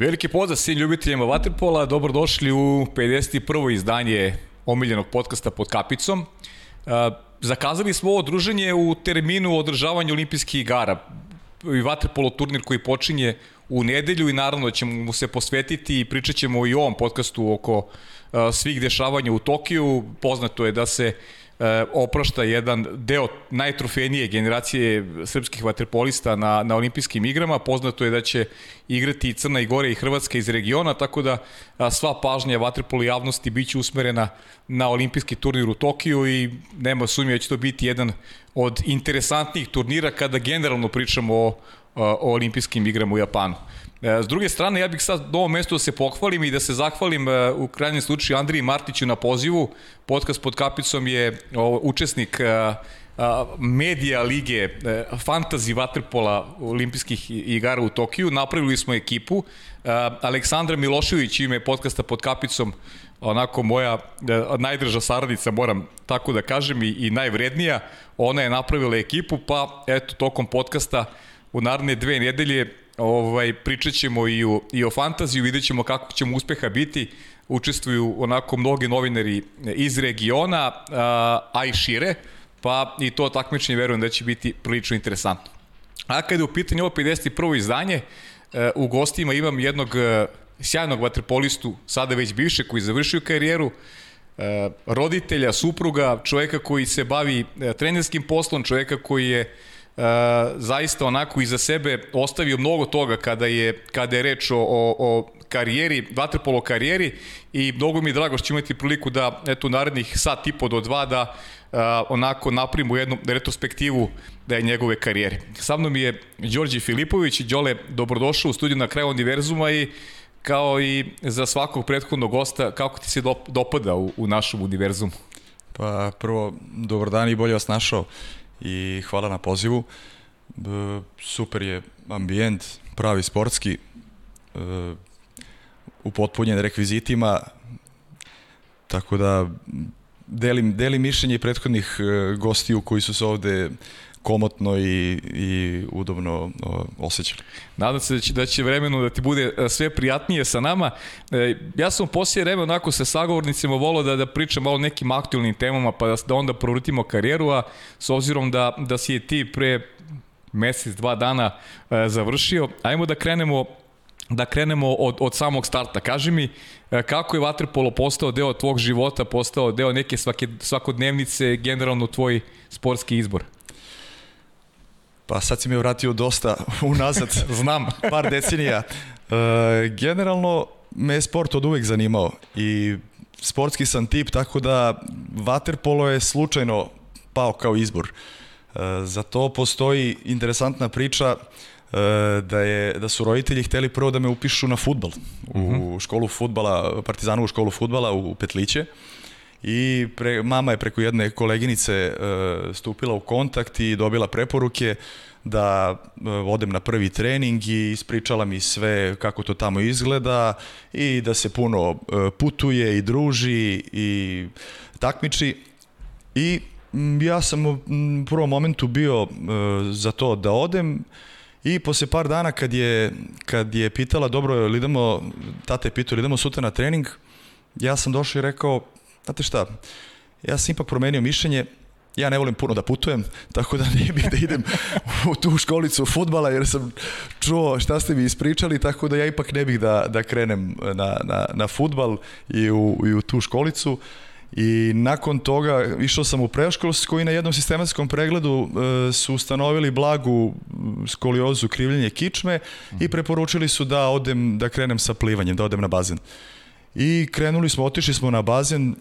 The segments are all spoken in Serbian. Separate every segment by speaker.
Speaker 1: Veliki pozdrav svim ljubiteljima Waterpola, dobrodošli u 51. izdanje omiljenog podcasta pod kapicom. Zakazali smo ovo druženje u terminu održavanja olimpijskih igara i Waterpolo turnir koji počinje u nedelju i naravno da ćemo mu se posvetiti i pričat ćemo i o ovom podcastu oko svih dešavanja u Tokiju. Poznato je da se e, oprašta jedan deo najtrofejnije generacije srpskih vaterpolista na, na olimpijskim igrama. Poznato je da će igrati i Crna i Gore i Hrvatska iz regiona, tako da a, sva pažnja vaterpolo javnosti biće usmerena na olimpijski turnir u Tokiju i nema sumnje da će to biti jedan od interesantnijih turnira kada generalno pričamo o, o olimpijskim igrama u Japanu. E, s druge strane, ja bih sad na ovom mestu da se pohvalim i da se zahvalim e, u krajnjem slučaju Andriji Martiću na pozivu. Podcast pod kapicom je učesnik e, medija lige fantasy waterpola olimpijskih igara u Tokiju. Napravili smo ekipu. Aleksandra Milošević ime podcasta pod kapicom onako moja najdrža saradnica, moram tako da kažem, i, i najvrednija. Ona je napravila ekipu, pa eto, tokom podcasta u naredne dve nedelje ovaj, pričat ćemo i, o, i o fantaziju, vidjet ćemo kako ćemo uspeha biti. Učestvuju onako mnogi novinari iz regiona, a, a i šire, pa i to takmičenje verujem da će biti prilično interesantno. A kada je u pitanju ovo 51. izdanje, e, u gostima imam jednog e, sjajnog vaterpolistu, sada već bivše, koji završio karijeru, e, roditelja, supruga, čoveka koji se bavi trenerskim poslom, čoveka koji je zaista onako iza sebe ostavio mnogo toga kada je, kada je reč o, o, o karijeri, vaterpolo karijeri i mnogo mi je drago što ću imati priliku da eto narednih sat i po do dva da uh, onako napravimo jednu retrospektivu da je njegove karijere. Sa mnom je Đorđe Filipović Đole dobrodošao u studiju na kraju univerzuma i kao i za svakog prethodnog gosta, kako ti se dopada u, u našem univerzumu?
Speaker 2: Pa prvo, dobar dan i bolje vas našao i hvala na pozivu. Super je ambijent, pravi sportski, e, upotpunjen rekvizitima, tako da delim, delim mišljenje prethodnih e, gostiju koji su se ovde komotno i, i udobno o, osjećali.
Speaker 1: Nadam se da će, da će vremenu da ti bude e, sve prijatnije sa nama. E, ja sam poslije vreme onako sa sagovornicima volao da, da pričam o nekim aktualnim temama pa da, da onda provrtimo karijeru, a s obzirom da, da si je ti pre mesec, dva dana e, završio, ajmo da krenemo da krenemo od, od samog starta. Kaži mi e, kako je vaterpolo postao deo tvog života, postao deo neke svake, svakodnevnice, generalno tvoj sportski izbor?
Speaker 2: Pa sad si me vratio dosta unazad.
Speaker 1: Znam.
Speaker 2: Par decenija. E, generalno me je sport od uvek zanimao i sportski sam tip, tako da vaterpolo je slučajno pao kao izbor. E, za to postoji interesantna priča e, da je da su roditelji hteli prvo da me upišu na futbal u mhm. školu futbala, Partizanovu školu futbala u Petliće i pre, mama je preko jedne koleginice uh, stupila u kontakt i dobila preporuke da uh, odem na prvi trening i ispričala mi sve kako to tamo izgleda i da se puno uh, putuje i druži i takmiči. I ja sam u prvom momentu bio za to da odem I posle par dana kad je, kad je pitala, dobro, ili idemo, tata je pitao, ili idemo sutra na trening, ja sam došao i rekao, znate šta, ja sam ipak promenio mišljenje, ja ne volim puno da putujem, tako da ne bih da idem u tu školicu futbala jer sam čuo šta ste mi ispričali, tako da ja ipak ne bih da, da krenem na, na, na futbal i u, i u tu školicu. I nakon toga išao sam u preškolsku i na jednom sistematskom pregledu e, su ustanovili blagu skoliozu krivljenje kičme i preporučili su da odem da krenem sa plivanjem, da odem na bazen. I krenuli smo, otišli smo na bazen e,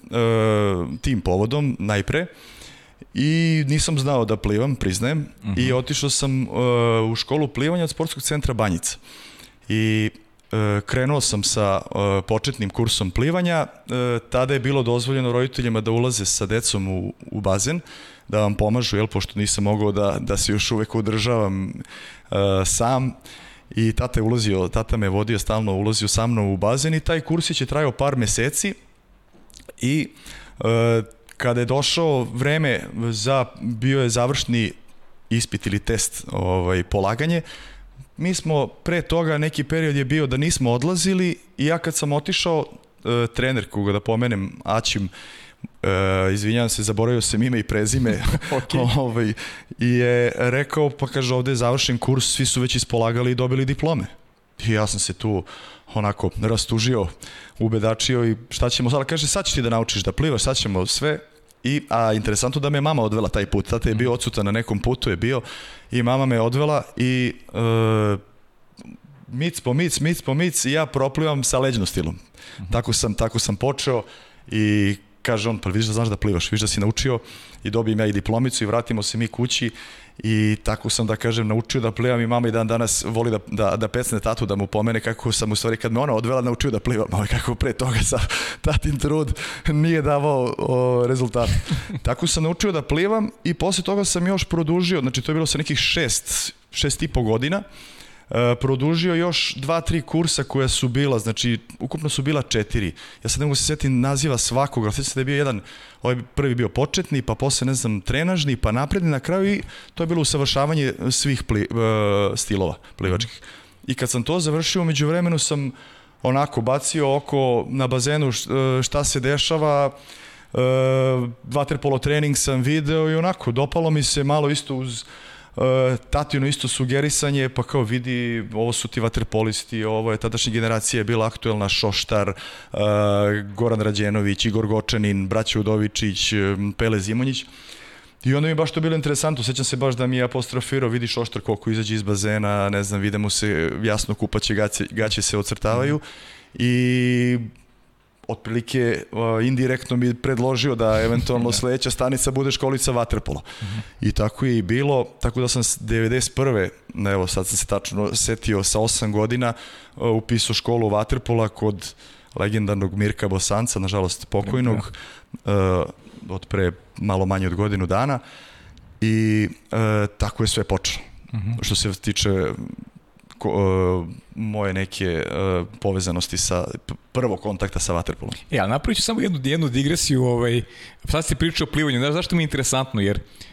Speaker 2: tim povodom najpre i nisam znao da plivam, priznajem, uh -huh. i mhm. otišao sam e, u školu plivanja od sportskog centra Banjica. I e, krenuo sam sa e, početnim kursom plivanja, e, tada je bilo dozvoljeno roditeljima da ulaze sa decom u, u bazen, da vam pomažu, jel, pošto nisam mogao da, da se još uvek udržavam e, sam i tata je ulazio, tata me vodio stalno, ulazio sa mnom u bazen i taj kursić je trajao par meseci. I e, kada je došao vreme za, bio je završni ispit ili test ovaj, polaganje, mi smo pre toga neki period je bio da nismo odlazili i ja kad sam otišao, e, trener koga da pomenem, Aćim, e, izvinjavam se, zaboravio sam ime i prezime
Speaker 1: okay.
Speaker 2: ovaj, i je rekao, pa kaže ovde je završen kurs, svi su već ispolagali i dobili diplome. I ja sam se tu onako rastužio, ubedačio i šta ćemo sada, kaže sad ćeš ti da naučiš da plivaš, sad ćemo sve, I, a interesantno da me mama odvela taj put. Tata je bio odsutan na nekom putu, je bio i mama me odvela i e, mic po mic, mic po mic i ja proplivam sa leđnom stilom. Uh -huh. Tako sam, tako sam počeo i kaže on, pa vidiš da znaš da plivaš, vidiš da si naučio i dobijem ja i diplomicu i vratimo se mi kući. I tako sam da kažem naučio da plivam i mama i dan danas voli da, da, da pecne tatu da mu pomene kako sam u stvari kad me ona odvela naučio da plivam, ali kako pre toga sa tatin trud nije davao o, rezultat. tako sam naučio da plivam i posle toga sam još produžio, znači to je bilo sa nekih šest, šest i po godina, produžio još dva, tri kursa koja su bila, znači ukupno su bila četiri. Ja sad ne mogu se setiti naziva svakog, ali se da je bio jedan, ovaj prvi bio početni, pa posle ne znam trenažni, pa napredni na kraju i to je bilo usavršavanje svih pli, uh, stilova plivačkih. I kad sam to završio, među vremenu sam onako bacio oko na bazenu e, šta se dešava, uh, vaterpolo trening sam video i onako dopalo mi se malo isto uz tatino isto sugerisanje, pa kao vidi, ovo su ti vaterpolisti, ovo je tadašnja generacija bila aktuelna Šoštar, uh, Goran Rađenović, Igor Gočanin, Braća Udovičić, Pele Zimonjić. I onda mi je baš to bilo interesantno, sećam se baš da mi je apostrofirao, vidi Šoštar koliko izađe iz bazena, ne znam, vidimo se jasno kupaće gaće, gaće se ocrtavaju. Mm -hmm. I otprilike uh, indirektno mi predložio da eventualno sledeća stanica bude školica vaterpola. Uh mhm. -huh. I tako je i bilo, tako da sam 91. evo sad sam se tačno setio sa 8 godina uh, upisao školu vaterpola kod legendarnog Mirka Bosanca, nažalost pokojnog, uh, od pre malo manje od godinu dana i uh, tako je sve počelo. Uh mhm. -huh. Što se tiče ko, uh, moje neke uh, povezanosti sa prvo kontakta sa vaterpolom.
Speaker 1: Ja, e, napravit ću samo jednu, jednu digresiju, ovaj, sad si pričao o plivanju, znaš zašto mi je interesantno, jer uh,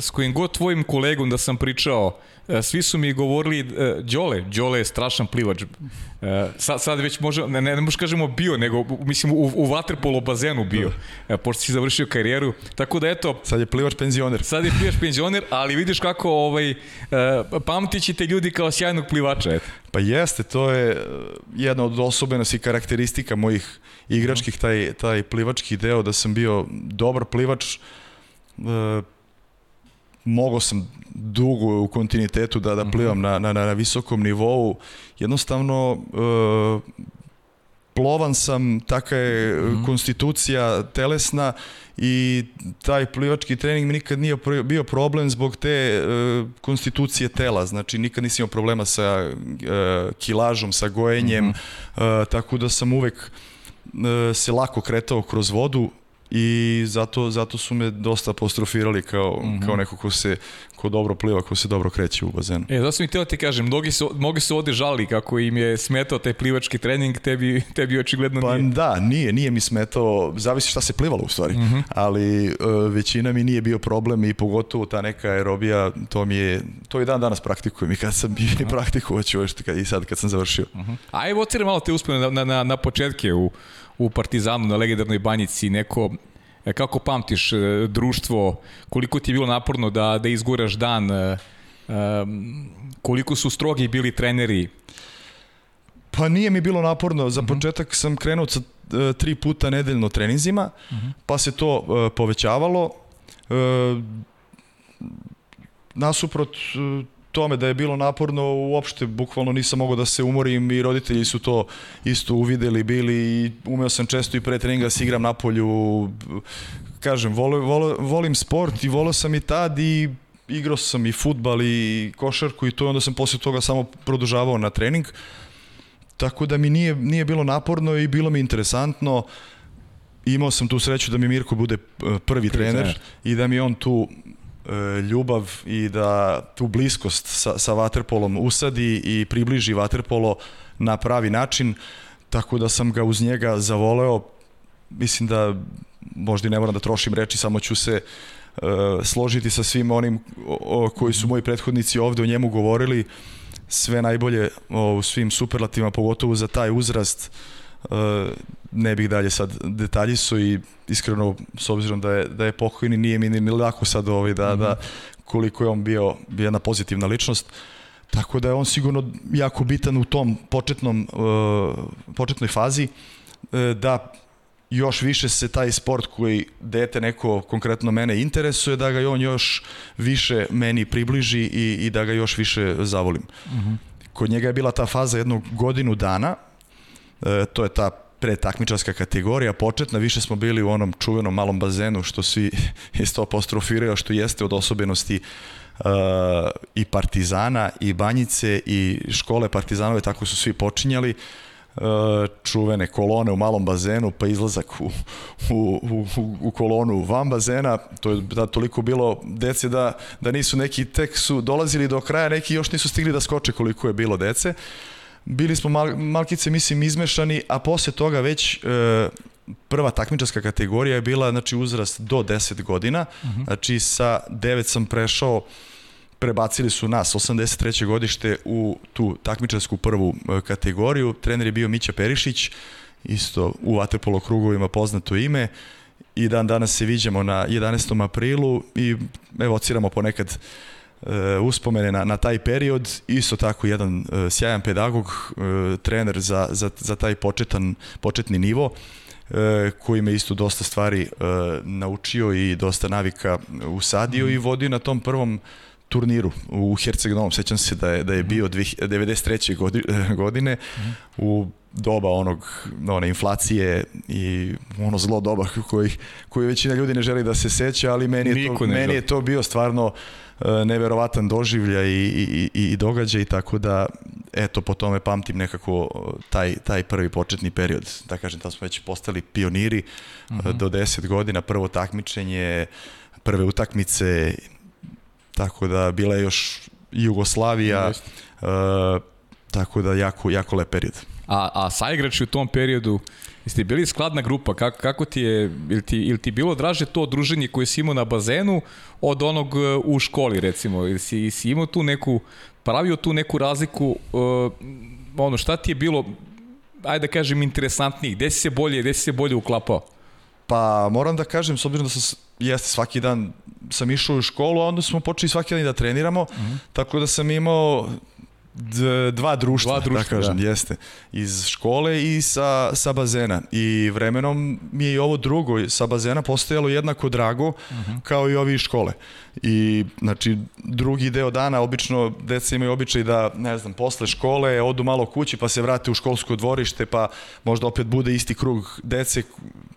Speaker 1: s kojim god tvojim kolegom da sam pričao, E, svi su mi govorili, e, Đole, Đole je strašan plivač. E, sad, sad već može, ne, ne, ne možeš kažemo bio, nego mislim u, u vaterpolo bazenu bio, pošto si završio karijeru. Tako da eto...
Speaker 2: Sad je plivač penzioner.
Speaker 1: Sad je plivač penzioner, ali vidiš kako ovaj, pamtit te ljudi kao sjajnog plivača. Eto.
Speaker 2: Pa jeste, to je jedna od osobenosti i karakteristika mojih igračkih, taj, taj plivački deo, da sam bio dobar plivač, mogao sam dugo u kontinuitetu da, da mhm. plivam na, na, na visokom nivou. Jednostavno, uh, plovan sam, taka je mm -hmm. konstitucija telesna i taj plivački trening mi nikad nije bio problem zbog te uh, konstitucije tela, znači nikad nisam imao problema sa uh, kilažom, sa gojenjem, mm -hmm. uh, tako da sam uvek uh, se lako kretao kroz vodu, i zato, zato su me dosta apostrofirali kao, mm -hmm. kao neko ko se ko dobro pliva, ko se dobro kreće u bazenu.
Speaker 1: E, zato sam i teo ti kažem, mnogi su, mnogi su ovde žali kako im je smetao taj plivački trening, tebi, tebi očigledno
Speaker 2: pa,
Speaker 1: nije.
Speaker 2: Pa da, nije, nije mi smetao, zavisi šta se plivalo u stvari, mm -hmm. ali uh, većina mi nije bio problem i pogotovo ta neka aerobija, to mi je, to i dan danas praktikujem i kad sam mm -hmm. praktikuo ću još i sad kad sam završio. Mm
Speaker 1: -hmm. Ajde, ocere malo te uspene na, na, na, na početke u, u Partizanu na legendarnoj banjici neko e, kako pamtiš e, društvo, koliko ti je bilo naporno da, da izguraš dan, e, koliko su strogi bili treneri?
Speaker 2: Pa nije mi bilo naporno. Za početak sam krenuo sa tri puta nedeljno treninzima, pa se to povećavalo. Nasuprot tome da je bilo naporno, uopšte bukvalno nisam mogao da se umorim i roditelji su to isto uvideli bili i umeo sam često i pre treninga da se igram na polju. Kažem, volo, volo, volim sport i volio sam i tad i igrao sam i futbal i košarku i to onda sam posle toga samo produžavao na trening. Tako da mi nije, nije bilo naporno i bilo mi interesantno. Imao sam tu sreću da mi Mirko bude prvi, prvi trener, trener i da mi on tu E, ljubav i da tu bliskost sa, sa vaterpolom usadi i približi vaterpolo na pravi način, tako da sam ga uz njega zavoleo. Mislim da možda i ne moram da trošim reči, samo ću se uh, složiti sa svim onim o, o, koji su moji prethodnici ovde o njemu govorili. sve najbolje o, u svim superlativima, pogotovo za taj uzrast. E, ne bih dalje sad detaljiso i iskreno s obzirom da je, da je pokojni nije mi ni lako sad ovaj, da, mm -hmm. da koliko je on bio, bio jedna pozitivna ličnost. Tako da je on sigurno jako bitan u tom početnom, uh, početnoj fazi uh, da još više se taj sport koji dete neko konkretno mene interesuje, da ga on još više meni približi i, i da ga još više zavolim. Uh mhm. -huh. Kod njega je bila ta faza jednog godinu dana, e, to je ta pretakmičarska kategorija, početna, više smo bili u onom čuvenom malom bazenu, što svi isto apostrofiraju, što jeste od osobenosti uh, i Partizana, i Banjice, i škole Partizanove, tako su svi počinjali. Uh, čuvene kolone u malom bazenu, pa izlazak u, u, u, u kolonu van bazena, to je da toliko bilo dece da, da nisu neki tek su dolazili do kraja, neki još nisu stigli da skoče koliko je bilo dece. Uh, bili smo mal, malkice, mislim, izmešani, a posle toga već e, prva takmičarska kategorija je bila znači, uzrast do 10 godina, uh mhm. -huh. znači sa 9 sam prešao prebacili su nas 83. godište u tu takmičarsku prvu e, kategoriju. Trener je bio Mića Perišić, isto u Vaterpolo krugovima poznato ime i dan danas se viđamo na 11. aprilu i evociramo ponekad uh, uspomene na, na taj period, isto tako jedan uh, sjajan pedagog, uh, trener za, za, za taj početan, početni nivo, uh, koji me isto dosta stvari uh, naučio i dosta navika usadio mm. i vodio na tom prvom turniru u Herceg Novom. Sećam se da je, da je mhm. bio 93. godine mm. u doba onog one inflacije i ono zlo doba koji, koji većina ljudi ne želi da se seća, ali meni je, to, meni je to bio stvarno uh, E, neverovatan doživlja i, i, i događaj, tako da eto, po tome pamtim nekako taj, taj prvi početni period. Da kažem, tamo smo već postali pioniri uh mhm. -huh. do 10 godina, prvo takmičenje, prve utakmice, tako da bila je još Jugoslavija, uh, tako da jako, jako lep period.
Speaker 1: A, a saigrači u tom periodu, jeste bili skladna grupa, kako, kako ti je, ili ti, ili ti bilo draže to druženje koje si imao na bazenu od onog e, u školi recimo, ili si, si imao tu neku, pravio tu neku razliku, uh, ono šta ti je bilo, ajde da kažem, interesantnijih, gde si se bolje, gde si se bolje uklapao?
Speaker 2: Pa moram da kažem, s obzirom da sam jeste svaki dan sam išao u školu, a onda smo počeli svaki dan da treniramo, uh mhm. -huh. tako da sam imao dva društva, dva društva, da kažem, da. jeste. Iz škole i sa, sa bazena. I vremenom mi je i ovo drugo sa bazena postojalo jednako drago uh mhm. -huh. kao i ovi iz škole. I, znači, drugi deo dana, obično, deca imaju običaj da, ne znam, posle škole odu malo kući, pa se vrate u školsko dvorište, pa možda opet bude isti krug dece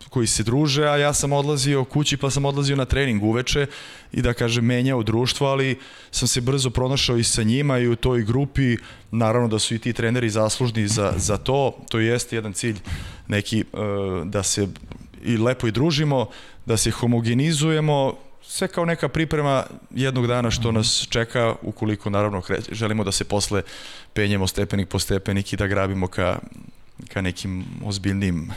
Speaker 2: koji se druže, a ja sam odlazio kući, pa sam odlazio na trening uveče i da kažem, menjao društvo, ali sam se brzo pronašao i sa njima i u toj grupi, naravno da su i ti treneri zaslužni za, za to, to jeste jedan cilj neki, uh, da se i lepo i družimo, da se homogenizujemo, sve kao neka priprema jednog dana što nas čeka ukoliko naravno želimo da se posle penjemo stepenik po stepenik i da grabimo ka, ka nekim ozbiljnim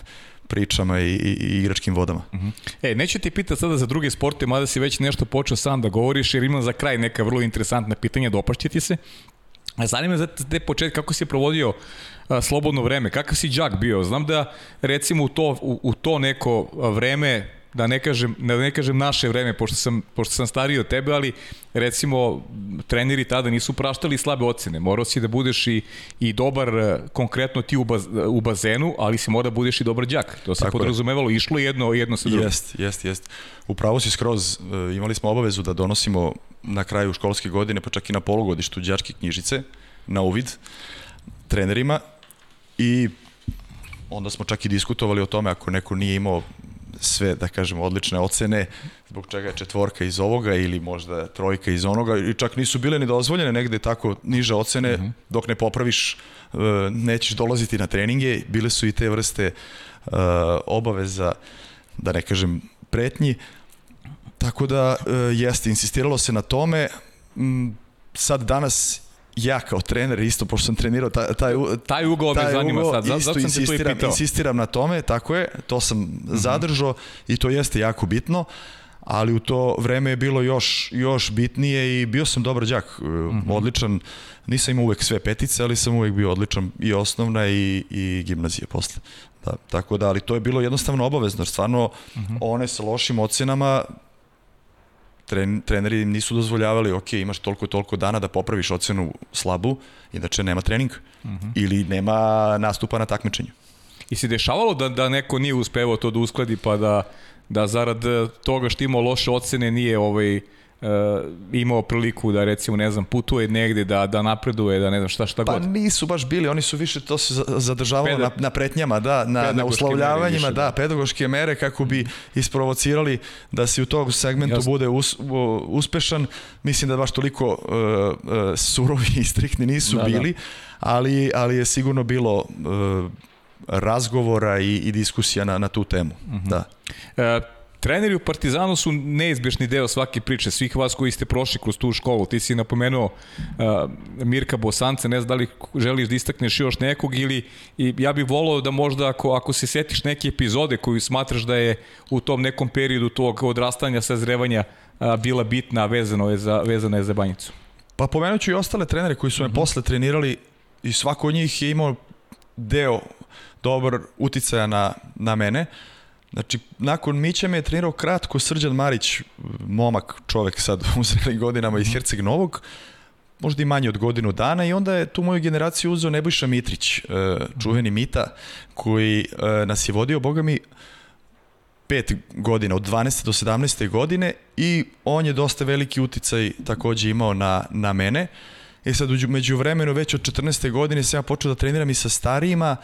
Speaker 2: pričama i, i, i igračkim vodama. Uh
Speaker 1: mhm. -huh. E, neću ti pitati sada za druge sporte, mada si već nešto počeo sam da govoriš, jer imam za kraj neka vrlo interesantna pitanja, dopašće ti se. Zanima za te početka, kako si provodio a, slobodno vreme, kakav si džak bio? Znam da recimo u to, u, u to neko vreme da ne kažem, da ne kažem naše vreme, pošto sam, pošto sam stariji od tebe, ali recimo treneri tada nisu praštali slabe ocene. Morao si da budeš i, i dobar e, konkretno ti u, baz, u bazenu, ali si mora da budeš i dobar đak. To se podrazumevalo, išlo jedno, jedno sa drugim.
Speaker 2: Jest, jest, jest. Upravo si skroz, e, imali smo obavezu da donosimo na kraju školske godine, pa čak i na polugodištu đačke knjižice na uvid trenerima i onda smo čak i diskutovali o tome ako neko nije imao sve, da kažem, odlične ocene, zbog čega je četvorka iz ovoga ili možda trojka iz onoga. I čak nisu bile ni dozvoljene negde tako niže ocene, mm -hmm. dok ne popraviš e, nećeš dolaziti na treninge, bile su i te vrste uh, obaveza, da ne kažem pretnji, tako da uh, jeste, insistiralo se na tome, sad danas ja kao trener isto, pošto sam trenirao taj, taj,
Speaker 1: taj ugao me zanima ugao, sad,
Speaker 2: zato sam insistiram, te to insistiram na tome, tako je, to sam mm -hmm. zadržao i to jeste jako bitno, ali u to vreme je bilo još, još bitnije i bio sam dobar đak, mm -hmm. odličan, nisam imao uvek sve petice, ali sam uvek bio odličan i osnovna i, i gimnazija posle. Da, tako da, ali to je bilo jednostavno obavezno, stvarno mm -hmm. one sa lošim ocenama tren, treneri nisu dozvoljavali, ok, imaš toliko i toliko dana da popraviš ocenu slabu, inače nema treninga mm -hmm. ili nema nastupa na takmičenju.
Speaker 1: I se dešavalo da, da neko nije uspevao to da uskladi pa da, da zarad toga što imao loše ocene nije ovaj, uh, imao priliku da recimo ne znam putuje negde da da napreduje da ne znam šta šta
Speaker 2: pa
Speaker 1: god.
Speaker 2: Pa nisu baš bili, oni su više to se zadržavalo Peda... na, na pretnjama, da, na na uslovljavanjima, više, da, da, pedagoške mere kako bi isprovocirali da se u tog segmentu Jasne. bude us, uspešan. Mislim da baš toliko uh, uh, surovi i striktni nisu da, da. bili, da. ali ali je sigurno bilo uh, razgovora i, i diskusija na, na tu temu. Uh mhm. -huh. Da.
Speaker 1: E, Treneri u Partizanu su neizbješni deo svake priče, svih vas koji ste prošli kroz tu školu. Ti si napomenuo uh, Mirka Bosance, ne znam da li želiš da istakneš još nekog ili i ja bih volao da možda ako, ako se setiš neke epizode koju smatraš da je u tom nekom periodu tog odrastanja, sazrevanja uh, bila bitna, vezano je za, vezano je za banjicu.
Speaker 2: Pa pomenut ću i ostale trenere koji su me mm -hmm. posle trenirali i svako od njih je imao deo dobar uticaja na, na mene. Znači, nakon Mića me je trenirao kratko Srđan Marić, momak čovek sad u zrelim godinama iz mhm. Herceg Novog, možda i manje od godinu dana i onda je tu moju generaciju uzeo Nebojša Mitrić, e, čuveni Mita, koji e, nas je vodio, boga mi, pet godina, od 12. do 17. godine i on je dosta veliki uticaj takođe imao na, na mene. E sad, među vremenu, već od 14. godine sam ja počeo da treniram i sa starijima,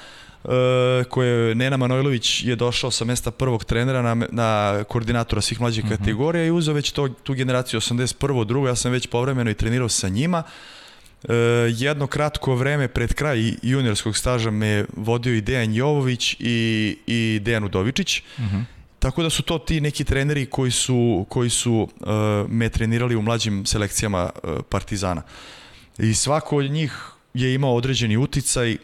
Speaker 2: E, koje Nena Manojlović je došao sa mesta prvog trenera na, na koordinatora svih mlađih uh mhm. -huh. kategorija i uzeo već to, tu generaciju 81. drugo, ja sam već povremeno i trenirao sa njima. E, jedno kratko vreme pred kraj juniorskog staža me vodio i Dejan Jovović i, i Dejan Udovičić. Uh mhm. -huh. Tako da su to ti neki treneri koji su, koji su uh, me trenirali u mlađim selekcijama uh, Partizana. I svako od njih je imao određeni uticaj.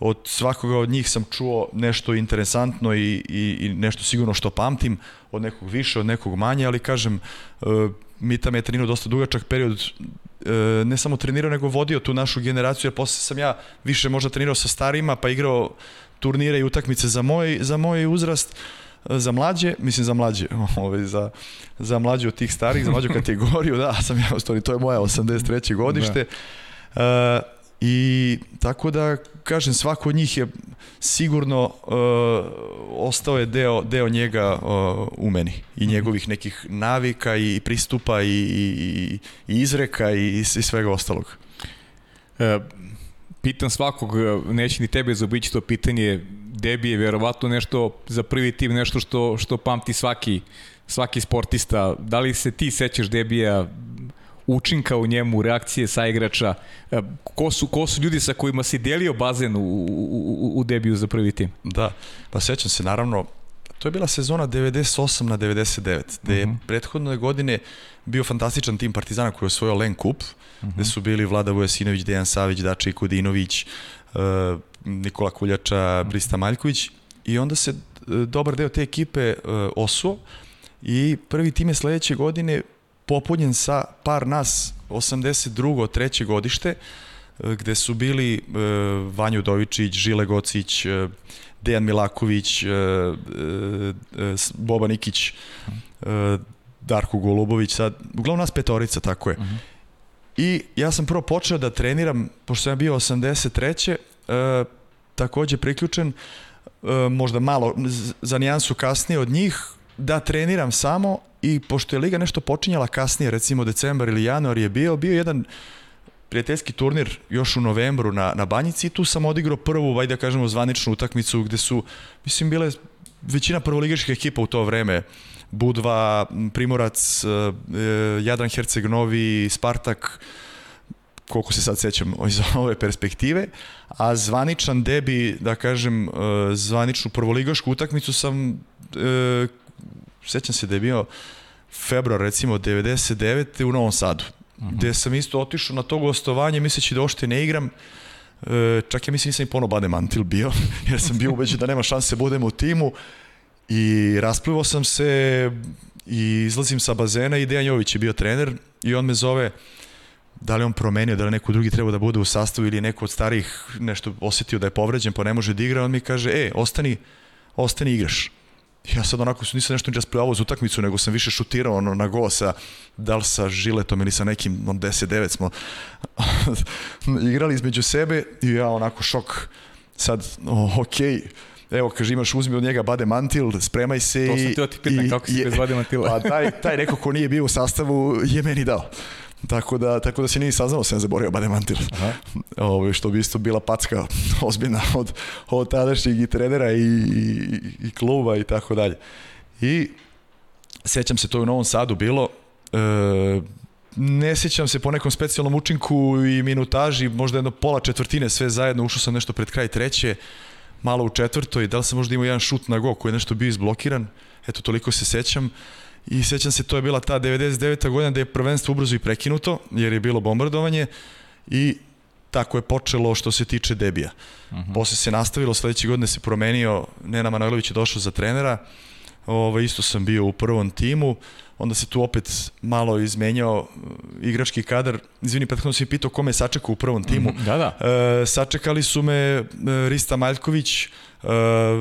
Speaker 2: Od svakoga od njih sam čuo nešto interesantno i, i, i nešto sigurno što pamtim, od nekog više, od nekog manje, ali kažem, uh, Mita me je trenirao dosta dugačak period, uh, ne samo trenirao, nego vodio tu našu generaciju, jer posle sam ja više možda trenirao sa starima, pa igrao turnire i utakmice za moj, za moj uzrast, za mlađe, mislim za mlađe, ovaj, za, za mlađe od tih starih, za mlađu kategoriju, da, sam ja, u to je moja 83. godište. Da. Uh, I tako da, kažem, svako od njih je sigurno uh, ostao je deo, deo njega uh, u meni i mhm. njegovih nekih navika i pristupa i, i, i izreka i, i svega ostalog.
Speaker 1: E, pitam svakog, neće ni tebe zaobići to pitanje, Debi je verovatno nešto za prvi tim, nešto što, što pamti svaki, svaki sportista. Da li se ti sećaš Debija učinka u njemu, reakcije sa igrača, e, ko su, ko su ljudi sa kojima si delio bazen u, u, u debiju za prvi tim?
Speaker 2: Da, pa sećam se naravno, to je bila sezona 98 na 99, gde je uh mhm. -huh. prethodne godine bio fantastičan tim Partizana koji je osvojio Len Kup, uh -huh. gde su bili Vlada Vujasinović, Dejan Savić, Dače Kudinović, uh, Nikola Kuljača, Brista Maljković i onda se uh, dobar deo te ekipe uh, osuo i prvi tim je sledeće godine popunjen sa par nas 82. treće godište, e, gde su bili e, Vanju Dovičić, Žile Gocić, e, Dejan Milaković, Boba Nikić, Darko Golubović, sad, uglavnom nas petorica, tako je. Uh mhm. -huh. I ja sam prvo počeo da treniram, pošto sam bio 83. E, takođe priključen, e, možda malo za nijansu kasnije od njih, da treniram samo i pošto je Liga nešto počinjala kasnije, recimo decembar ili januar je bio, bio jedan prijateljski turnir još u novembru na, na Banjici i tu sam odigrao prvu, vajde da kažemo, zvaničnu utakmicu gde su, mislim, bile većina prvoligaških ekipa u to vreme. Budva, Primorac, uh, Jadran Herceg Novi, Spartak, koliko se sad sećam iz ove perspektive, a zvaničan debi, da kažem, uh, zvaničnu prvoligašku utakmicu sam uh, sećam se da je bio februar recimo 99. u Novom Sadu, uh mhm. -huh. gde sam isto otišao na to gostovanje misleći da ošte ne igram, e, čak ja mislim nisam i pono Bade Mantil bio, jer sam bio ubeđen da nema šanse da budem u timu i rasplivao sam se i izlazim sa bazena i Dejan Jović je bio trener i on me zove da li on promenio, da li neko drugi treba da bude u sastavu ili neko od starih nešto osetio da je povređen pa ne može da igra, on mi kaže, e, ostani, ostani igraš. Ja sad onako nisam nešto ničas prijavao za utakmicu, nego sam više šutirao ono, na go sa, da li sa Žiletom ili sa nekim, on 10-9 smo igrali između sebe i ja onako šok, sad, oh, okej, okay evo, kaže, imaš, uzmi od njega bade mantil, spremaj se
Speaker 1: to i... To sam ti pitan, kako si bez bade mantila.
Speaker 2: Pa taj, taj neko ko nije bio u sastavu je meni dao. Tako da, tako da se nije saznao, sam zaborio bade mantil. Ovo, što bi isto bila packa ozbiljna od, od tadašnjeg i trenera i, i, i kluba i tako dalje. I sećam se, to je u Novom Sadu bilo, e, ne sjećam se po nekom specijalnom učinku i minutaži, možda jedno pola četvrtine sve zajedno, ušao sam nešto pred kraj treće, malo u četvrtoj, da li sam možda imao jedan šut na go koji je nešto bio izblokiran, eto toliko se sećam i sećam se to je bila ta 99. godina da je prvenstvo ubrzo i prekinuto jer je bilo bombardovanje i tako je počelo što se tiče debija. Uh mhm. -huh. Posle se nastavilo, sledeće godine se promenio, Nena Manojlović je došao za trenera, Ovo, ovaj, isto sam bio u prvom timu, onda se tu opet malo izmenjao uh, igrački kadar. Izvini, prethodno si pitao kome je sačekao u prvom timu.
Speaker 1: Mm, da, da.
Speaker 2: E, sačekali su me uh, Rista Maljković, e,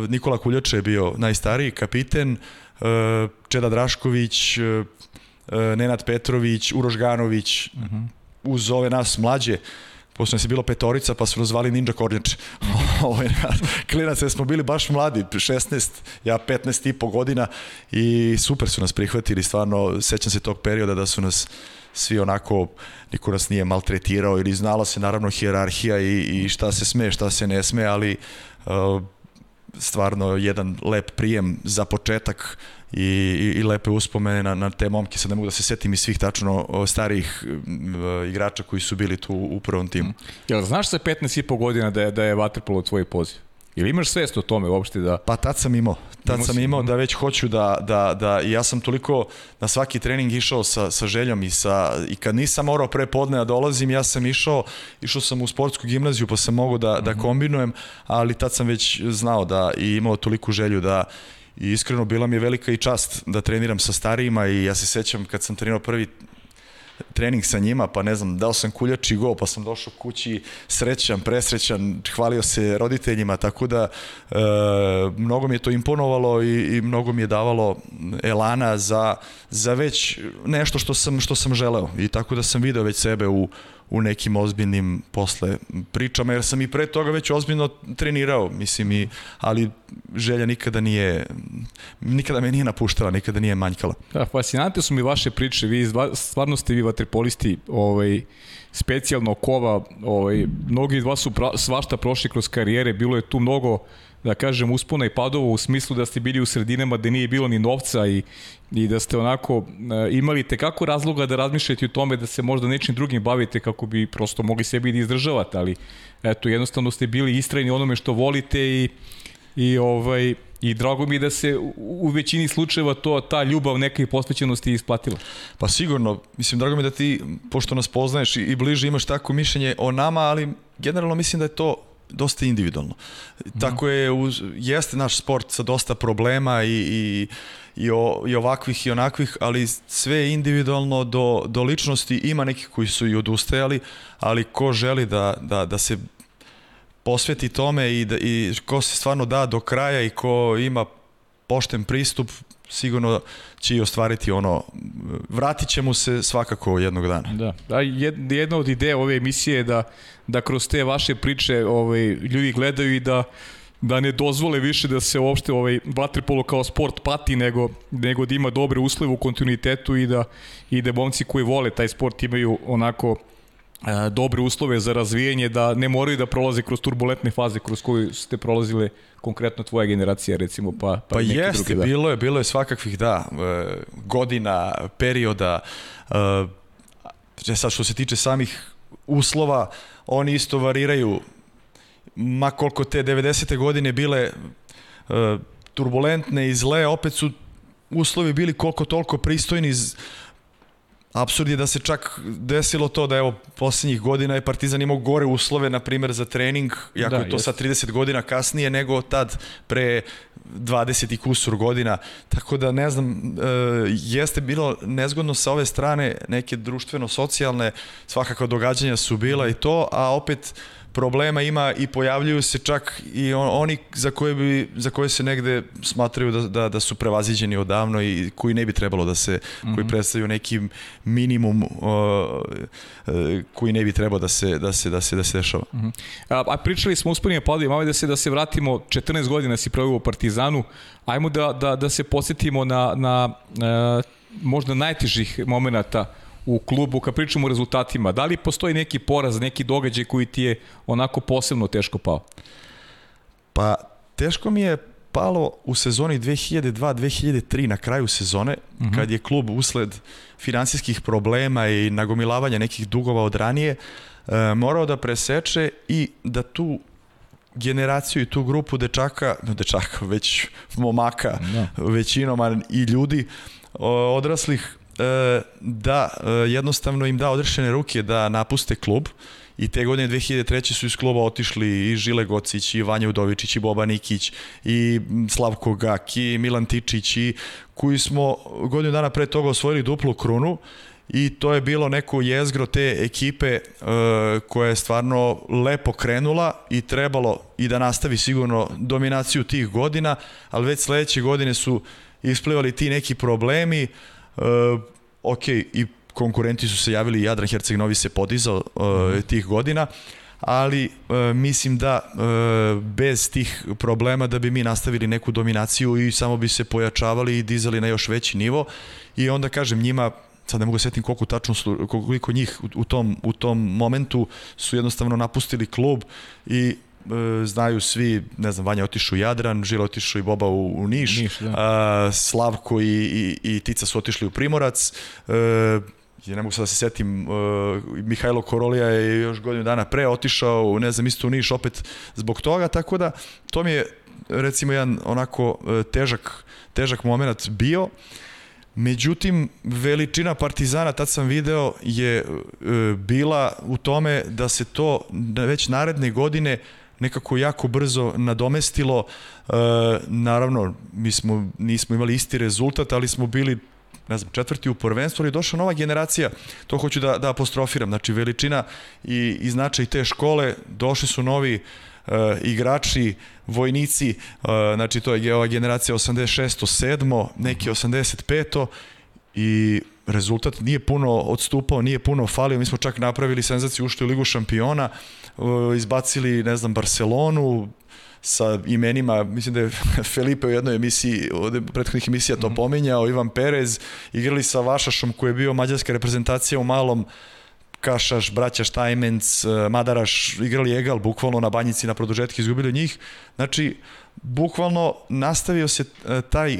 Speaker 2: Nikola Kuljače je bio najstariji, kapiten, Čeda Drašković, e, Nenad Petrović, Uroš Ganović, mm -hmm. uz ove nas mlađe, pošto nas je bilo petorica, pa su nas zvali Ninja Kornjač. Ovaj, klinaca smo bili baš mladi, 16, ja 15 i po godina i super su nas prihvatili, stvarno, sećam se tog perioda da su nas svi onako, niko nas nije maltretirao ili znala se naravno hijerarhija i, i šta se sme, šta se ne sme, ali uh, stvarno jedan lep prijem za početak i, i, i lepe uspomene na, na te momke. Sad ne mogu da se setim i svih tačno starijih igrača koji su bili tu u prvom timu.
Speaker 1: Jel znaš sa 15 i po godina da je, da je Waterpolo tvoj poziv? Ili imaš svest o tome uopšte da...
Speaker 2: Pa tad sam imao. Tad imao sam imao da već hoću da, da, da, i ja sam toliko na svaki trening išao sa, sa željom i, sa, i kad nisam morao pre podne da dolazim, ja sam išao, išao sam u sportsku gimnaziju pa sam mogao da, da mhm. kombinujem, ali tad sam već znao da i imao toliku želju da i iskreno bila mi je velika i čast da treniram sa starijima i ja se sećam kad sam trenirao prvi trening sa njima, pa ne znam, dao sam kuljači go, pa sam došao kući srećan, presrećan, hvalio se roditeljima, tako da e, mnogo mi je to imponovalo i, i mnogo mi je davalo elana za, za već nešto što sam, što sam želeo. I tako da sam video već sebe u, u nekim ozbiljnim posle pričama, jer sam i pre toga već ozbiljno trenirao, mislim, i, ali želja nikada nije, nikada me nije napuštala, nikada nije manjkala.
Speaker 1: Da, fascinante su mi vaše priče, vi stvarno ste vi vaterpolisti, ovaj, specijalno kova, ovaj, mnogi od vas su pra, svašta prošli kroz karijere, bilo je tu mnogo da kažem, uspona i padova u smislu da ste bili u sredinama gde nije bilo ni novca i, i da ste onako e, imali te kako razloga da razmišljate o tome da se možda nečim drugim bavite kako bi prosto mogli sebi da izdržavate, ali eto, jednostavno ste bili istrajni onome što volite i, i ovaj, I drago mi je da se u većini slučajeva to ta ljubav neke posvećenosti isplatila.
Speaker 2: Pa sigurno, mislim drago mi je da ti pošto nas poznaješ i bliže imaš tako mišljenje o nama, ali generalno mislim da je to dosta individualno. Mm. Tako je, uz, jeste naš sport sa dosta problema i, i, i, o, i ovakvih i onakvih, ali sve je individualno do, do ličnosti. Ima neki koji su i odustajali, ali ko želi da, da, da se posveti tome i, da, i ko se stvarno da do kraja i ko ima pošten pristup, sigurno će i ostvariti ono, vratit će mu se svakako jednog dana.
Speaker 1: Da, da jedna od ideja ove emisije je da, da kroz te vaše priče ovaj, ljudi gledaju i da da ne dozvole više da se uopšte ovaj vaterpolo kao sport pati nego nego da ima dobre uslove u kontinuitetu i da i da momci koji vole taj sport imaju onako dobre uslove za razvijanje da ne moraju da prolaze kroz turbulentne faze kroz koje ste prolazile konkretno tvoja generacija recimo pa
Speaker 2: pa, pa jeste drugi, da. bilo je bilo je svakakvih da e, godina perioda e, sad što se tiče samih uslova oni isto variraju ma koliko te 90. godine bile turbulentne i zle, opet su uslovi bili koliko toliko pristojni Absurd je da se čak desilo to da evo poslednjih godina je Partizan imao gore uslove na primer za trening, jako da, je to jest. sad 30 godina kasnije nego tad pre 20 i kusur godina, tako da ne znam, e, jeste bilo nezgodno sa ove strane, neke društveno-socijalne, svakako događanja su bila i to, a opet problema ima i pojavljuju se čak i on, oni za koje, bi, za koje se negde smatraju da, da, da su prevaziđeni odavno i koji ne bi trebalo da se, mm -hmm. koji mhm. predstavljaju neki minimum uh, uh, koji ne bi trebalo da se, da se, da se, da se dešava. Mm
Speaker 1: -hmm. a, a pričali smo uspunije padaju, malo da se, da se vratimo, 14 godina si provio u Partizanu, ajmo da, da, da se posetimo na, na uh, možda najtežih momenta u klubu, kad pričamo o rezultatima, da li postoji neki poraz, neki događaj koji ti je onako posebno teško pao?
Speaker 2: Pa, teško mi je palo u sezoni 2002-2003 na kraju sezone, uh mhm. -huh. kad je klub usled finansijskih problema i nagomilavanja nekih dugova od ranije, e, morao da preseče i da tu generaciju i tu grupu dečaka, no dečaka, već momaka, no. Da. većinom i ljudi odraslih da e, jednostavno im da odrešene ruke da napuste klub i te godine 2003. su iz kluba otišli i Žile Gocić, i Vanja Udovičić, i Boba Nikić, i Slavko Gak, i Milan Tičić, i koji smo godinu dana pre toga osvojili duplu krunu i to je bilo neko jezgro te ekipe uh, koja je stvarno lepo krenula i trebalo i da nastavi sigurno dominaciju tih godina, ali već sledeće godine su isplivali ti neki problemi, uh, Uh, ok, i konkurenti su se javili, Jadran Herceg Novi se podizao uh, tih godina, ali uh, mislim da uh, bez tih problema da bi mi nastavili neku dominaciju i samo bi se pojačavali i dizali na još veći nivo. I onda kažem njima sad ne mogu da setim koliko tačno su, koliko njih u, tom, u tom momentu su jednostavno napustili klub i E, znaju svi, ne znam, Vanja otišu u Jadran, Žila otišu i Boba u, u Niš, Niš da. a, Slavko i, i, i Tica su otišli u Primorac, e, ja ne mogu sad da se setim, uh, Mihajlo Korolija je još godinu dana pre otišao, ne znam, isto u Niš opet zbog toga, tako da to mi je recimo jedan onako težak, težak moment bio. Međutim, veličina Partizana, tad sam video, je e, bila u tome da se to već naredne godine nekako jako brzo nadomestilo. E, naravno, mi smo, nismo imali isti rezultat, ali smo bili ne znam, četvrti u prvenstvu, ali došla nova generacija, to hoću da, da apostrofiram, znači veličina i, i značaj te škole, došli su novi uh, igrači, vojnici, uh, znači to je ova generacija 86. 7. neki 85. i rezultat nije puno odstupao, nije puno falio, mi smo čak napravili senzaciju, ušli u Ligu šampiona, izbacili, ne znam, Barcelonu, sa imenima, mislim da je Felipe u jednoj emisiji, od prethodnih emisija to mm -hmm. pominjao, Ivan Perez, igrali sa Vašašom koji je bio mađarska reprezentacija u malom Kašaš, Braća Štajmenc, Madaraš, igrali Egal, bukvalno na banjici na produžetke, izgubili njih. Znači, bukvalno nastavio se e, taj e,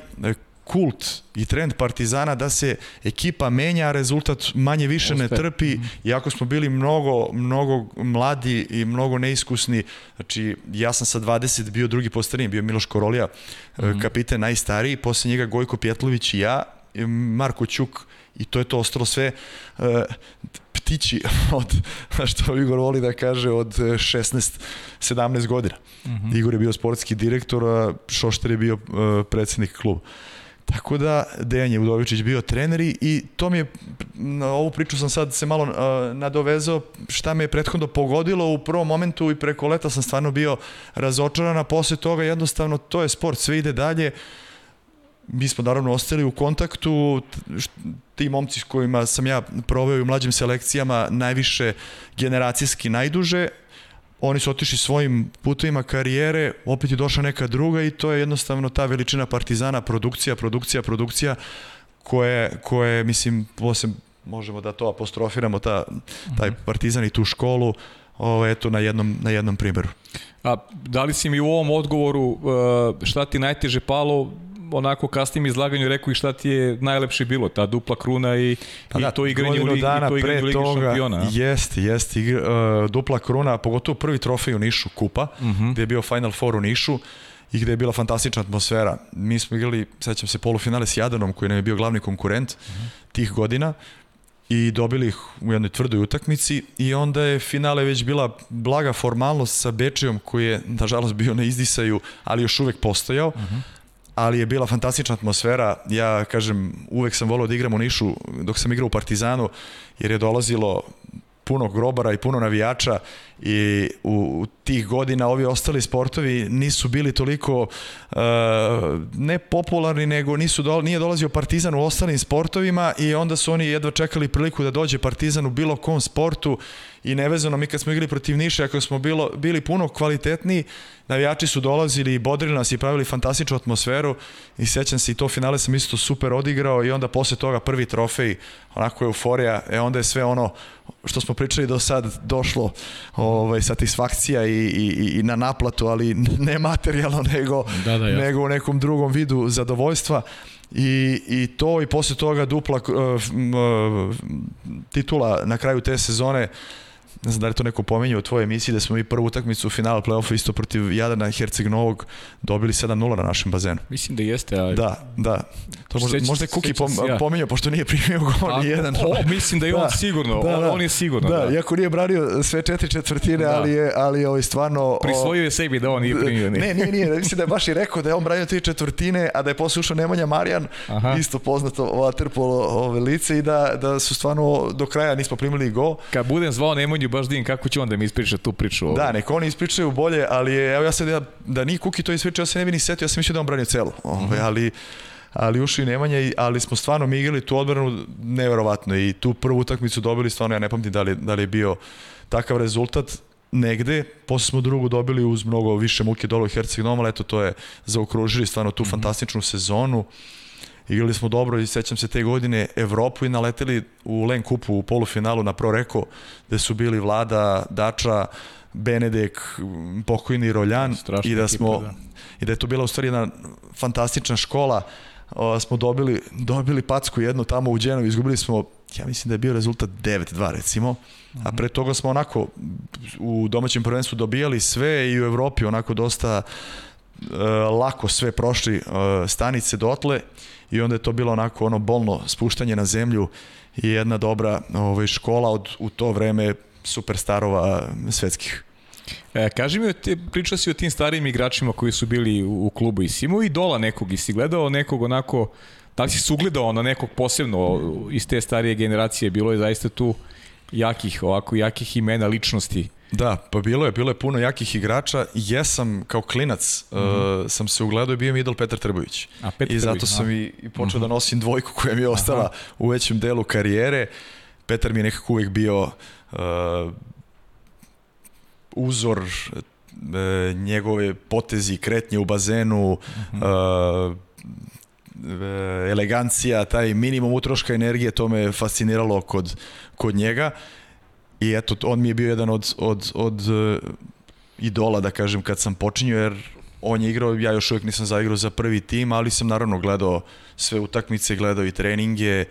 Speaker 2: kult i trend Partizana da se ekipa menja, a rezultat manje više ne trpi, mhm. iako smo bili mnogo, mnogo mladi i mnogo neiskusni. Znači, ja sam sa 20 bio drugi po bio Miloš Korolija, mm -hmm. kapiten najstariji, posle njega Gojko Pjetlović i ja, Marko Ćuk, i to je to ostalo sve uh, ptići od, što Igor voli da kaže, od 16-17 godina. Mm -hmm. Igor je bio sportski direktor, a Šošter je bio uh, predsednik kluba. Tako da Dejan je Udovičić bio trener i to mi je, na ovu priču sam sad se malo uh, nadovezao, šta me je prethodno pogodilo u prvom momentu i preko leta sam stvarno bio razočaran, a posle toga jednostavno to je sport, sve ide dalje. Mi smo naravno ostali u kontaktu, ti momci s kojima sam ja proveo u mlađim selekcijama najviše generacijski najduže, oni su otišli svojim putovima karijere, opet je došla neka druga i to je jednostavno ta veličina Partizana, produkcija, produkcija, produkcija, koje, koje mislim, posle možemo da to apostrofiramo, ta, taj mhm. Partizan i tu školu, ovo, eto, na jednom, na jednom primjeru.
Speaker 1: A da li si mi u ovom odgovoru e, šta ti najteže palo onako kasnim izlaganju rekao i šta ti je najlepše bilo, ta dupla kruna i, pa i da, to igranje u ligi,
Speaker 2: dana
Speaker 1: i to
Speaker 2: igranje u ligi toga, šampiona. Jeste, jeste, igr, uh, dupla kruna, pogotovo prvi trofej u Nišu, Kupa, uh mhm. -huh. gde je bio Final Four u Nišu i gde je bila fantastična atmosfera. Mi smo igrali, sećam se, polufinale s Jadanom, koji nam je bio glavni konkurent uh mhm. -huh. tih godina i dobili ih u jednoj tvrdoj utakmici i onda je finale već bila blaga formalnost sa Bečijom koji je nažalost bio na izdisaju, ali još uvek postojao. Uh mhm. -huh ali je bila fantastična atmosfera. Ja, kažem, uvek sam volio da igram u Nišu dok sam igrao u Partizanu, jer je dolazilo puno grobara i puno navijača i u, tih godina ovi ostali sportovi nisu bili toliko uh, ne popularni nego nisu do, nije dolazio Partizan u ostalim sportovima i onda su oni jedva čekali priliku da dođe Partizan u bilo kom sportu i nevezano mi kad smo igrali protiv Niša ako smo bilo, bili puno kvalitetniji navijači su dolazili i bodrili nas i pravili fantastičnu atmosferu i sećam se i to finale sam isto super odigrao i onda posle toga prvi trofej onako euforija e onda je sve ono što smo pričali do sad došlo ovaj, satisfakcija i, i, i na naplatu, ali ne materijalno, nego, da, da, nego u nekom drugom vidu zadovoljstva. I, i to i posle toga dupla uh, titula na kraju te sezone uh, ne znam da li to neko pomenio u tvojoj emisiji da smo mi prvu utakmicu u finalu play-offa isto protiv Jadana Herceg Novog dobili 7-0 na našem bazenu.
Speaker 1: Mislim da jeste, ali...
Speaker 2: Da, da. To možda, možda je Kuki pom, ja. pomenio, pošto nije primio gol ni jedan.
Speaker 1: O, mislim da je da, on sigurno, da, da, on je sigurno.
Speaker 2: Da, da, iako nije branio sve četiri četvrtine, da. ali je, ali je ovaj stvarno...
Speaker 1: Prisvojio je sebi da on nije primio.
Speaker 2: Nije. Ne, nije, nije. Mislim da je baš i rekao da je on branio tri četvrtine, a da je posle ušao Nemanja Marijan, Aha. isto poznato Waterpolo ove lice i da, da su stvarno do kraja nismo primili gol.
Speaker 1: Kad budem zvao Nemanju baš din kako će on da mi ispriča tu priču.
Speaker 2: Ovdje. Da, neko oni ispričaju bolje, ali je, evo ja sad da, da ni Kuki to ispričao, ja se ne bi ni setio, ja sam mislio da on branio celo. Ove, mm -hmm. ali ali ušli Nemanja, ali smo stvarno mi igrali tu odbranu neverovatno i tu prvu utakmicu dobili stvarno, ja ne pamtim da li, da li je bio takav rezultat negde, posle smo drugu dobili uz mnogo više muke dole u Herceg Nomal, eto to je zaokružili stvarno tu mm -hmm. fantastičnu sezonu. Igrali smo dobro i sećam se te godine Evropu i naleteli u Len Kupu u polufinalu na Pro Reko, gde su bili Vlada, Dača, Benedek, pokojni Roljan
Speaker 1: Strašna
Speaker 2: i da smo ekipa, da. i da je to bila u stvari jedna fantastična škola. O, smo dobili dobili packu jednu tamo u Đenovi, izgubili smo ja mislim da je bio rezultat 9-2 recimo, a pre toga smo onako u domaćem prvenstvu dobijali sve i u Evropi onako dosta uh, lako sve prošli uh, stanice dotle i onda je to bilo onako ono bolno spuštanje na zemlju i jedna dobra ovaj, škola od u to vreme superstarova svetskih.
Speaker 1: E, kaži mi, te, pričao si o tim starijim igračima koji su bili u, u klubu i si imao idola nekog i si gledao nekog onako, da li si se ugledao na nekog posebno iz te starije generacije, bilo je zaista tu jakih, ovako jakih imena ličnosti
Speaker 2: Da, pa bilo je, bilo je puno jakih igrača. Jesam kao klinac mm -hmm. uh, sam se ugledao i bio mi idol Petar Trbović. A, Petar I zato Trbović, sam i, i počeo mm -hmm. da nosim dvojku koja mi je ostala Aha. u većem delu karijere. Petar mi je nekako uvijek bio uh, uzor uh, njegove potezi, kretnje u bazenu, mm -hmm. uh, elegancija, taj minimum utroška energije, to me fasciniralo kod, kod njega. Uh, I eto, on mi je bio jedan od, od, od uh, idola, da kažem, kad sam počinio, jer on je igrao, ja još uvijek nisam zaigrao za prvi tim, ali sam naravno gledao sve utakmice, gledao i treninge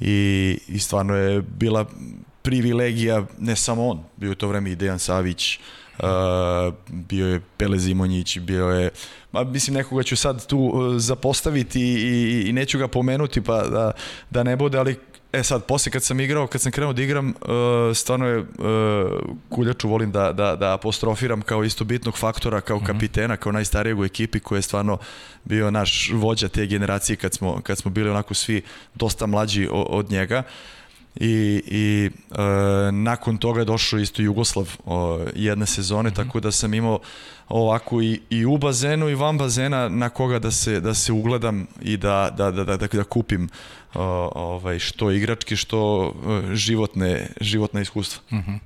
Speaker 2: i, i stvarno je bila privilegija, ne samo on, bio je to vreme i Dejan Savić, uh, bio je Pele Zimonjić, bio je, ma, mislim nekoga ću sad tu uh, zapostaviti i, i neću ga pomenuti pa da, da ne bude, ali E sad, posle kad sam igrao, kad sam krenuo da igram, uh, stvarno je uh, Kuljaču volim da, da, da apostrofiram kao isto bitnog faktora, kao mhm. kapitena, kao najstarijeg u ekipi koji je stvarno bio naš vođa te generacije kad smo, kad smo bili onako svi dosta mlađi od, njega. I, i e, nakon toga je došao isto Jugoslav o, jedne sezone, mm -hmm. tako da sam imao ovako i, i u bazenu i van bazena na koga da se, da se ugledam i da, da, da, da, da kupim ovaj, što igrački, što e, životne, životne iskustva.
Speaker 1: Mm -hmm.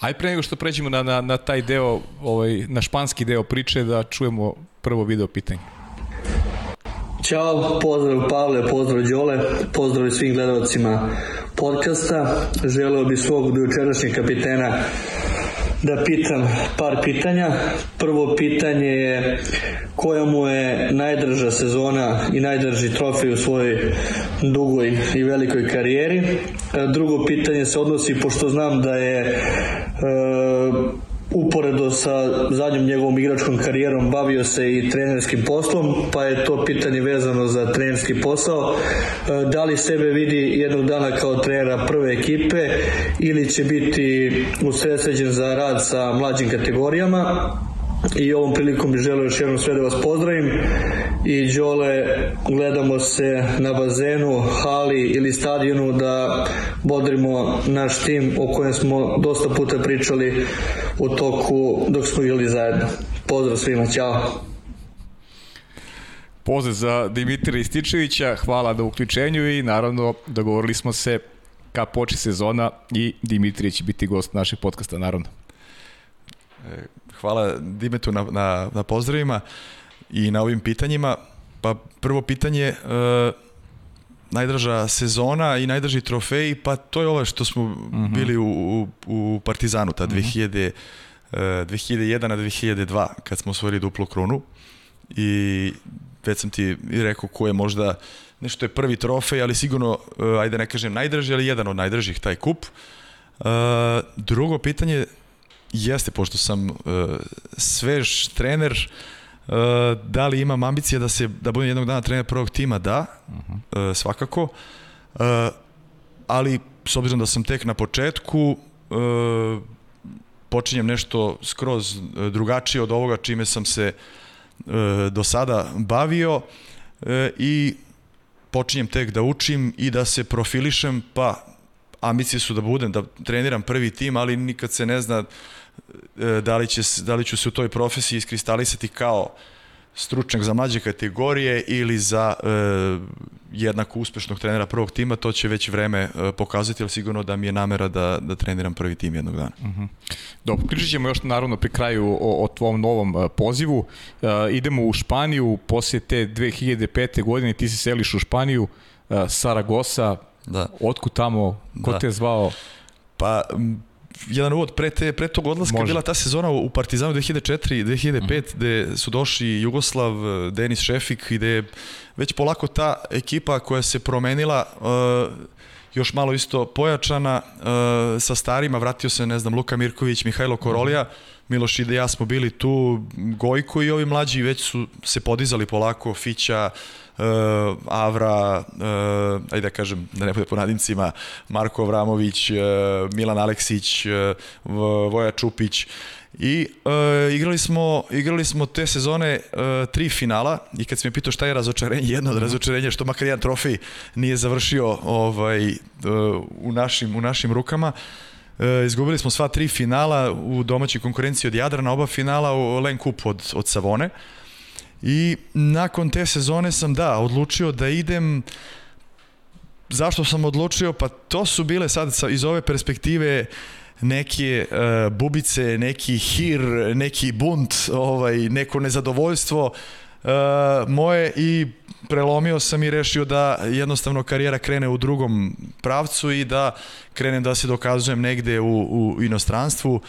Speaker 1: Aj pre nego što pređemo na, na, na taj deo, ovaj, na španski deo priče, da čujemo prvo video pitanje.
Speaker 3: Ćao, pozdrav Pavle, pozdrav Đole, pozdrav svim gledalcima podcasta. Želeo bi svog dojučerašnjeg kapitena da pitam par pitanja. Prvo pitanje je koja mu je najdrža sezona i najdrži trofej u svojoj dugoj i velikoj karijeri. Drugo pitanje se odnosi, pošto znam da je e, uporedo sa zadnjom njegovom igračkom karijerom bavio se i trenerskim poslom, pa je to pitanje vezano za trenerski posao. E, da li sebe vidi jednog dana kao trenera prve ekipe ili će biti usredsređen za rad sa mlađim kategorijama? I ovom prilikom bih želeo još jednom sve da vas pozdravim i Đole gledamo se na bazenu, hali ili stadionu da bodrimo naš tim o kojem smo dosta puta pričali u toku dok smo bili zajedno. Pozdrav svima, ćao!
Speaker 1: Pozdrav za Dimitra Ističevića, hvala na uključenju i naravno dogovorili smo se ka poči sezona i Dimitrije će biti gost našeg podcasta, naravno.
Speaker 2: E, hvala Dimetu na, na, na pozdravima i na ovim pitanjima. Pa prvo pitanje, e, najdrža sezona i najdrži trofej, pa to je ovo što smo mhm. bili u, u, u Partizanu, ta uh -huh. 2000, 2001 na 2002, kad smo osvojili duplu krunu i već sam ti rekao ko je možda nešto je prvi trofej, ali sigurno, uh, ajde ne kažem najdrži, ali jedan od najdržih taj kup. Uh, drugo pitanje jeste, pošto sam uh, svež trener, da li imam ambicije da se da budem jednog dana trener prvog tima? Da, uh -huh. uh, svakako. Uh, ali s obzirom da sam tek na početku, uh, počinjem nešto skroz drugačije od ovoga čime sam se uh, do sada bavio uh, i počinjem tek da učim i da se profilišem, pa ambicije su da budem, da treniram prvi tim, ali nikad se ne zna e, da li, će, da li ću se u toj profesiji iskristalisati kao stručnjak za mlađe kategorije ili za e, jednako uspešnog trenera prvog tima, to će već vreme e, pokazati, ali sigurno da mi je namera da, da treniram prvi tim jednog dana. Uh
Speaker 1: mhm. -huh. Dobro, pričat ćemo još naravno pri kraju o, o tvom novom e, pozivu. E, idemo u Španiju, poslije te 2005. godine ti se seliš u Španiju, e, Saragosa, da. otkud tamo, ko da. te je zvao?
Speaker 2: Pa, jedan uvod pre, te, pre tog odlaska Može. bila ta sezona u Partizanu 2004 i 2005 mm. gde su došli Jugoslav, Denis Šefik i gde je već polako ta ekipa koja se promenila uh, još malo isto pojačana uh, sa starima, vratio se ne znam Luka Mirković, Mihajlo Korolija, Miloš i da ja smo bili tu, Gojko i ovi mlađi već su se podizali polako, Fića, Avra, uh, ajde da kažem, da ne bude po nadimcima, Marko Avramović, uh, Milan Aleksić, uh, Voja Čupić, I uh, igrali, smo, igrali smo te sezone uh, tri finala i kad si me pitao šta je razočarenje, jedno od mhm. razočarenja što makar jedan trofej nije završio ovaj, uh, u, našim, u našim rukama. Uh, izgubili smo sva tri finala u domaćoj konkurenciji od Jadrana, oba finala u Len Kup od, od Savone. Uh, I nakon te sezone sam, da, odlučio da idem zašto sam odlučio? Pa to su bile sad iz ove perspektive neke uh, bubice, neki hir, neki bunt, ovaj, neko nezadovoljstvo uh, moje i prelomio sam i rešio da jednostavno karijera krene u drugom pravcu i da krenem da se dokazujem negde u, u inostranstvu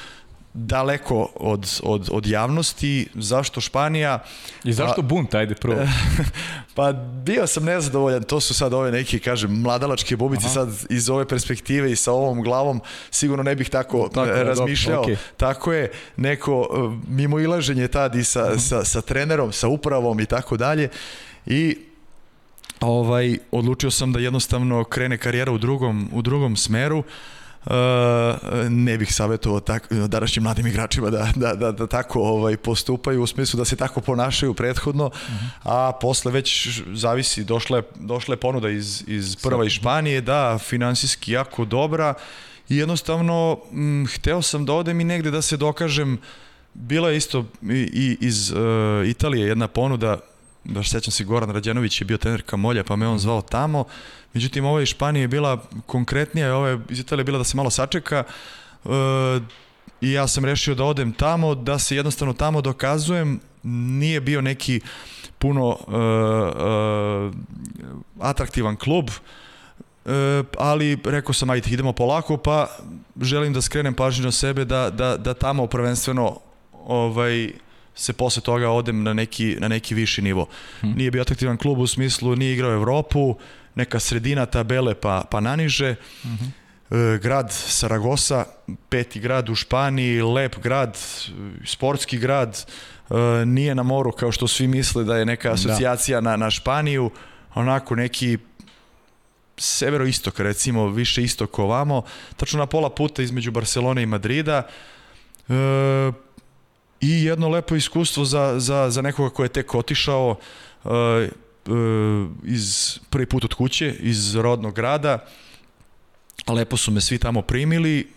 Speaker 2: daleko od, od, od javnosti. Zašto Španija?
Speaker 1: I zašto pa, bunt, ajde prvo?
Speaker 2: pa bio sam nezadovoljan, to su sad ove neki, kažem, mladalačke bubice Aha. sad iz ove perspektive i sa ovom glavom sigurno ne bih tako, tako je, razmišljao. Okay. Tako je, neko e, mimo ilaženje tad i sa, -huh. sa, sa trenerom, sa upravom i tako dalje. I ovaj odlučio sam da jednostavno krene karijera u drugom u drugom smeru. Uh, ne bih savjetovao tak, današnjim mladim igračima da, da, da, da tako ovaj, postupaju u smislu da se tako ponašaju prethodno, uh. -huh. a posle već zavisi, došla je, došla je ponuda iz, iz prva iz Španije, da, finansijski jako dobra i jednostavno m, hteo sam da odem i negde da se dokažem Bila je isto i, i iz uh, Italije jedna ponuda, baš sećam se Goran Rađenović je bio trener Kamolja, pa me on zvao tamo. Međutim, ova iz Španije je bila konkretnija, ova iz Italije bila da se malo sačeka e, i ja sam rešio da odem tamo, da se jednostavno tamo dokazujem, nije bio neki puno e, e, atraktivan klub, ali rekao sam ajde idemo polako pa želim da skrenem pažnju na sebe da, da, da tamo prvenstveno ovaj, se posle toga odem na neki, na neki viši nivo. Hmm. Nije bio atraktivan klub u smislu, nije igrao Evropu, neka sredina tabele pa, pa naniže. -huh. e, grad Saragosa, peti grad u Španiji, lep grad, sportski grad, e, nije na moru kao što svi misle da je neka da. asocijacija da. na, na Španiju, onako neki severoistok recimo, više istok ovamo, tačno na pola puta između Barcelone i Madrida. E, i jedno lepo iskustvo za, za, za nekoga ko je tek otišao uh, uh, iz prvi put od kuće, iz rodnog grada. Lepo su me svi tamo primili,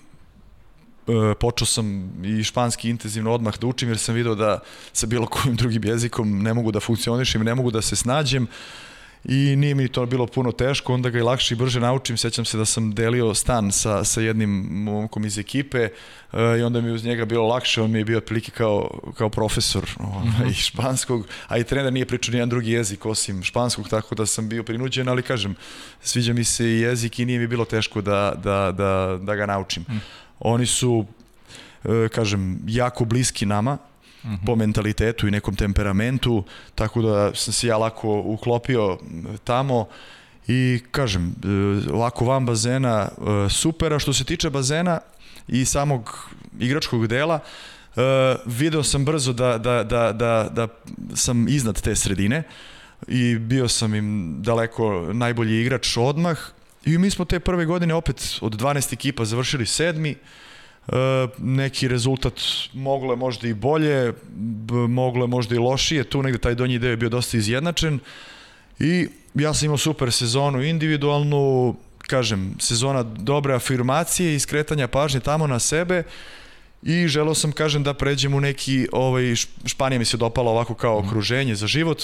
Speaker 2: uh, počeo sam i španski intenzivno odmah da učim jer sam video da sa bilo kojim drugim jezikom ne mogu da funkcionišem, ne mogu da se snađem. I nije mi to bilo puno teško, onda ga i lakše i brže naučim. Sećam se da sam delio stan sa, sa jednim momkom iz ekipe uh, i onda mi uz njega bilo lakše, on mi je bio otprilike kao, kao profesor uh, mm -hmm. i španskog, a i trener nije pričao nijedan drugi jezik osim španskog, tako da sam bio prinuđen, ali kažem, sviđa mi se i jezik i nije mi bilo teško da, da, da, da ga naučim. Mm. Oni su, uh, kažem, jako bliski nama, -hmm. po mentalitetu i nekom temperamentu, tako da sam se ja lako uklopio tamo i kažem, e, ovako van bazena e, super, a što se tiče bazena i samog igračkog dela, Uh, video sam brzo da, da, da, da, da sam iznad te sredine i bio sam im daleko najbolji igrač odmah i mi smo te prve godine opet od 12 ekipa završili sedmi uh, E, neki rezultat moglo je možda i bolje, moglo je možda i lošije, tu negde taj donji deo je bio dosta izjednačen i ja sam imao super sezonu individualnu, kažem, sezona dobre afirmacije i skretanja pažnje tamo na sebe i želeo sam, kažem, da pređem u neki, ovaj, Španija mi se dopala ovako kao mhm. okruženje za život,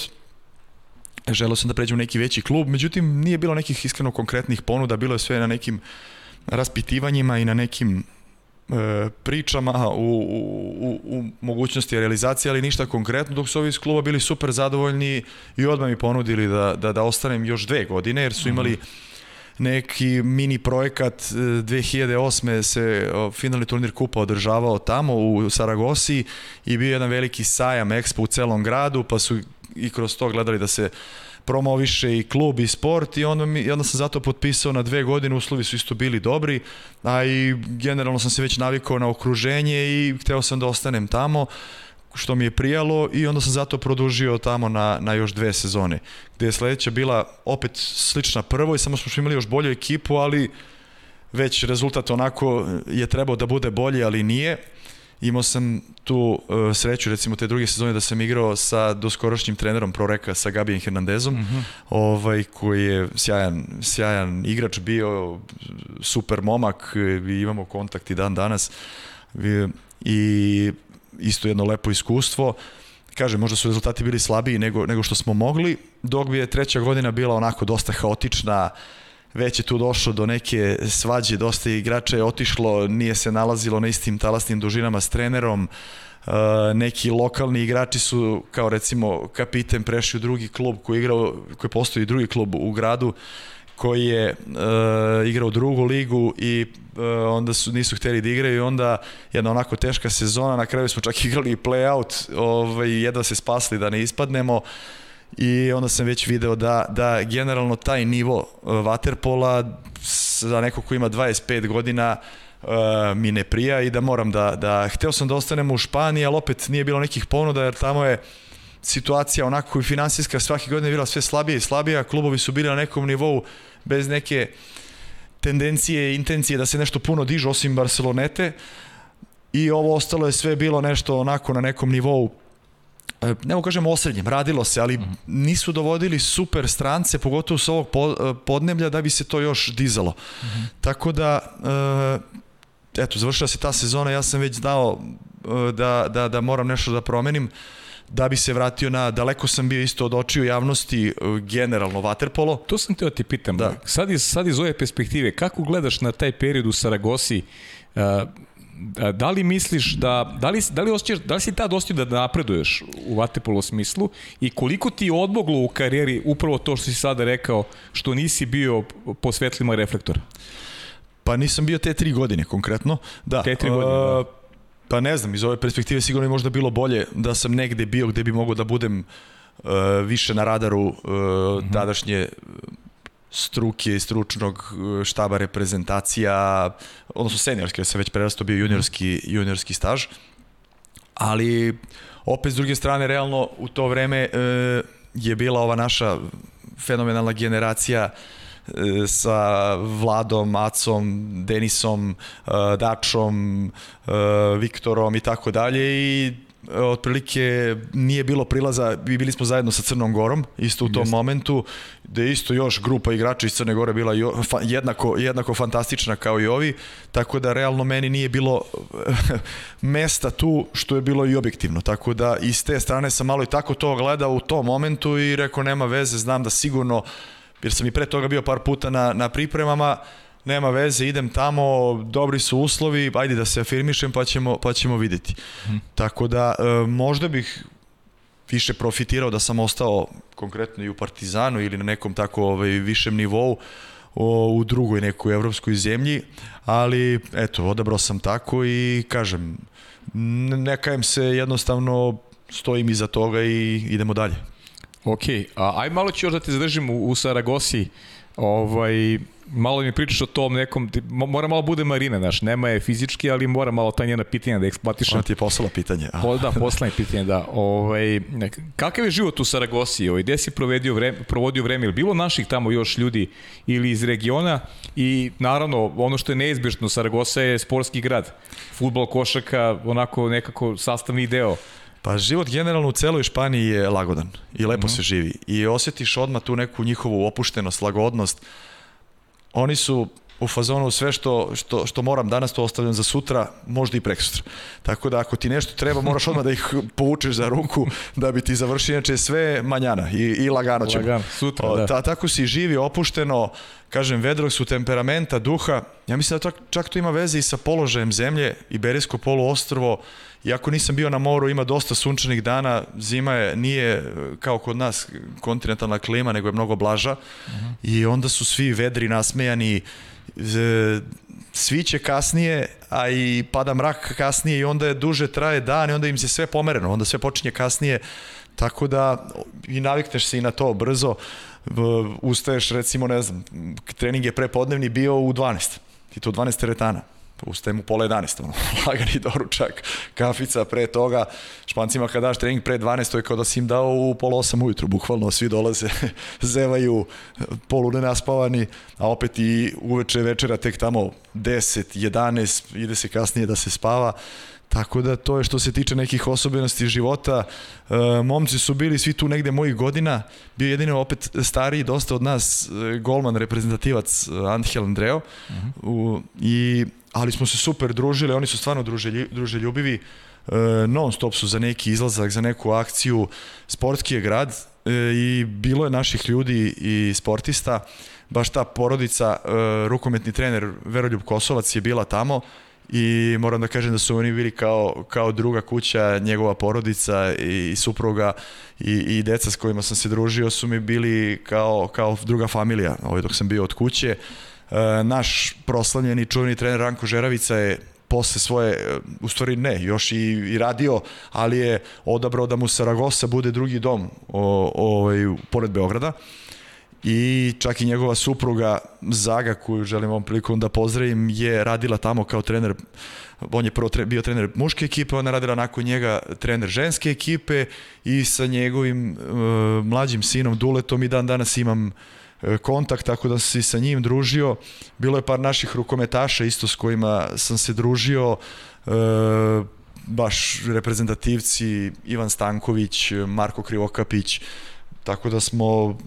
Speaker 2: želeo sam da pređem u neki veći klub, međutim nije bilo nekih iskreno konkretnih ponuda, bilo je sve na nekim raspitivanjima i na nekim pričama u, u, u mogućnosti realizacije, ali ništa konkretno, dok su ovi iz kluba bili super zadovoljni i odmah mi ponudili da, da, da ostanem još dve godine, jer su mhm. imali neki mini projekat 2008. E, se finalni turnir kupa održavao tamo u Saragosi i bio jedan veliki sajam Expo u celom gradu, pa su i kroz to gledali da se promoviše i klub i sport i onda, mi, i onda sam zato potpisao na dve godine, uslovi su isto bili dobri, a i generalno sam se već navikao na okruženje i hteo sam da ostanem tamo što mi je prijalo i onda sam zato produžio tamo na, na još dve sezone, gde je sledeća bila opet slična prvoj, samo smo imali još bolju ekipu, ali već rezultat onako je trebao da bude bolji, ali nije. Imao sam tu uh, sreću, recimo, te druge sezone da sam igrao sa doskorošnjim trenerom Proreka, sa Gabijem Hernandezom, mm -hmm. ovaj, koji je sjajan, sjajan igrač bio, super momak, i imamo kontakt i dan danas. I, i isto jedno lepo iskustvo. Kažem, možda su rezultati bili slabiji nego, nego što smo mogli, dok bi je treća godina bila onako dosta haotična, uh, već je tu došlo do neke svađe, dosta igrača je otišlo, nije se nalazilo na istim talasnim dužinama s trenerom, Uh, neki lokalni igrači su kao recimo kapiten prešli u drugi klub koji igrao koji postoji drugi klub u gradu koji je uh, igrao drugu ligu i uh, onda su nisu hteli da igraju i onda jedna onako teška sezona na kraju smo čak igrali play-out ovaj, jedva se spasli da ne ispadnemo i onda sam već video da, da generalno taj nivo waterpola za neko ko ima 25 godina uh, mi ne prija i da moram da, da hteo sam da ostanem u Španiji, ali opet nije bilo nekih ponuda jer tamo je situacija onako i finansijska svake godine bila sve slabije i slabija, klubovi su bili na nekom nivou bez neke tendencije, intencije da se nešto puno dižu osim Barcelonete. I ovo ostalo je sve bilo nešto onako na nekom nivou E, ne mogu kažem osrednjem, radilo se, ali mhm. nisu dovodili super strance, pogotovo s ovog e, podneblja, da bi se to još dizalo. Mm -hmm. Tako da, e, eto, završila se ta sezona, ja sam već znao da, da, da moram nešto da promenim, da bi se vratio na, daleko sam bio isto od očiju javnosti, generalno vaterpolo.
Speaker 1: To sam teo ti pitam, da. sad, iz, sad iz ove perspektive, kako gledaš na taj period u Saragosi, uh, da li misliš da, da li, da li, osjećaš, da li si tad osjećao da napreduješ u vatepolo smislu i koliko ti je odmoglo u karijeri upravo to što si sada rekao, što nisi bio po svetlima reflektora?
Speaker 2: Pa nisam bio te tri godine konkretno. Da.
Speaker 1: Te tri godine, da.
Speaker 2: Pa ne znam, iz ove perspektive sigurno je možda bilo bolje da sam negde bio gde bi mogao da budem uh, više na radaru uh, mm -hmm. tadašnje struke i stručnog e, štaba reprezentacija, odnosno seniorski, ja sam već prerasto bio juniorski, juniorski staž, ali opet s druge strane, realno u to vreme e, je bila ova naša fenomenalna generacija e, sa Vladom, Acom, Denisom, e, Dačom, Viktorom i tako dalje i otprilike nije bilo prilaza, bili smo zajedno sa Crnom Gorom, isto u tom Jeste. momentu, da je isto još grupa igrača iz Crne Gore bila jednako, jednako fantastična kao i ovi, tako da realno meni nije bilo mesta tu što je bilo i objektivno, tako da iz te strane sam malo i tako to gledao u tom momentu i rekao nema veze, znam da sigurno, jer sam i pre toga bio par puta na, na pripremama, nema veze, idem tamo, dobri su uslovi, ajde da se afirmišem pa ćemo, pa ćemo videti. Hmm. Tako da e, možda bih više profitirao da sam ostao konkretno i u Partizanu ili na nekom tako ovaj, višem nivou o, u drugoj nekoj evropskoj zemlji, ali eto, odabrao sam tako i kažem, ne kajem se jednostavno stojim iza toga i idemo dalje.
Speaker 1: Ok, a, aj malo ću još da te zadržim u, u Saragosi. Ovaj, malo mi pričaš o tom nekom, mora malo bude Marina, znaš, nema je fizički, ali mora malo ta njena pitanja da eksploatišem.
Speaker 2: Ona ti je poslala pitanje.
Speaker 1: Po, da, poslane pitanje, da. Ovaj, kakav je život u Saragosi? Ovaj, gde si provodio vreme, provodio vreme? Ili bilo naših tamo još ljudi ili iz regiona? I naravno, ono što je neizbježno, Saragosa je sportski grad. Futbol, košaka, onako nekako sastavni deo.
Speaker 2: Pa život generalno u celoj Španiji je lagodan i lepo mm -hmm. se živi. I osjetiš odmah tu neku njihovu opuštenost, lagodnost, oni su u fazonu sve što, što, što moram danas to ostavljam za sutra, možda i preksutra. Tako da ako ti nešto treba, moraš odmah da ih povučeš za ruku da bi ti završio, inače sve manjana i, i lagano ćemo.
Speaker 1: Lagan, sutra, o, da.
Speaker 2: Ta, tako si živi, opušteno, kažem, vedrog su temperamenta, duha. Ja mislim da to, čak to ima veze i sa položajem zemlje, Iberijsko poluostrvo, Iako nisam bio na moru, ima dosta sunčanih dana, zima je, nije kao kod nas kontinentalna klima, nego je mnogo blaža. Uh -huh. i onda su svi vedri nasmejani, sviće kasnije, a i pada mrak kasnije i onda je duže traje dan i onda im se sve pomereno, onda sve počinje kasnije, tako da i navikneš se i na to brzo, ustaješ recimo, ne znam, trening je prepodnevni bio u 12, i to u 12 teretana. Ustajem u pola 11, ono, lagani doručak, kafica pre toga, špancima kada daš trening pre 12, to je kao da si im dao u pola 8 ujutru, bukvalno svi dolaze, zevaju, polu nenaspavani, a opet i uveče večera tek tamo 10, 11, ide se kasnije da se spava, Tako da to je što se tiče nekih osobenosti života. E, momci su bili svi tu negde mojih godina. Bio jedino opet stariji dosta od nas e, golman reprezentativac e, Angel Andreo. Uh -huh. U, i, ali smo se super družili, oni su stvarno druželji, druželjubivi. Non stop su za neki izlazak, za neku akciju. Sportski je grad i bilo je naših ljudi i sportista. Baš ta porodica, rukometni trener Veroljub Kosovac je bila tamo i moram da kažem da su oni bili kao, kao druga kuća, njegova porodica i, i supruga i, i deca s kojima sam se družio su mi bili kao, kao druga familija ovaj, dok sam bio od kuće. E, naš proslavljeni čuveni trener Ranko Žeravica je posle svoje, u stvari ne, još i, i radio, ali je odabrao da mu Saragosa bude drugi dom o, o, ovaj, pored Beograda i čak i njegova supruga Zaga koju želim ovom prilikom da pozdravim je radila tamo kao trener on je prvo tre, bio trener muške ekipe, ona radila nakon njega trener ženske ekipe i sa njegovim uh, mlađim sinom Duletom i dan danas imam uh, kontakt, tako da sam se sa njim družio. Bilo je par naših rukometaša isto s kojima sam se družio, uh, baš reprezentativci Ivan Stanković, Marko Krivokapić, tako da smo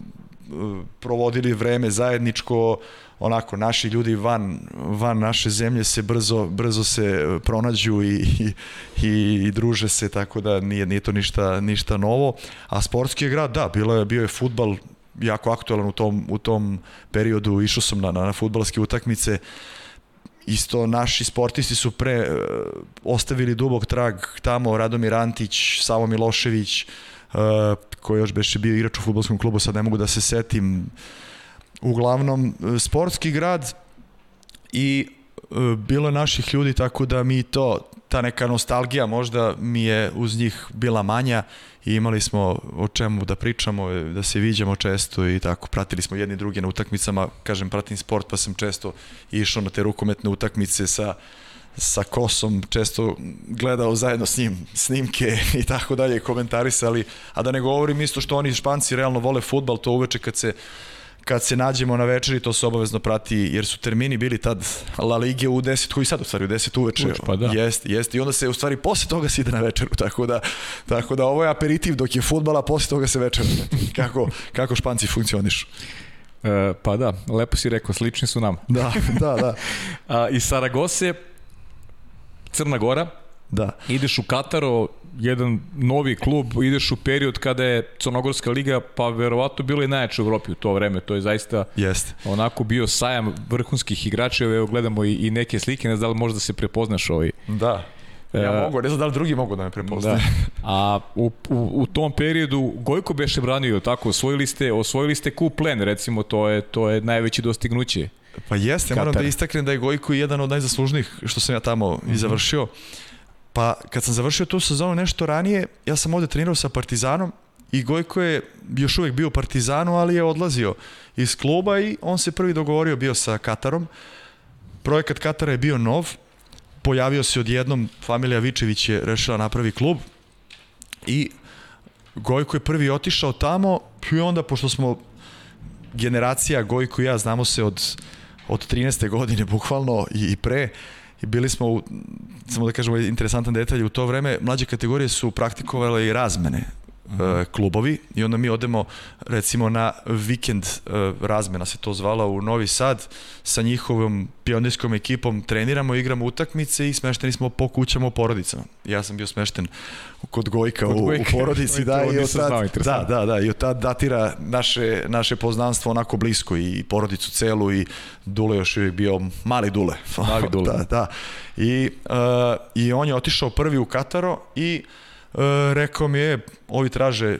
Speaker 2: provodili vreme zajedničko, onako naši ljudi van, van naše zemlje se brzo, brzo se pronađu i, i, i druže se, tako da nije, nije to ništa, ništa novo. A sportski je grad, da, bilo je, bio je futbal jako aktualan u tom, u tom periodu, išao sam na, na, na futbalske utakmice, isto naši sportisti su pre uh, ostavili dubog trag tamo, Radomir Antić, Savo Milošević, koji još beše bio igrač u futbolskom klubu, sad ne mogu da se setim. Uglavnom, sportski grad i e, bilo naših ljudi, tako da mi to, ta neka nostalgija možda mi je uz njih bila manja i imali smo o čemu da pričamo, da se viđamo često i tako, pratili smo jedni druge na utakmicama, kažem, pratim sport pa sam često išao na te rukometne utakmice sa sa Kosom često gledao zajedno s njim snimke i tako dalje, komentarisali, a da ne govorim isto što oni Španci realno vole futbal, to uveče kad se kad se nađemo na večeri, to se obavezno prati, jer su termini bili tad La Lige u 10, koji sad u stvari u 10 uveče.
Speaker 1: Uveč, pa da.
Speaker 2: Jeste, jeste. I onda se u stvari posle toga se ide na večeru, tako da, tako da ovo je aperitiv dok je futbala, posle toga se večera. kako, kako španci funkcionišu.
Speaker 1: E, pa da, lepo si rekao, slični su nam.
Speaker 2: Da, da, da.
Speaker 1: A, iz Saragose, Crna Gora,
Speaker 2: Da.
Speaker 1: ideš u Kataro, jedan novi klub, ideš u period kada je Crnogorska liga, pa verovatno bilo i najjače u Evropi u to vreme, to je zaista
Speaker 2: Jeste.
Speaker 1: onako bio sajam vrhunskih igrača, evo gledamo i, i neke slike, ne znam da li možda se prepoznaš ovaj.
Speaker 2: Da. Ja
Speaker 1: E,
Speaker 2: mogu, ne znam da li drugi mogu da me prepoznaju.
Speaker 1: Da. A u, u, u tom periodu Gojko beše branio tako, osvojili ste, osvojili ste kup plen, recimo to je to je najveće dostignuće.
Speaker 2: Pa jeste, moram da istaknem da je Gojko jedan od najzaslužnijih što sam ja tamo i završio. Pa kad sam završio tu sezonu nešto ranije, ja sam ovde trenirao sa Partizanom i Gojko je još uvek bio u Partizanu, ali je odlazio iz kluba i on se prvi dogovorio bio sa Katarom. Projekat Katara je bio nov, pojavio se odjednom, familija Vičević je rešila napravi klub i Gojko je prvi otišao tamo i onda, pošto smo generacija Gojko i ja, znamo se od, od 13. godine bukvalno i, i pre, i bili smo, u, samo da kažemo interesantan detalj, u to vreme mlađe kategorije su praktikovale i razmene e, klubovi i onda mi odemo recimo na vikend e, razmena se to zvala u Novi Sad sa njihovom pionirskom ekipom treniramo, igramo utakmice i smešteni smo po kućama u porodicama. Ja sam bio smešten kod Gojka
Speaker 1: Kod
Speaker 2: u, u
Speaker 1: Gojka.
Speaker 2: porodici, da, i od tad, da, da, da, i od tad datira naše, naše poznanstvo onako blisko i porodicu celu i Dule još uvijek bio mali Dule.
Speaker 1: Mali Dule.
Speaker 2: da, da. I, uh, I on je otišao prvi u Kataro i uh, rekao mi je, ovi traže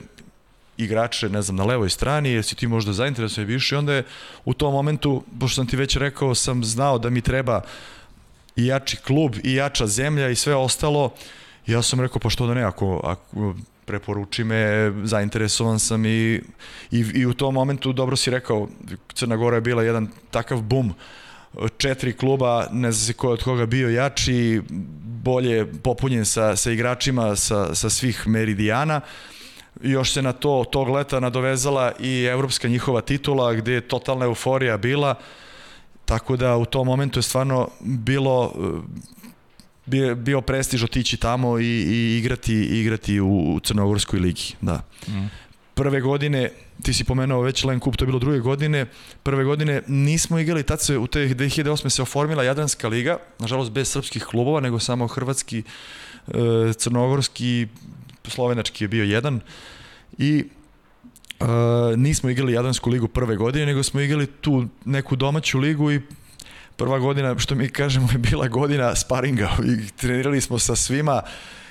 Speaker 2: igrače, ne znam, na levoj strani, jer si ti možda zainteresovan više i onda je u tom momentu, pošto sam ti već rekao, sam znao da mi treba i jači klub i jača zemlja i sve ostalo. Ja sam rekao, pa što da ne, ako, ako preporuči me, zainteresovan sam i, i, i u tom momentu, dobro si rekao, Crna Gora je bila jedan takav bum, četiri kluba, ne znam se ko od koga bio jači, bolje popunjen sa, sa igračima sa, sa svih meridijana. Još se na to tog leta nadovezala i evropska njihova titula gde je totalna euforija bila. Tako da u tom momentu je stvarno bilo bio, bio prestiž otići tamo i, i igrati igrati u Crnogorskoj ligi, da.
Speaker 1: Mm.
Speaker 2: Prve godine, ti si pomenuo već Len Kup, to je bilo druge godine, prve godine nismo igrali, tad se u te 2008. se oformila Jadranska liga, nažalost bez srpskih klubova, nego samo hrvatski, eh, crnogorski, slovenački je bio jedan i Uh, nismo igrali Jadransku ligu prve godine, nego smo igrali tu neku domaću ligu i prva godina, što mi kažemo, je bila godina sparinga i trenirali smo sa svima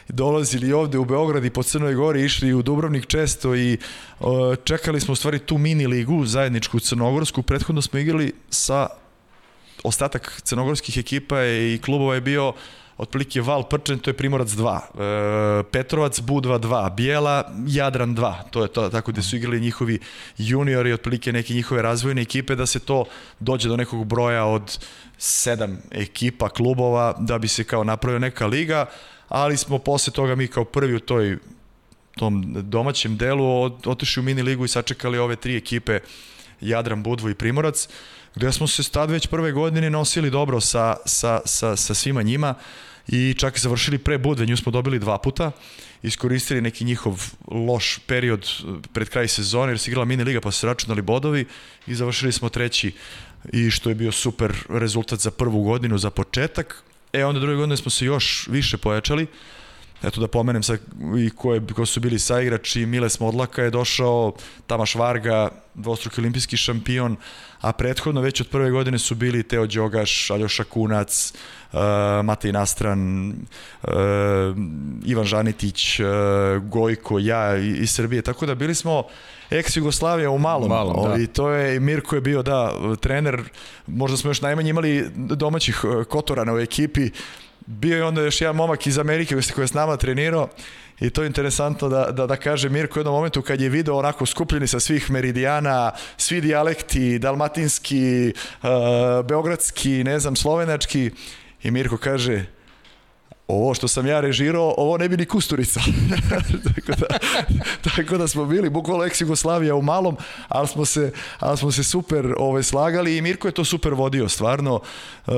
Speaker 2: dolazili ovde u Beograd i po Crnoj Gori, išli u Dubrovnik često i uh, čekali smo u stvari tu mini ligu, zajedničku crnogorsku. Prethodno smo igrali sa ostatak crnogorskih ekipa i klubova je bio otprilike Val Prčen, to je Primorac 2, e, Petrovac Budva 2, Bijela Jadran 2, to je to, tako gde su igrali njihovi juniori, otprilike neke njihove razvojne ekipe, da se to dođe do nekog broja od sedam ekipa, klubova, da bi se kao napravio neka liga, ali smo posle toga mi kao prvi u toj tom domaćem delu otišli u mini ligu i sačekali ove tri ekipe Jadran, Budvo i Primorac gde smo se tad već prve godine nosili dobro sa, sa, sa, sa svima njima i čak i završili pre Budve, nju smo dobili dva puta, iskoristili neki njihov loš period pred kraj sezone jer se igrala mini liga pa se računali bodovi i završili smo treći. I što je bio super rezultat za prvu godinu za početak. E onda druge godine smo se još više pojačali. Eto da pomenem sad i ko, je, ko su bili saigrači, Miles Modlaka je došao, Tamaš Varga, dvostruki olimpijski šampion, a prethodno već od prve godine su bili Teo Đogaš, Aljoša Kunac, Matej Nastran, uh, Ivan Žanitić, uh, Gojko, ja iz Srbije, tako da bili smo ex-Jugoslavija u malom,
Speaker 1: Malom, da.
Speaker 2: i to je, Mirko je bio, da, trener, možda smo još najmanje imali domaćih kotorana u ekipi, bio je onda još jedan momak iz Amerike koji je s nama trenirao i to je interesantno da, da, da kaže Mirko u jednom momentu kad je video onako skupljeni sa svih meridijana, svi dijalekti, dalmatinski, uh, beogradski, ne znam, slovenački i Mirko kaže ovo što sam ja režirao, ovo ne bi ni Kusturica. tako, da, tako da smo bili bukvalno ex Jugoslavija u malom, ali smo se, ali smo se super ovaj, slagali i Mirko je to super vodio, stvarno. Uh,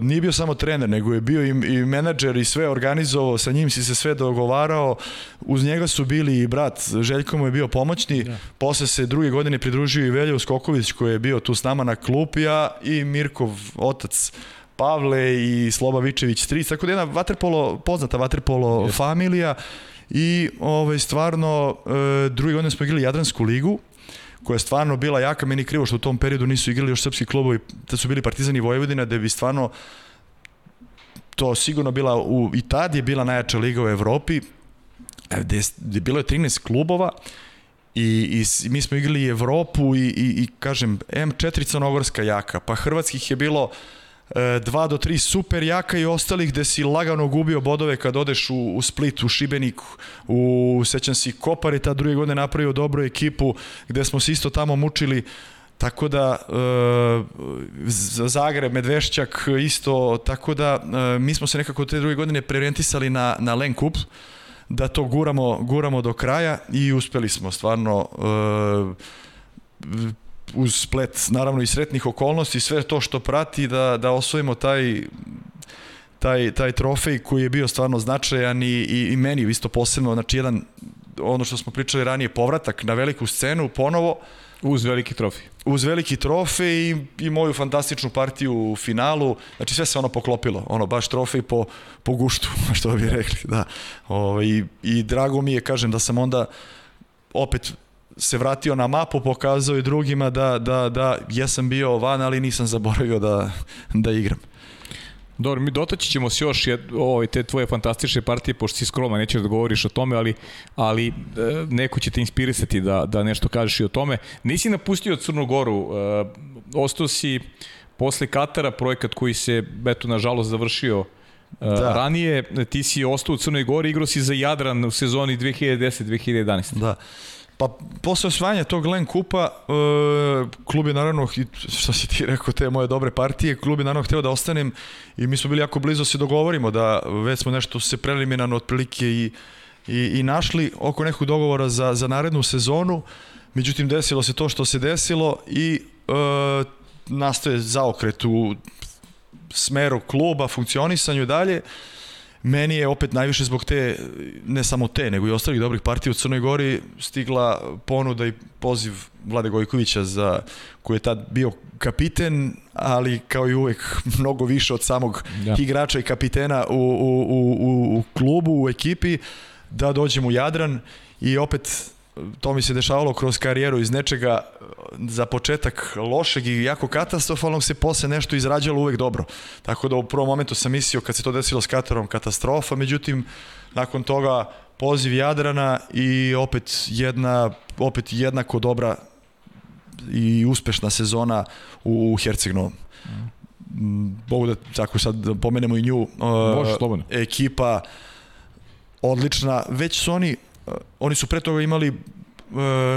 Speaker 2: nije bio samo trener, nego je bio i, i menadžer i sve organizovao, sa njim si se sve dogovarao. Uz njega su bili i brat, Željko mu je bio pomoćni, da. posle se druge godine pridružio i Veljo Skoković koji je bio tu s nama na klupi, a i Mirkov otac Pavle i Sloba Vičević stric, tako da jedna vaterpolo, poznata vaterpolo yes. familija i ovaj, stvarno e, drugi godine smo igrali Jadransku ligu, koja je stvarno bila jaka, meni krivo što u tom periodu nisu igrali još srpski klubovi, da su bili Partizani Vojvodina, da bi stvarno to sigurno bila, u, i tad je bila najjača liga u Evropi, e, gde, gde bilo je 13 klubova, I, i mi smo igrali Evropu i, i, i kažem, M4 Crnogorska jaka, pa Hrvatskih je bilo 2 do 3 super jaka i ostalih gde si lagano gubio bodove kad odeš u, u Split, u Šibenik, u, sećam si, Kopar je ta druge godine napravio dobru ekipu gde smo se isto tamo mučili Tako da e, Zagreb, Medvešćak isto, tako da e, mi smo se nekako te druge godine preorientisali na, na Len Kup, da to guramo, guramo do kraja i uspeli smo stvarno e, uz splet naravno i sretnih okolnosti, sve to što prati da, da osvojimo taj taj, taj trofej koji je bio stvarno značajan i, i, i meni isto posebno, znači jedan ono što smo pričali ranije, povratak na veliku scenu ponovo.
Speaker 1: Uz veliki trofej.
Speaker 2: Uz veliki trofej i, i moju fantastičnu partiju u finalu, znači sve se ono poklopilo, ono baš trofej po, po guštu, što bi rekli, da. Ove, ovaj, i, I drago mi je, kažem, da sam onda opet se vratio na mapu, pokazao i drugima da, da, da jesam bio van, ali nisam zaboravio da, da igram.
Speaker 1: Dobro, mi dotaći ćemo se još jed, ovaj, te tvoje fantastične partije, pošto si skroma, nećeš da govoriš o tome, ali, ali e, neko će te inspirisati da, da nešto kažeš i o tome. Nisi napustio Crnu Goru, e, ostao si posle Katara, projekat koji se, eto, nažalost, završio e, da. ranije. Ti si ostao u Crnoj Gori, igrao si za Jadran u sezoni 2010-2011.
Speaker 2: Da. Pa posle osvajanja tog Glen Kupa, e, klub je naravno, što si ti rekao, te moje dobre partije, klub je naravno hteo da ostanem i mi smo bili jako blizo da se dogovorimo da već smo nešto se preliminarno otprilike i, i, i našli oko nekog dogovora za, za narednu sezonu. Međutim, desilo se to što se desilo i e, nastaje zaokret u smeru kluba, funkcionisanju dalje. Meni je opet najviše zbog te, ne samo te, nego i ostalih dobrih partija u Crnoj Gori stigla ponuda i poziv Vlade Gojkovića za, koji je tad bio kapiten, ali kao i uvek mnogo više od samog ja. igrača i kapitena u, u, u, u klubu, u ekipi, da dođem u Jadran i opet to mi se dešavalo kroz karijeru iz nečega za početak lošeg i jako katastrofalnog se posle nešto izrađalo uvek dobro. Tako da u prvom momentu sam mislio kad se to desilo s Katarom katastrofa, međutim nakon toga poziv Jadrana i opet jedna opet jednako dobra i uspešna sezona u Herceg-Novom. Mm. Bogu da tako sad pomenemo i nju.
Speaker 1: Može, slobodno.
Speaker 2: Ekipa odlična. Već su oni oni su pre toga imali e,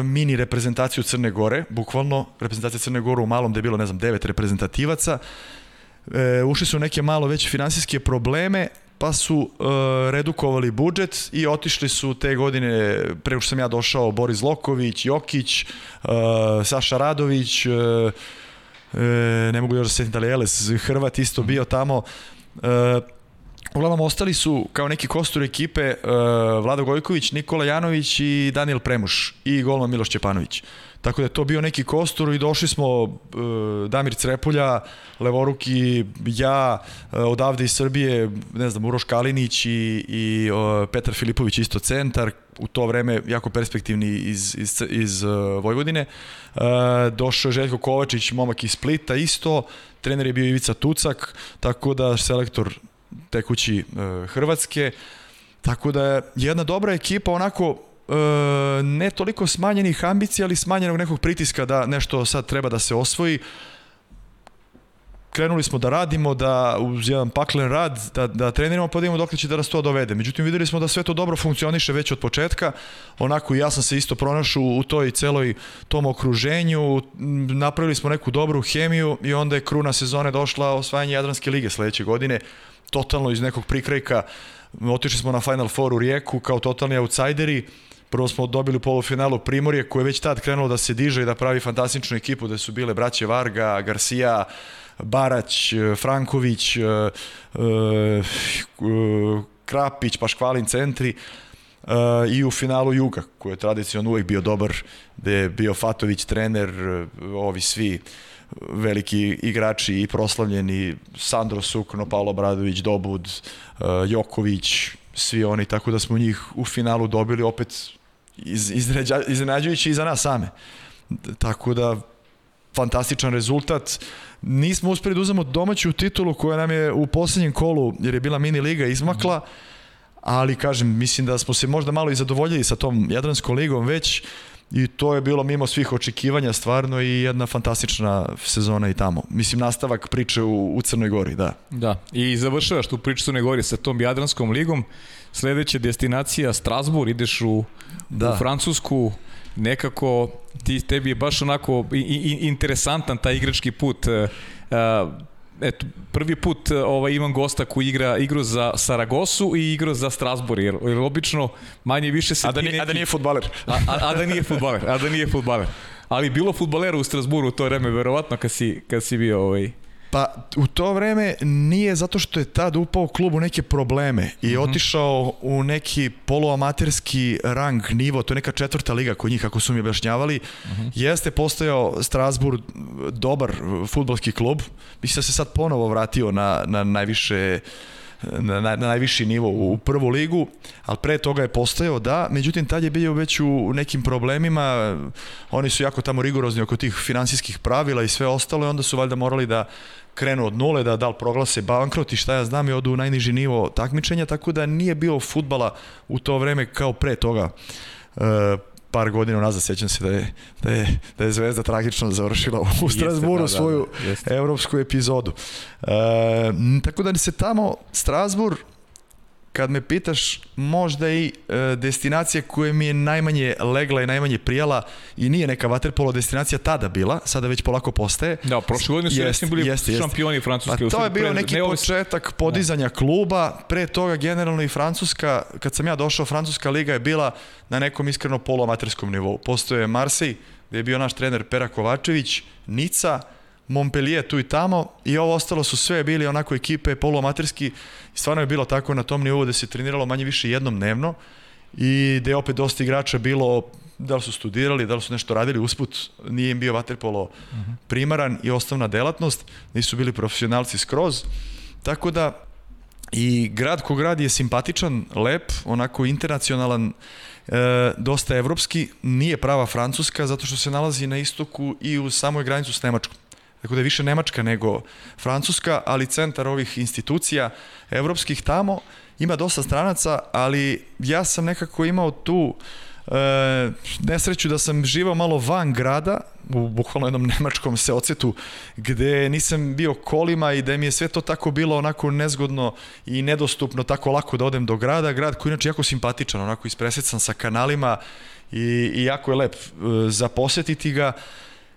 Speaker 2: mini reprezentaciju Crne Gore, bukvalno reprezentacija Crne Gore u malom gde je bilo, ne znam, devet reprezentativaca. E, ušli su neke malo veće finansijske probleme, pa su e, redukovali budžet i otišli su te godine, pre što sam ja došao, Boris Loković, Jokić, e, Saša Radović, e, ne mogu još da se da li Eles, Hrvat isto bio tamo, e, Uglavnom, ostali su kao neki kostur ekipe uh, Vlado Gojković, Nikola Janović i Daniel Premuš i golman Miloš Čepanović. Tako da je to bio neki kostur i došli smo uh, Damir Crepulja, Levoruki, ja, uh, odavde iz Srbije, ne znam, Uroš Kalinić i, i uh, Petar Filipović isto centar, u to vreme jako perspektivni iz, iz, iz uh, Vojvodine. Uh, došao je Željko Kovačić, momak iz Splita isto, trener je bio Ivica Tucak, tako da selektor tekući e, Hrvatske. Tako da je jedna dobra ekipa onako e, ne toliko smanjenih ambicija, ali smanjenog nekog pritiska da nešto sad treba da se osvoji. Krenuli smo da radimo, da uz jedan paklen rad, da, da treniramo, pa da imamo dok će da nas to dovede. Međutim, videli smo da sve to dobro funkcioniše već od početka. Onako, ja sam se isto pronašao u toj celoj tom okruženju. Napravili smo neku dobru hemiju i onda je kruna sezone došla osvajanje Jadranske lige sledeće godine totalno iz nekog prikrajka. Otišli smo na Final Four u Rijeku kao totalni outsideri. Prvo smo dobili u polufinalu Primorje koje je već tad krenulo da se diže i da pravi fantastičnu ekipu gde su bile braće Varga, Garcia, Barać, Franković, Krapić, Paškvalin centri i u finalu Juga, koji je tradicionalno uvek bio dobar, gde je bio Fatović trener, ovi svi veliki igrači i proslavljeni, Sandro Sukno, Paolo Bradović, Dobud, Joković, svi oni, tako da smo njih u finalu dobili opet iz, iznenađujući i za nas same. Tako da, fantastičan rezultat. Nismo uspeli da uzemo domaću titulu koja nam je u poslednjem kolu, jer je bila mini liga, izmakla, ali kažem, mislim da smo se možda malo i zadovoljili sa tom Jadranskom ligom već, i to je bilo mimo svih očekivanja stvarno i jedna fantastična sezona i tamo. Mislim, nastavak priče u, u Crnoj Gori, da.
Speaker 1: Da, i završavaš tu priču Crnoj Gori sa tom Jadranskom ligom. Sledeća destinacija Strasbourg, ideš u, da. u Francusku, nekako ti, tebi je baš onako i, i, interesantan taj igrački put. Uh, eto, prvi put ovaj, imam gosta koji igra igru za Saragosu i igru za Strasbourg, jer, jer obično manje više se...
Speaker 2: A da, nije, neki... a da nije futbaler.
Speaker 1: A, a, a da nije futbaler, a da nije futbaler. Ali bilo futbalera u Strasburu u to vreme, verovatno, kad si, kad si bio ovaj,
Speaker 2: Pa u to vreme nije zato što je tad upao klub u neke probleme i mhm. -huh. otišao u neki poluamaterski rang nivo, to je neka četvrta liga kod njih kako su mi objašnjavali. Mhm. -huh. Jeste postojao Strasbourg dobar futbalski klub. Mislim da se sad ponovo vratio na, na najviše na, na, na najviši nivo u prvu ligu, ali pre toga je postojao da, međutim tad je bio već u nekim problemima, oni su jako tamo rigorozni oko tih finansijskih pravila i sve ostalo i onda su valjda morali da krenu od nule, da da li proglase bankrot i šta ja znam i odu u najniži nivo takmičenja, tako da nije bio futbala u to vreme kao pre toga. E, par godina nazad sećam se da je, da je, da je Zvezda tragično završila u Strasburu da, svoju da, da, evropsku epizodu. E, tako da se tamo Strasbur kad me pitaš, možda i e, destinacija koja mi je najmanje legla i najmanje prijala i nije neka vaterpolo destinacija tada bila, sada već polako postaje.
Speaker 1: Da, prošle godine su jest, bili jest, šampioni Francuske.
Speaker 2: Pa to je bio neki ne početak podizanja da. kluba, pre toga generalno i Francuska, kad sam ja došao, Francuska liga je bila na nekom iskreno poluamaterskom nivou. Postoje Marseille, gde je bio naš trener Pera Kovačević, Nica, Montpellier tu i tamo i ovo ostalo su sve bili onako ekipe poluamaterski i stvarno je bilo tako na tom nivou da se treniralo manje više jednom dnevno i da je opet dosta igrača bilo da li su studirali, da li su nešto radili usput, nije im bio vaterpolo primaran i osnovna delatnost, nisu bili profesionalci skroz, tako da i grad ko grad je simpatičan, lep, onako internacionalan, e, dosta evropski, nije prava francuska zato što se nalazi na istoku i u samoj granicu s Nemačkom. Tako da je više Nemačka nego Francuska, ali centar ovih institucija evropskih tamo ima dosta stranaca, ali ja sam nekako imao tu e, nesreću da sam živao malo van grada, u bukvalno jednom nemačkom seocetu, gde nisam bio kolima i da mi je sve to tako bilo onako nezgodno i nedostupno tako lako da odem do grada. Grad koji inače jako simpatičan, onako ispresecan sa kanalima i, i jako je lep e, za posetiti ga.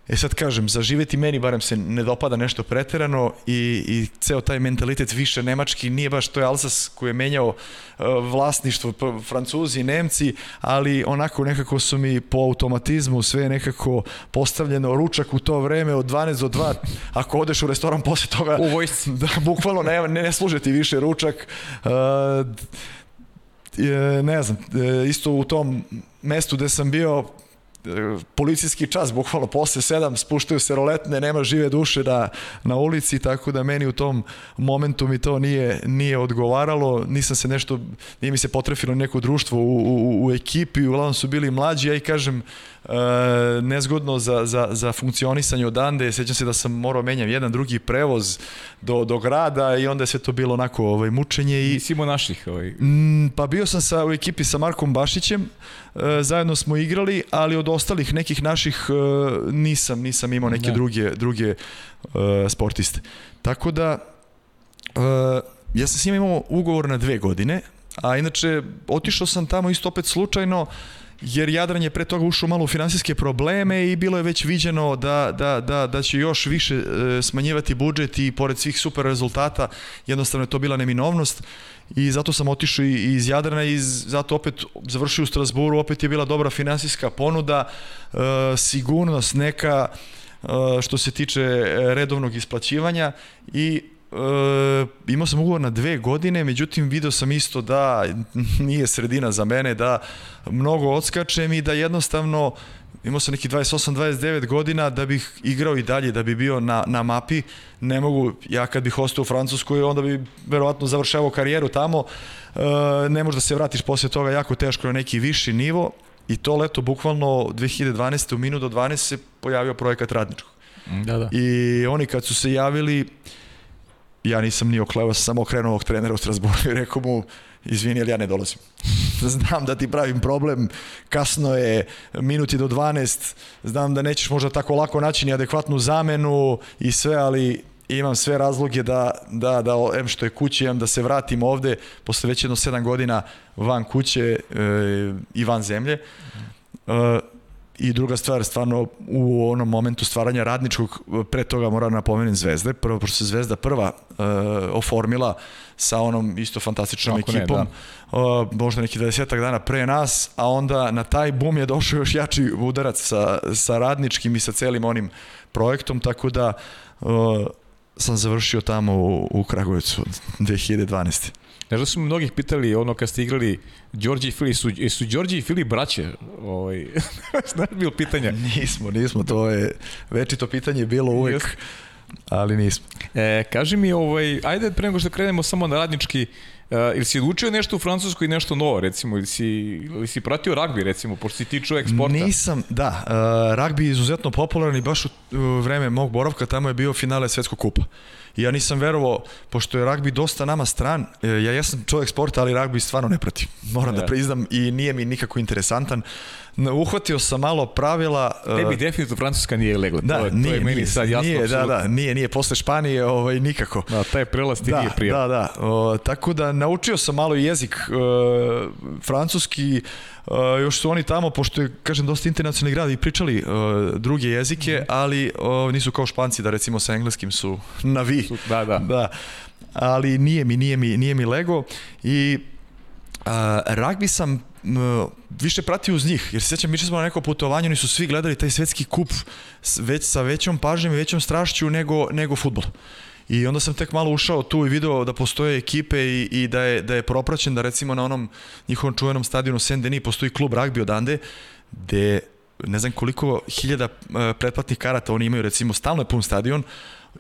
Speaker 2: E sad kažem, zaživeti meni barem se ne dopada nešto preterano i, i ceo taj mentalitet više nemački nije baš to je Alsas koji je menjao uh, vlasništvo Francuzi i Nemci, ali onako nekako su mi po automatizmu sve nekako postavljeno ručak u to vreme od 12 do 2, ako odeš u restoran posle toga,
Speaker 1: u vojsci.
Speaker 2: Da, bukvalno ne, ne, ne služe ti više ručak. Uh, ne znam, e, isto u tom mestu gde sam bio policijski čas, bukvalno posle sedam spuštaju se roletne, nema žive duše na, na ulici, tako da meni u tom momentu mi to nije, nije odgovaralo, nisam se nešto, nije mi se potrefilo neko društvo u, u, u ekipi, uglavnom su bili mlađi, ja i kažem, e, nezgodno za, za, za funkcionisanje odande, sećam se da sam morao menjam jedan drugi prevoz do, do grada i onda je sve to bilo onako ovaj, mučenje. I,
Speaker 1: Nisimo naših? Ovaj.
Speaker 2: M, pa bio sam sa, u ekipi sa Markom Bašićem, e, zajedno smo igrali, ali od ostalih nekih naših e, nisam, nisam imao neke ne. druge, druge e, sportiste. Tako da, e, ja sam s njima imao ugovor na dve godine, a inače otišao sam tamo isto opet slučajno, jer Jadran je pre toga ušao malo u finansijske probleme i bilo je već viđeno da, da, da, da će još više e, smanjivati budžet i pored svih super rezultata jednostavno je to bila neminovnost i zato sam otišao iz Jadrana i zato opet završio u Strasburu, opet je bila dobra finansijska ponuda, e, sigurnost neka e, što se tiče redovnog isplaćivanja i e, imao sam ugovor na dve godine, međutim video sam isto da nije sredina za mene, da mnogo odskačem i da jednostavno imao sam neki 28-29 godina da bih igrao i dalje, da bi bio na, na mapi. Ne mogu, ja kad bih ostao u Francuskoj, onda bi verovatno završavao karijeru tamo. E, ne možeš da se vratiš posle toga jako teško na neki viši nivo. I to leto, bukvalno 2012. u minu do 12 se pojavio projekat Radničkog.
Speaker 1: Da, da.
Speaker 2: I oni kad su se javili, ja nisam ni oklevao, sam samo okrenuo ovog trenera u Strasbourgu i rekao mu, izvini, ali ja ne dolazim. znam da ti pravim problem, kasno je, minuti do 12, znam da nećeš možda tako lako naći ni adekvatnu zamenu i sve, ali imam sve razloge da, da, da em što je kući, em da se vratim ovde, posle već jedno 7 godina van kuće e, i van zemlje. E, I druga stvar, stvarno u onom momentu stvaranja radničkog, pre toga moram napomenem Zvezde, prvo, pošto se Zvezda prva uh, oformila sa onom isto fantastičnom Kako ekipom, ne, da. uh, možda neki 20 dana pre nas, a onda na taj bum je došao još jači udarac sa, sa radničkim i sa celim onim projektom, tako da uh, sam završio tamo u, u Kragujevcu 2012.
Speaker 1: Znaš da su mnogih pitali ono kad ste igrali Đorđe i Fili, su, su Đorđe i Fili braće? Ovaj, znaš bilo pitanje?
Speaker 2: Nismo, nismo, to je večito pitanje bilo uvek, ali nismo.
Speaker 1: E, kaži mi, ovaj, ajde pre nego što krenemo samo na radnički, Uh, ili si učio nešto u Francuskoj i nešto novo, recimo, ili si, ili si pratio ragbi, recimo, pošto si ti čovjek sporta?
Speaker 2: Nisam, da. Uh, ragbi je izuzetno popularan i baš u, u vreme mog boravka tamo je bio finale svetskog kupa. I ja nisam verovao, pošto je ragbi dosta nama stran, e, ja jesam čovjek sporta, ali ragbi stvarno ne pratim. Moram ja. da priznam i nije mi nikako interesantan. Uhvatio sam malo pravila...
Speaker 1: Tebi uh, definitivno Francuska nije legla.
Speaker 2: Da,
Speaker 1: to,
Speaker 2: nije,
Speaker 1: to je meni
Speaker 2: nije,
Speaker 1: sad jasno.
Speaker 2: Nije, da, da, nije, nije. Posle Španije ovaj, nikako.
Speaker 1: Da, taj prelaz ti
Speaker 2: da,
Speaker 1: nije prijel.
Speaker 2: Da, da. O, tako da naučio sam malo jezik uh, francuski, Uh, još su oni tamo, pošto je, kažem, dosta internacionalni grad i pričali uh, druge jezike, mm. ali uh, nisu kao španci da recimo sa engleskim su na vi.
Speaker 1: Da, da.
Speaker 2: da. Ali nije mi, nije mi, nije mi lego i uh, ragbi sam uh, više pratio uz njih, jer se sjećam, mi smo na neko putovanje, oni su svi gledali taj svetski kup već sa većom pažnjom i većom strašću nego, nego futbol. I onda sam tek malo ušao tu i video da postoje ekipe i, i da, je, da je propraćen da recimo na onom njihovom čuvenom stadionu Saint-Denis postoji klub ragbi odande, gde ne znam koliko hiljada e, pretplatnih karata oni imaju, recimo stalno je pun stadion,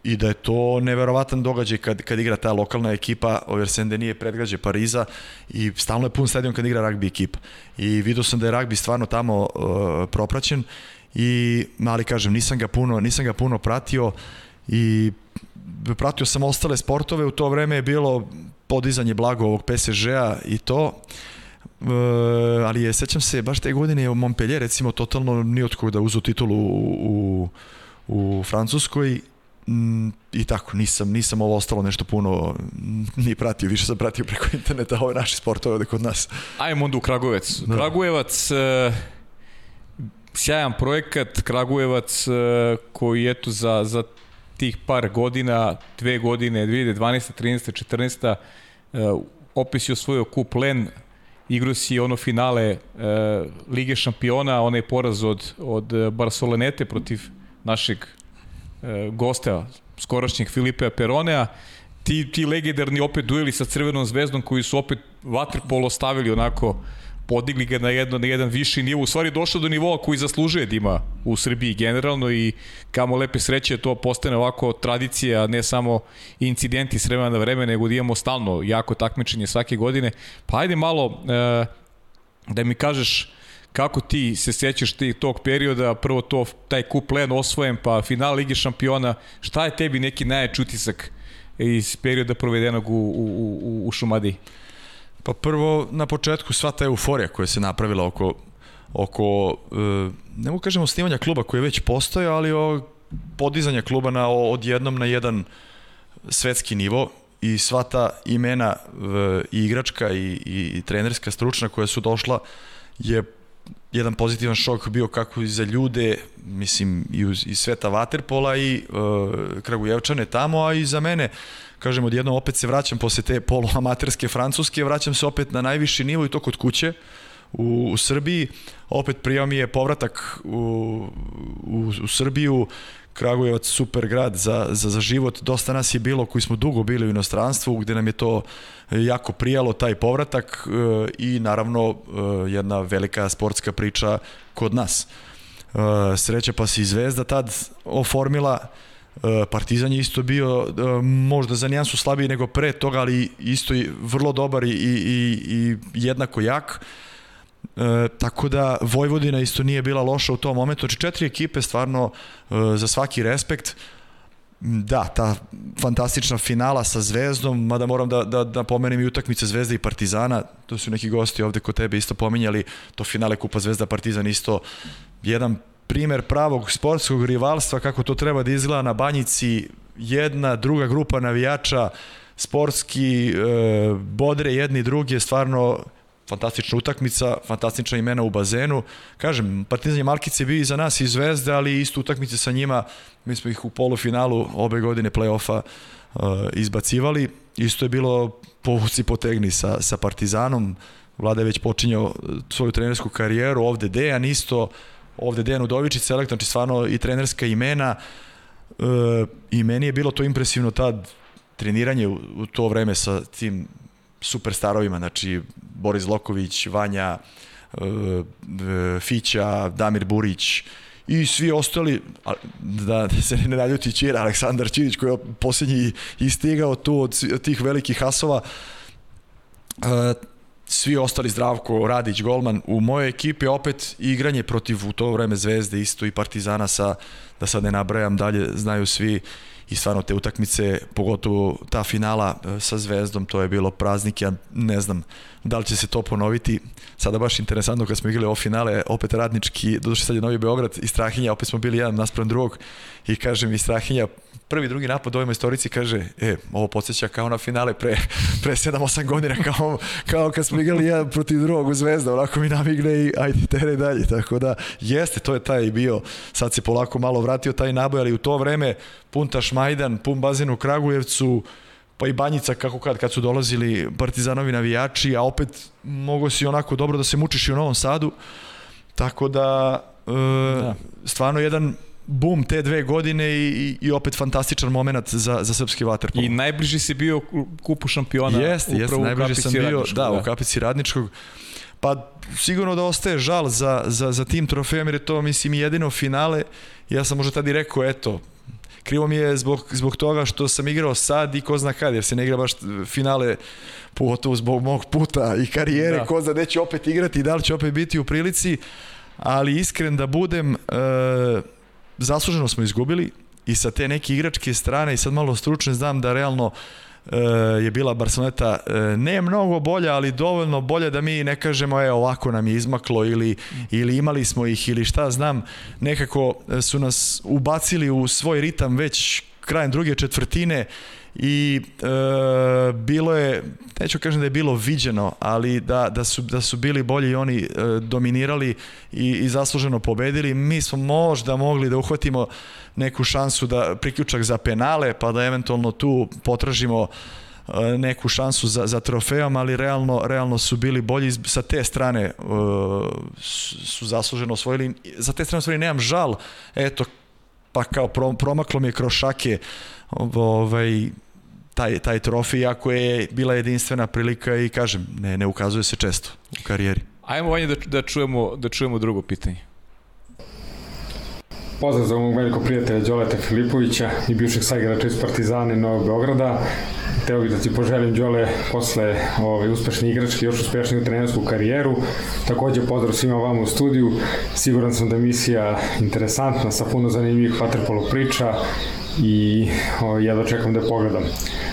Speaker 2: i da je to neverovatan događaj kad, kad igra ta lokalna ekipa, over Saint Denis je predgrađe Pariza i stalno je pun stadion kad igra ragbi ekipa. I vidio sam da je ragbi stvarno tamo uh, propraćen i mali kažem nisam ga puno nisam ga puno pratio i pratio sam ostale sportove, u to vreme je bilo podizanje blago ovog PSG-a i to, e, ali je, sećam se, baš te godine u Montpellier, recimo, totalno ni od da uzu titulu u, u, u Francuskoj i tako, nisam, nisam ovo ostalo nešto puno ni pratio, više sam pratio preko interneta ove naše sportove ovde kod nas.
Speaker 1: Ajmo onda u Kragujevac. Da. Kragujevac, e, sjajan projekat, Kragujevac e, koji eto za, za tih par godina, dve godine, 2012. 13. 14. Uh, opet si osvojio kup Len, igrao si ono finale uh, Lige šampiona, onaj poraz od, od Barcelonete protiv našeg gosta, skorašnjeg Filipea Peronea, ti, ti legendarni opet dueli sa Crvenom zvezdom koji su opet vaterpolo stavili onako podigli ga na, jedno, na jedan viši nivo, u stvari došao do nivoa koji zaslužuje da ima u Srbiji generalno i kamo lepe sreće to postane ovako tradicija, ne samo incidenti s vremena na vreme, nego da imamo stalno jako takmičenje svake godine. Pa ajde malo e, da mi kažeš kako ti se sećaš ti tog perioda, prvo to, taj kup len osvojen, pa final Lige šampiona, šta je tebi neki najjači utisak iz perioda provedenog u, u, u, u Šumadiji?
Speaker 2: Pa prvo, na početku sva ta euforija koja se napravila oko, oko e, ne mogu kažemo snimanja kluba koji je već postoja, ali o podizanja kluba na, od jednom na jedan svetski nivo i sva ta imena i igračka i, i, i trenerska stručna koja su došla je jedan pozitivan šok bio kako i za ljude, mislim i iz, iz sveta Waterpola i uh, Kragujevčane tamo, a i za mene, kažem, odjednom opet se vraćam posle te poluamaterske francuske, vraćam se opet na najviši nivo i to kod kuće u, u Srbiji. Opet prijao mi je povratak u, u, u Srbiju, Kragujevac super grad za, za, za život. Dosta nas je bilo koji smo dugo bili u inostranstvu gde nam je to jako prijalo taj povratak e, i naravno e, jedna velika sportska priča kod nas. E, sreća pa se i Zvezda tad oformila Partizan je isto bio možda za nijansu slabiji nego pre toga, ali isto i vrlo dobar i, i, i jednako jak. E, tako da Vojvodina isto nije bila loša u tom momentu. Znači četiri ekipe stvarno e, za svaki respekt. Da, ta fantastična finala sa Zvezdom, mada moram da, da, da pomenem i utakmice Zvezde i Partizana, to su neki gosti ovde kod tebe isto pominjali, to finale Kupa Zvezda Partizan isto jedan primer pravog sportskog rivalstva, kako to treba da izgleda na banjici, jedna, druga grupa navijača, sportski, e, bodre jedni druge, stvarno fantastična utakmica, fantastična imena u bazenu. Kažem, Partizan je Malkice bio i za nas i Zvezde, ali isto utakmice sa njima, mi smo ih u polufinalu obe godine play-offa uh, izbacivali. Isto je bilo povuci potegni sa, sa Partizanom, Vlada je već počinjao uh, svoju trenersku karijeru, ovde Dejan isto, ovde Dejan Udovičić, selekt, znači stvarno i trenerska imena, uh, i meni je bilo to impresivno tad treniranje u, u to vreme sa tim superstarovima, znači Boris Loković, Vanja, e, e, Fića, Damir Burić i svi ostali, da se ne naljuti Čira, Aleksandar Čirić koji je posljednji istigao tu od tih velikih hasova, e, svi ostali Zdravko, Radić, Golman, u mojoj ekipi opet igranje protiv u to vreme Zvezde isto i Partizana sa, da sad ne nabrajam dalje, znaju svi i stvarno te utakmice, pogotovo ta finala e, sa Zvezdom, to je bilo praznik, ja ne znam da li će se to ponoviti. Sada baš interesantno kad smo igrali o finale, opet radnički, doduše sad je Novi Beograd i Strahinja, opet smo bili jedan naspram drugog i kaže mi Strahinja, prvi, drugi napad ovoj istorici kaže, e, ovo podsjeća kao na finale pre, pre 7-8 godina, kao, kao kad smo igrali jedan protiv drugog u Zvezda, onako mi namigne i ajde tere dalje, tako da jeste, to je taj bio, sad se polako malo vratio taj naboj, ali u to vreme Punta Šmajdan, pun bazen u Kragujevcu, pa i Banjica kako kad, kad su dolazili partizanovi navijači, a opet mogo si onako dobro da se mučiš i u Novom Sadu, tako da, e, da. stvarno jedan bum te dve godine i, i opet fantastičan moment za, za srpski vaterpol.
Speaker 1: I najbliži si bio kupu šampiona.
Speaker 2: Jeste, jeste, najbliži sam bio, da, da, u kapici radničkog. Pa sigurno da ostaje žal za, za, za tim trofejom jer je to mislim jedino finale. Ja sam možda tada i rekao, eto, krivo mi je zbog, zbog toga što sam igrao sad i ko zna kad, jer se ne igra baš finale pogotovo zbog mog puta i karijere, da. ko zna gde će opet igrati i da li će opet biti u prilici, ali iskren da budem, e, zasluženo smo izgubili i sa te neke igračke strane i sad malo stručne znam da realno je bila Barceloneta e, ne mnogo bolja, ali dovoljno bolja da mi ne kažemo e ovako nam je izmaklo ili, ili imali smo ih ili šta znam, nekako su nas ubacili u svoj ritam već krajem druge četvrtine i e, bilo je, neću kažem da je bilo viđeno, ali da, da, su, da su bili bolji oni e, dominirali i, i zasluženo pobedili. Mi smo možda mogli da uhvatimo neku šansu da priključak za penale, pa da eventualno tu potražimo e, neku šansu za, za trofejom, ali realno, realno su bili bolji sa te strane uh, su zasluženo osvojili. Za te strane osvojili nemam žal, eto, pa kao promaklo mi je kroz šake ovaj, taj, taj trofej, ako je bila jedinstvena prilika i kažem, ne, ne ukazuje se često u karijeri.
Speaker 1: Ajmo vanje da, da, čujemo, da čujemo drugo pitanje.
Speaker 4: Pozdrav za mog velikog prijatelja Đoleta Filipovića i bivšeg saigrača iz Partizana i Novog Beograda. Teo bih da ti poželim Đole posle ove, uspešne igračke, još uspešniju trenersku karijeru. Takođe pozdrav svima vama u studiju. Siguran sam da misija interesantna sa puno zanimljivih vaterpolo priča i o, ja dočekam da pogledam.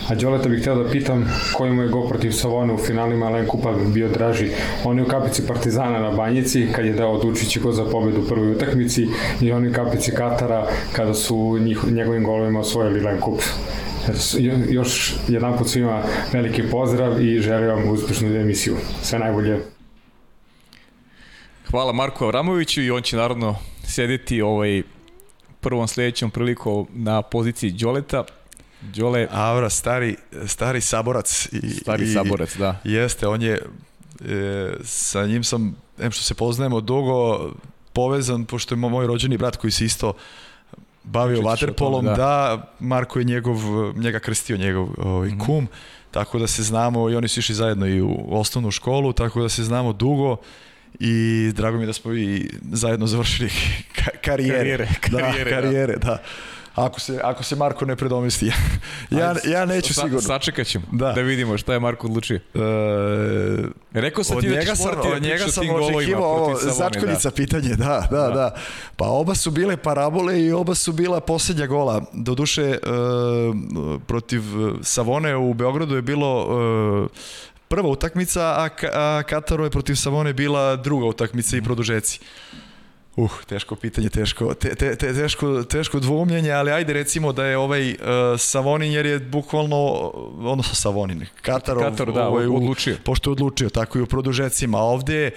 Speaker 4: A Đoleta bih hteo da pitam koji mu je go protiv Savone u finalima Alen Kupa bio draži. On je u kapici Partizana na Banjici kad je dao odlučići go za pobedu u prvoj utakmici i on je u kapici Katara kada su njih, njegovim golovima osvojili Len Kup. Još jedan put svima veliki pozdrav i želim vam uspešnu emisiju. Sve najbolje.
Speaker 1: Hvala Marku Avramoviću i on će naravno sedeti ovaj prvom sledećom prilikom na poziciji Đoleta.
Speaker 2: Đole... Avra, stari, stari saborac.
Speaker 1: I, stari i, saborac, da.
Speaker 2: Jeste, on je, e, sa njim sam, em što se poznajemo dugo, povezan, pošto je moj rođeni brat koji se isto bavio vaterpolom, da. da, Marko je njegov, njega krstio njegov ovaj, mm -hmm. kum, tako da se znamo i oni su išli zajedno i u osnovnu školu, tako da se znamo dugo i drago mi da smo i zajedno završili karijere. Karijere,
Speaker 1: karijere,
Speaker 2: da. Karijere, da. da. Ako se, ako se Marko ne predomisli. ja, ja neću sa, sigurno.
Speaker 1: Sačekat ćemo da. da vidimo šta je Marko odlučio. E, Rekao sam ti da ćeš morati
Speaker 2: od njega sam očekivao ovo začkoljica da. pitanje, da, da, da, da. Pa oba su bile parabole i oba su bila posljednja gola. Doduše, e, protiv Savone u Beogradu je bilo e, prva utakmica, a, a Kataru je protiv Savone bila druga utakmica i produžeci. Uh, teško pitanje, teško, te, te, te, teško, teško dvoumljenje, ali ajde recimo da je ovaj uh, Savonin, jer je bukvalno, odnosno Savonin, Katarov,
Speaker 1: Katar, da, ovaj, odlučio.
Speaker 2: Pošto je odlučio, tako i u produžecima. Ovde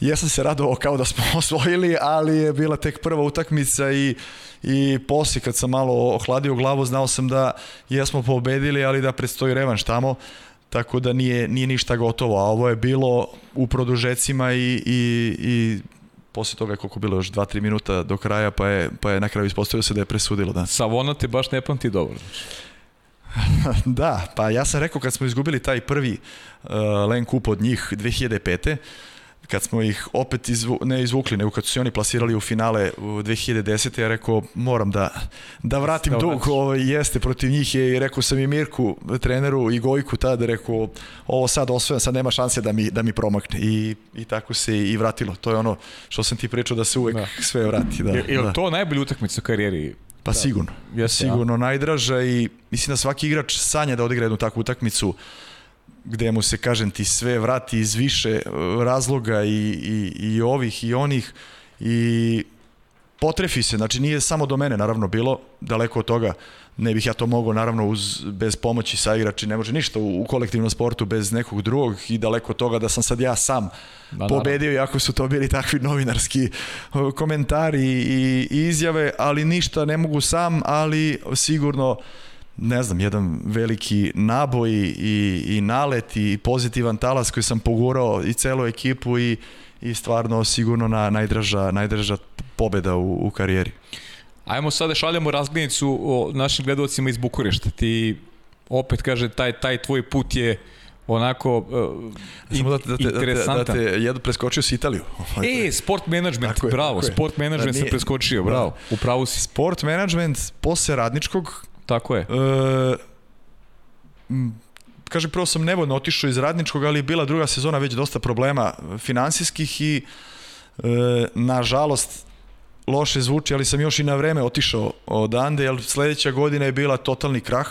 Speaker 2: jesam se radovao kao da smo osvojili, ali je bila tek prva utakmica i i posle kad sam malo ohladio glavu znao sam da jesmo pobedili, ali da predstoji revanš tamo tako da nije, nije ništa gotovo, a ovo je bilo u produžecima i, i, i posle toga je koliko bilo još 2-3 minuta do kraja, pa je, pa je na kraju ispostavio se da je presudilo. Da.
Speaker 1: Savona te baš ne pamti dobro.
Speaker 2: da, pa ja sam rekao kad smo izgubili taj prvi uh, Len Kup od njih 2005 kad smo ih opet izvu, ne izvukli, nego kad su se oni plasirali u finale u 2010. ja rekao moram da, da vratim da dug, ovo jeste protiv njih je i rekao sam i Mirku, treneru i Gojku tada, rekao ovo sad osvojam, sad nema šanse da mi, da mi promakne i, i tako se i vratilo. To je ono što sam ti pričao da se uvek da. sve vrati. Da,
Speaker 1: je, je da. to najbolji utakmica u karijeri?
Speaker 2: Pa da. sigurno. Jeste, sigurno ja. najdraža i mislim da svaki igrač sanja da odigra jednu takvu utakmicu gde mu se, kažem ti, sve vrati iz više e, razloga i, i, i ovih i onih i potrefi se, znači nije samo do mene naravno bilo, daleko od toga. Ne bih ja to mogao naravno uz, bez pomoći sa igrači, ne može ništa u, u kolektivnom sportu bez nekog drugog i daleko od toga da sam sad ja sam da, pobedio, iako su to bili takvi novinarski komentari i, i izjave, ali ništa ne mogu sam, ali sigurno ne znam, jedan veliki naboj i, i nalet i pozitivan talas koji sam pogurao i celu ekipu i, i stvarno sigurno na najdraža, najdraža pobeda u, u karijeri.
Speaker 1: Ajmo sada šaljamo razglednicu o našim gledalcima iz Bukurešta. Ti opet kaže taj, taj tvoj put je onako uh, in, da, da, interesantan. Da,
Speaker 2: da te jedu preskočio si Italiju.
Speaker 1: E, sport management, tako bravo, je, sport management da, sam preskočio, bravo, da. upravo si.
Speaker 2: Sport management posle radničkog
Speaker 1: Tako je. E,
Speaker 2: kaže, prvo sam nevodno otišao iz radničkog, ali bila druga sezona već dosta problema finansijskih i e, nažalost loše zvuči, ali sam još i na vreme otišao odande, jer sledeća godina je bila totalni krah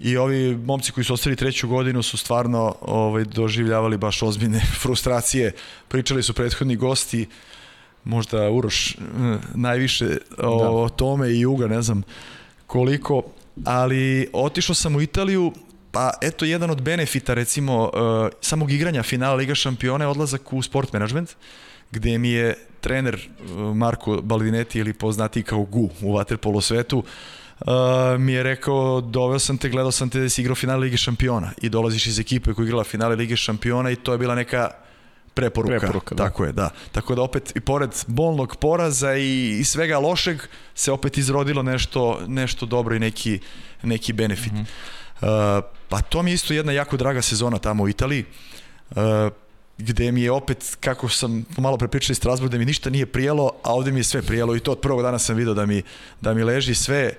Speaker 2: i ovi momci koji su ostali treću godinu su stvarno ovaj, doživljavali baš ozbiljne frustracije. Pričali su prethodni gosti, možda Uroš eh, najviše o, da. o tome i Juga, ne znam koliko, ali otišao sam u Italiju, pa eto jedan od benefita recimo uh, samog igranja finala Liga šampiona je odlazak u sport management, gde mi je trener uh, Marko Baldinetti ili poznati kao Gu u Waterpolo svetu, uh, mi je rekao, doveo sam te, gledao sam te da si igrao finale Lige šampiona i dolaziš iz ekipe koja igrala finale Lige šampiona i to je bila neka preporuka. preporuka da. Tako je, da. Tako da opet i pored bolnog poraza i, i svega lošeg se opet izrodilo nešto, nešto dobro i neki, neki benefit. Mm -hmm. uh, pa to mi je isto jedna jako draga sezona tamo u Italiji. Uh, gde mi je opet, kako sam malo prepričali Strasbourg, da mi ništa nije prijelo, a ovde mi je sve prijelo i to od prvog dana sam video da mi, da mi leži sve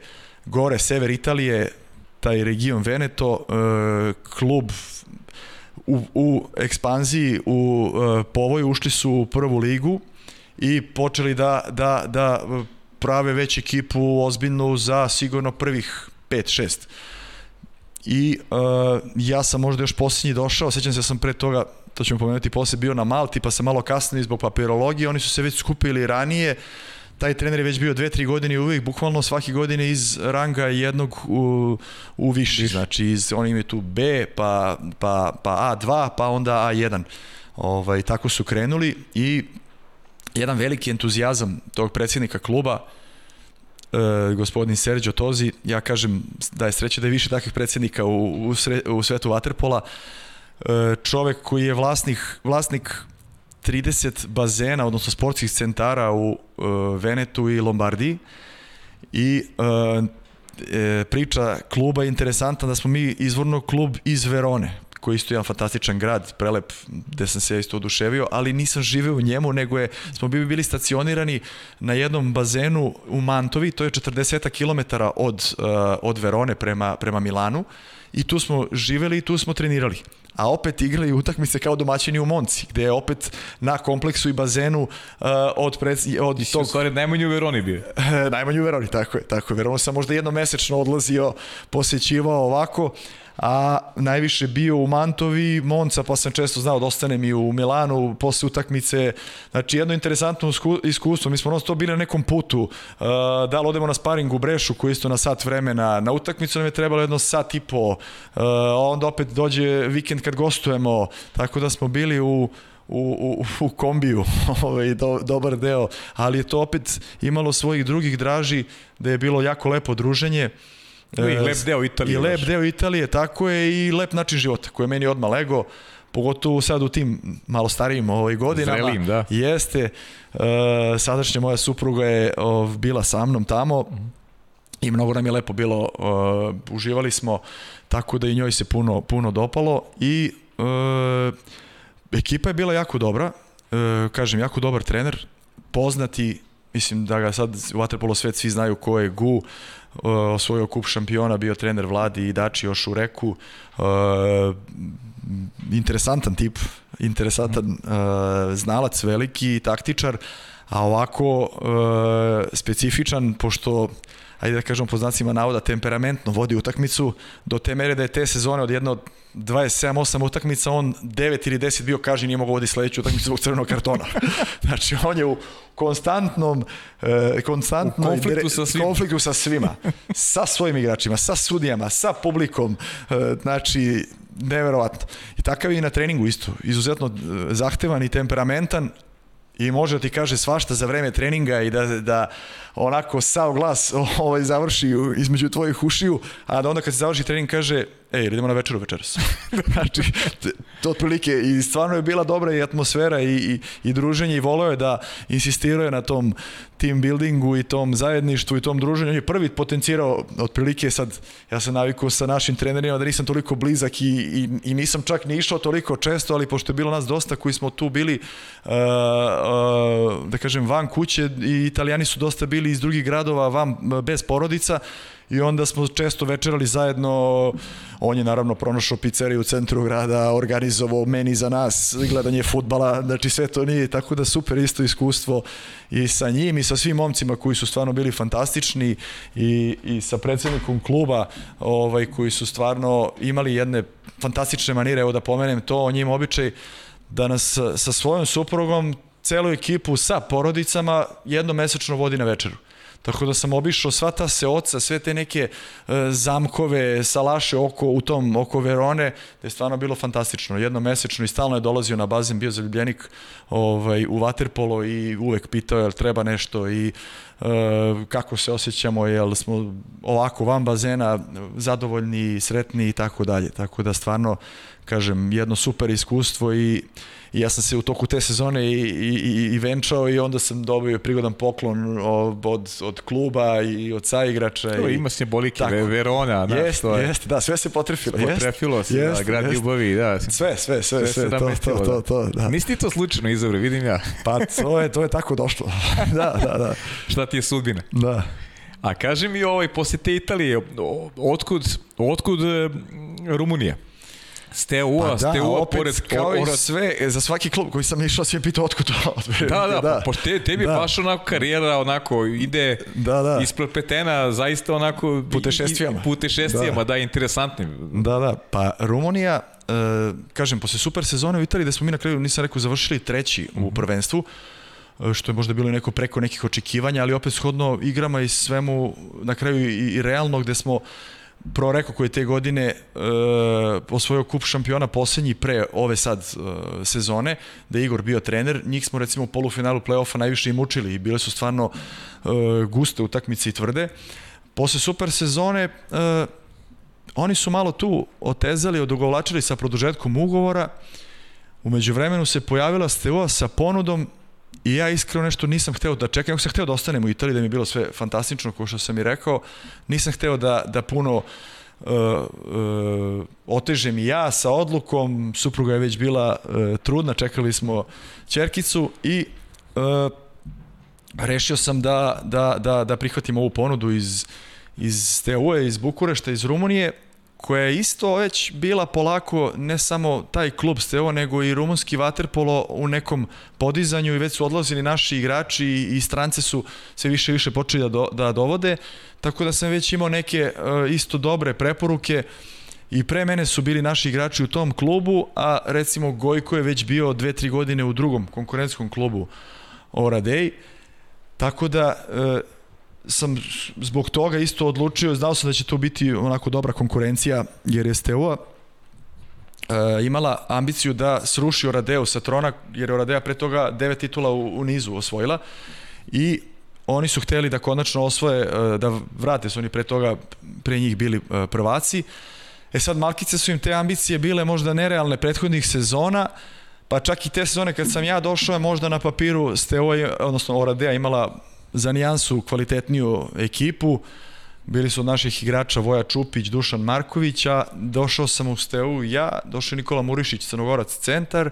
Speaker 2: gore, sever Italije, taj region Veneto, uh, klub u, u ekspanziji u uh, povoju ušli su u prvu ligu i počeli da, da, da prave već ekipu ozbiljnu za sigurno prvih 5-6. I uh, ja sam možda još posljednji došao, sećam se da sam pre toga, to ćemo pomenuti posle, bio na Malti, pa sam malo kasnije zbog papirologije, oni su se već skupili ranije, uh, taj trener je već bio dve, tri godine i uvijek bukvalno svake godine iz ranga jednog u, u viši, znači iz, on im je tu B, pa, pa, pa A2, pa onda A1. Ovaj, tako su krenuli i jedan veliki entuzijazam tog predsjednika kluba, e, gospodin Sergio Tozi, ja kažem da je sreće da je više takvih predsjednika u, u, sre, u svetu Waterpola, e, čovek koji je vlasnik, vlasnik 30 bazena, odnosno sportskih centara u e, Venetu i Lombardiji. I e, e, priča kluba je interesantna da smo mi izvorno klub iz Verone, koji je isto jedan fantastičan grad, prelep, gde sam se isto oduševio, ali nisam živeo u njemu, nego je, smo bili, bili stacionirani na jednom bazenu u Mantovi, to je 40 km od, uh, od Verone prema, prema Milanu, i tu smo živeli i tu smo trenirali a opet igrali utakmice kao domaćini u Monci, gde je opet na kompleksu i bazenu uh, od, pred, od
Speaker 1: Ti tog... u stvari najmanji u Veroni bio.
Speaker 2: najmanji u Veroni, tako je. Tako je. Veronu sam možda jednomesečno odlazio, posećivao ovako, a najviše bio u Mantovi, Monca, pa sam često znao da ostanem i u Milanu posle utakmice. Znači, jedno interesantno iskustvo. Mi smo non stop bili na nekom putu. Uh, da li odemo na sparing u Brešu, koji isto na sat vremena. Na utakmicu nam je trebalo jedno sat i po. Uh, onda opet dođe vikend kad gostujemo. Tako da smo bili u u, u, u kombiju, ovaj, do, dobar deo, ali je to opet imalo svojih drugih draži, da je bilo jako lepo druženje.
Speaker 1: I lep deo Italije.
Speaker 2: I lep deo Italije, tako je, i lep način života, koji je meni odmah lego, pogotovo sad u tim malo starijim ovaj godinama.
Speaker 1: Zrelim, da.
Speaker 2: Jeste. Uh, sadašnja moja supruga je uh, bila sa mnom tamo i mnogo nam je lepo bilo. Uh, uživali smo, tako da i njoj se puno, puno dopalo i uh, ekipa je bila jako dobra. Uh, kažem, jako dobar trener, poznati mislim da ga sad u Waterpolo svet svi znaju ko je Gu, osvojio kup šampiona, bio trener Vladi i Dači još u reku. interesantan tip, interesantan znalac veliki, taktičar, a ovako specifičan, pošto ajde da kažem po znacima navoda, temperamentno vodi utakmicu do te mere da je te sezone od jedno 27-8 utakmica, on 9 ili 10 bio kaže nije mogao vodi sledeću utakmicu zbog crvenog kartona. znači on je u konstantnom e, konstantnom
Speaker 1: konfliktu sa svima.
Speaker 2: konfliktu sa svima. sa svojim igračima, sa sudijama, sa publikom. E, znači neverovatno. I takav je i na treningu isto. Izuzetno e, zahtevan i temperamentan, i može da ti kaže svašta za vreme treninga i da, da onako sav glas ovaj, završi između tvojih ušiju, a da onda kad se završi trening kaže ej, idemo na večeru večeras. znači, to otprilike i stvarno je bila dobra i atmosfera i, i, i druženje i voleo je da insistirao na tom team buildingu i tom zajedništvu i tom druženju. On je prvi potencirao otprilike sad, ja sam navikao sa našim trenerima da nisam toliko blizak i, i, i nisam čak ni išao toliko često, ali pošto je bilo nas dosta koji smo tu bili uh, uh, da kažem van kuće i italijani su dosta bili iz drugih gradova van bez porodica i onda smo često večerali zajedno, on je naravno pronašao pizzeriju u centru grada, organizovao meni za nas, gledanje futbala, znači sve to nije, tako da super isto iskustvo i sa njim i sa svim momcima koji su stvarno bili fantastični i, i sa predsednikom kluba ovaj, koji su stvarno imali jedne fantastične manire, evo da pomenem to, on je im običaj da nas sa svojom suprugom celu ekipu sa porodicama jednomesečno vodi na večeru. Tako da sam obišao sva ta seoca, sve te neke e, zamkove, salaše oko, u tom, oko Verone, da je stvarno bilo fantastično. Jednomesečno i stalno je dolazio na bazen, bio zaljubljenik ovaj, u Waterpolo i uvek pitao jel treba nešto i e, kako se osjećamo, jel smo ovako van bazena, zadovoljni, sretni i tako dalje. Tako da stvarno, kažem, jedno super iskustvo i i ja sam se u toku te sezone i, i, i venčao i onda sam dobio prigodan poklon od, od kluba i od saigrača.
Speaker 1: To
Speaker 2: i,
Speaker 1: ima simbolike, tako. Verona.
Speaker 2: Da, jeste, je. jeste, da, sve se potrefilo.
Speaker 1: Potrefilo se, jest, da, grad jest. ljubavi, da.
Speaker 2: Sve, sve, sve, sve, sve to, to, to, to, da.
Speaker 1: Nisi ti to slučajno izabro, vidim ja.
Speaker 2: pa to je, to je tako došlo. da, da, da.
Speaker 1: Šta ti je sudbina?
Speaker 2: Da.
Speaker 1: A kaži mi ovaj, posle te Italije, otkud, otkud Rumunija? Steaua,
Speaker 2: pa da,
Speaker 1: Steaua
Speaker 2: opet,
Speaker 1: pored
Speaker 2: kao i sve, za svaki klub koji sam išao, svi je pitao otkud to.
Speaker 1: da, da, da. pošto te, tebi da. baš onako karijera onako ide
Speaker 2: da, da.
Speaker 1: ispred petena, zaista onako
Speaker 2: putešestvijama.
Speaker 1: Putešestvijama, da, da interesantnim.
Speaker 2: Da, da, pa Rumunija, uh, kažem, posle super sezone u Italiji, da smo mi na kraju, nisam rekao, završili treći mm -hmm. u mhm. prvenstvu, e, što je možda bilo neko preko nekih očekivanja, ali opet shodno igrama i svemu na kraju i, i realno gde smo Pro Reko koji je te godine e, osvojio kup šampiona posljednji pre ove sad e, sezone, da je Igor bio trener, njih smo recimo u polufinalu play-offa najviše i mučili i bile su stvarno e, guste utakmice i tvrde. Posle super sezone e, oni su malo tu otezali, odugovlačili sa produžetkom ugovora, umeđu vremenu se pojavila Steaua sa ponudom I ja iskreno nešto nisam hteo da čekam, ja sam hteo da ostanem u Italiji, da mi je bilo sve fantastično, kao što sam i rekao. Nisam hteo da, da puno uh, uh, otežem i ja sa odlukom, supruga je već bila uh, trudna, čekali smo čerkicu i uh, rešio sam da, da, da, da prihvatim ovu ponudu iz, iz TU-e, iz Bukurešta, iz Rumunije koja je isto već bila polako ne samo taj klub Stevo, nego i rumunski vaterpolo u nekom podizanju i već su odlazili naši igrači i strance su se više i više počeli da, do, da dovode, tako da sam već imao neke uh, isto dobre preporuke. I pre mene su bili naši igrači u tom klubu, a recimo Gojko je već bio dve, tri godine u drugom konkurentskom klubu Oradej, tako da uh, sam zbog toga isto odlučio, znao sam da će to biti onako dobra konkurencija, jer je Steaua e, imala ambiciju da sruši Oradeu sa trona, jer je Oradea pre toga devet titula u, u nizu osvojila i oni su hteli da konačno osvoje, e, da vrate su oni pre toga, pre njih bili e, prvaci. E sad, Malkice su im te ambicije bile možda nerealne prethodnih sezona, pa čak i te sezone kad sam ja došao je možda na papiru Steaua, odnosno Oradea imala za nijansu kvalitetniju ekipu. Bili su od naših igrača Voja Čupić, Dušan Marković, a došao sam u Steu ja, došao Nikola Murišić, Crnogorac centar,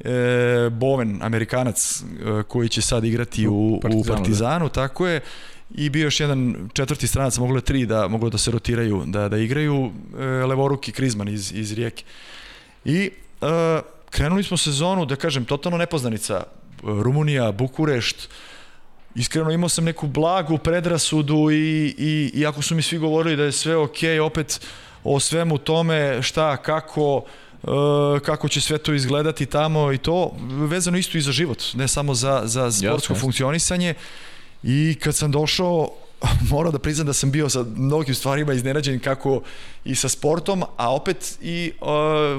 Speaker 2: e, Boven, Amerikanac, e, koji će sad igrati u, Partizanu, u Partizanu, da. tako je, i bio još jedan četvrti stranac, moglo je tri da moglo da se rotiraju, da, da igraju, e, Levoruki Krizman iz, iz Rijeke. I e, krenuli smo sezonu, da kažem, totalno nepoznanica, Rumunija, Bukurešt, iskreno imao sam neku blagu predrasudu i, i, iako su mi svi govorili da je sve ok, opet o svemu tome šta, kako, e, kako će sve to izgledati tamo i to vezano isto i za život, ne samo za, za sportsko Jasne. funkcionisanje i kad sam došao moram da priznam da sam bio sa mnogim stvarima iznenađen kako i sa sportom, a opet i uh,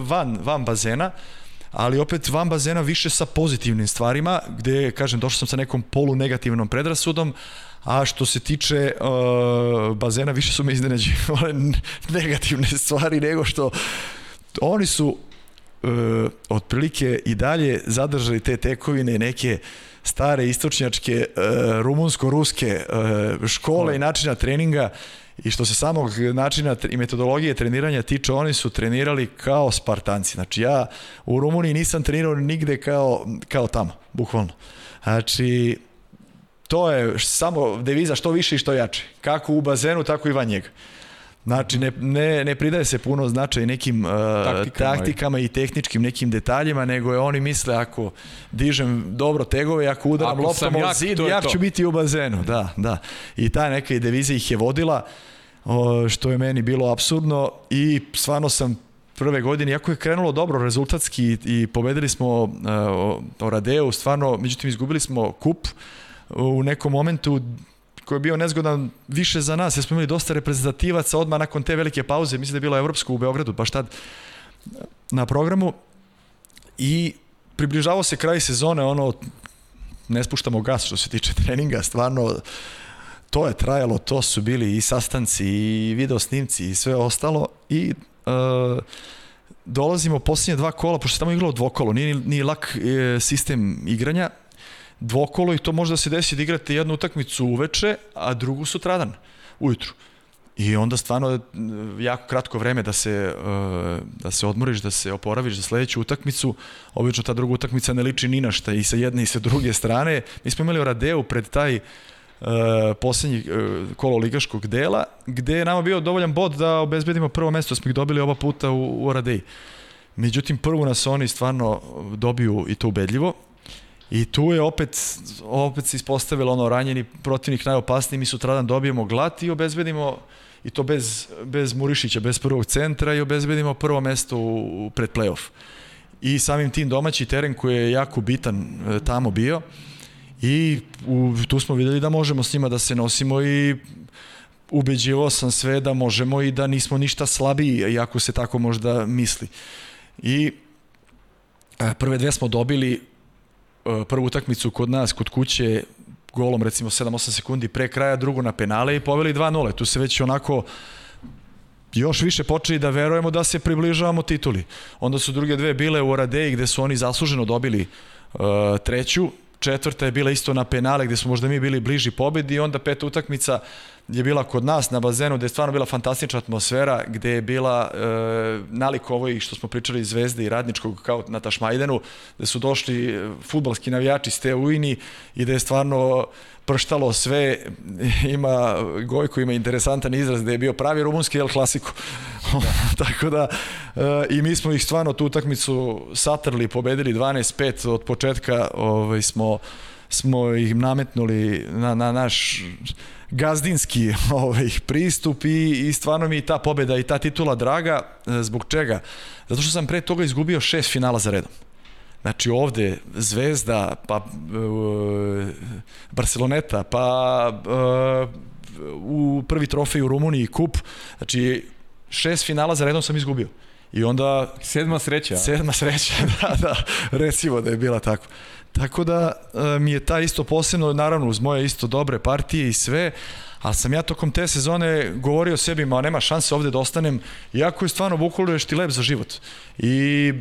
Speaker 2: van, van bazena. Uh, ali opet van bazena više sa pozitivnim stvarima, gde, kažem, došao sam sa nekom polu negativnom predrasudom, a što se tiče uh, bazena, više su me iznenađivale negativne stvari nego što oni su uh, otprilike i dalje zadržali te tekovine neke stare istočnjačke uh, rumunsko-ruske uh, škole i načina treninga I što se samog načina i metodologije treniranja tiče, oni su trenirali kao Spartanci. Znači ja u Rumuniji nisam trenirao nigde kao, kao tamo, bukvalno. Znači, to je samo deviza što više i što jače. Kako u bazenu, tako i van njega. Znači, ne, ne, ne pridaje se puno značaj nekim uh, taktikama, taktikama i tehničkim nekim detaljima, nego je oni misle ako dižem dobro tegove, ako udaram ako loptom od zid, jak ću biti u bazenu. Da, da. I ta neka devizija ih je vodila, što je meni bilo absurdno i stvarno sam prve godine, iako je krenulo dobro rezultatski i, i pobedili smo uh, Oradeu, stvarno, međutim izgubili smo kup u nekom momentu koji je bio nezgodan više za nas, jer smo imali dosta reprezentativaca odmah nakon te velike pauze, mislim da je bilo Evropsko u Beogradu, baš tad na programu. I približavao se kraj sezone, ono, ne spuštamo gas što se tiče treninga, stvarno to je trajalo, to su bili i sastanci i video snimci i sve ostalo. I uh, dolazimo posljednje dva kola, pošto se tamo igralo dvokolo, nije ni lak e, sistem igranja, dvokolo i to može da se desi da igrate jednu utakmicu uveče, a drugu sutradan, ujutru. I onda stvarno je jako kratko vreme da se, e, da se odmoriš, da se oporaviš za sledeću utakmicu. Obično ta druga utakmica ne liči ni na šta i sa jedne i sa druge strane. Mi smo imali Radeu pred taj uh, poslednji uh, kolo ligaškog dela, gde je nama bio dovoljan bod da obezbedimo prvo mesto, smo ih dobili oba puta u, u Radeji. Međutim, prvo nas oni stvarno dobiju i to ubedljivo I tu je opet, opet se ispostavilo ono ranjeni protivnik najopasniji, mi sutradan dobijemo glat i obezbedimo i to bez, bez Murišića, bez prvog centra i obezbedimo prvo mesto u, pred playoff. I samim tim domaći teren koji je jako bitan e, tamo bio i u, tu smo videli da možemo s njima da se nosimo i ubeđivo sam sve da možemo i da nismo ništa slabiji, iako se tako možda misli. I e, prve dve smo dobili prvu utakmicu kod nas, kod kuće, golom recimo 7-8 sekundi pre kraja, drugo na penale i poveli 2-0. Tu se već onako još više počeli da verujemo da se približavamo tituli. Onda su druge dve bile u Oradeji gde su oni zasluženo dobili uh, treću, četvrta je bila isto na penale gde smo možda mi bili bliži pobedi i onda peta utakmica je bila kod nas na bazenu gde je stvarno bila fantastična atmosfera gde je bila e, nalik ovoj što smo pričali iz Zvezde i Radničkog kao na Tašmajdenu gde su došli e, futbalski navijači s te i da je stvarno prštalo sve. Ima Gojko ima interesantan izraz da je bio pravi rumunski El Clasico. Tako da e, i mi smo ih stvarno tu utakmicu satrli pobedili 12-5 od početka ovaj, smo smo ih nametnuli na, na naš gazdinski ovaj, pristup i, i stvarno mi ta pobeda i ta titula draga. E, zbog čega? Zato što sam pre toga izgubio šest finala za redom. Znači ovde Zvezda, pa uh, Barceloneta, pa uh, u prvi trofej u Rumuniji kup. Znači šest finala za redom sam izgubio. I onda...
Speaker 1: Sedma sreća.
Speaker 2: Sedma sreća, da, da, recimo da je bila tako. Tako da e, mi je ta isto posebno, naravno uz moje isto dobre partije i sve, ali sam ja tokom te sezone govorio sebi, ma nema šanse ovde da ostanem, iako je stvarno Bukurešt i lep za život. I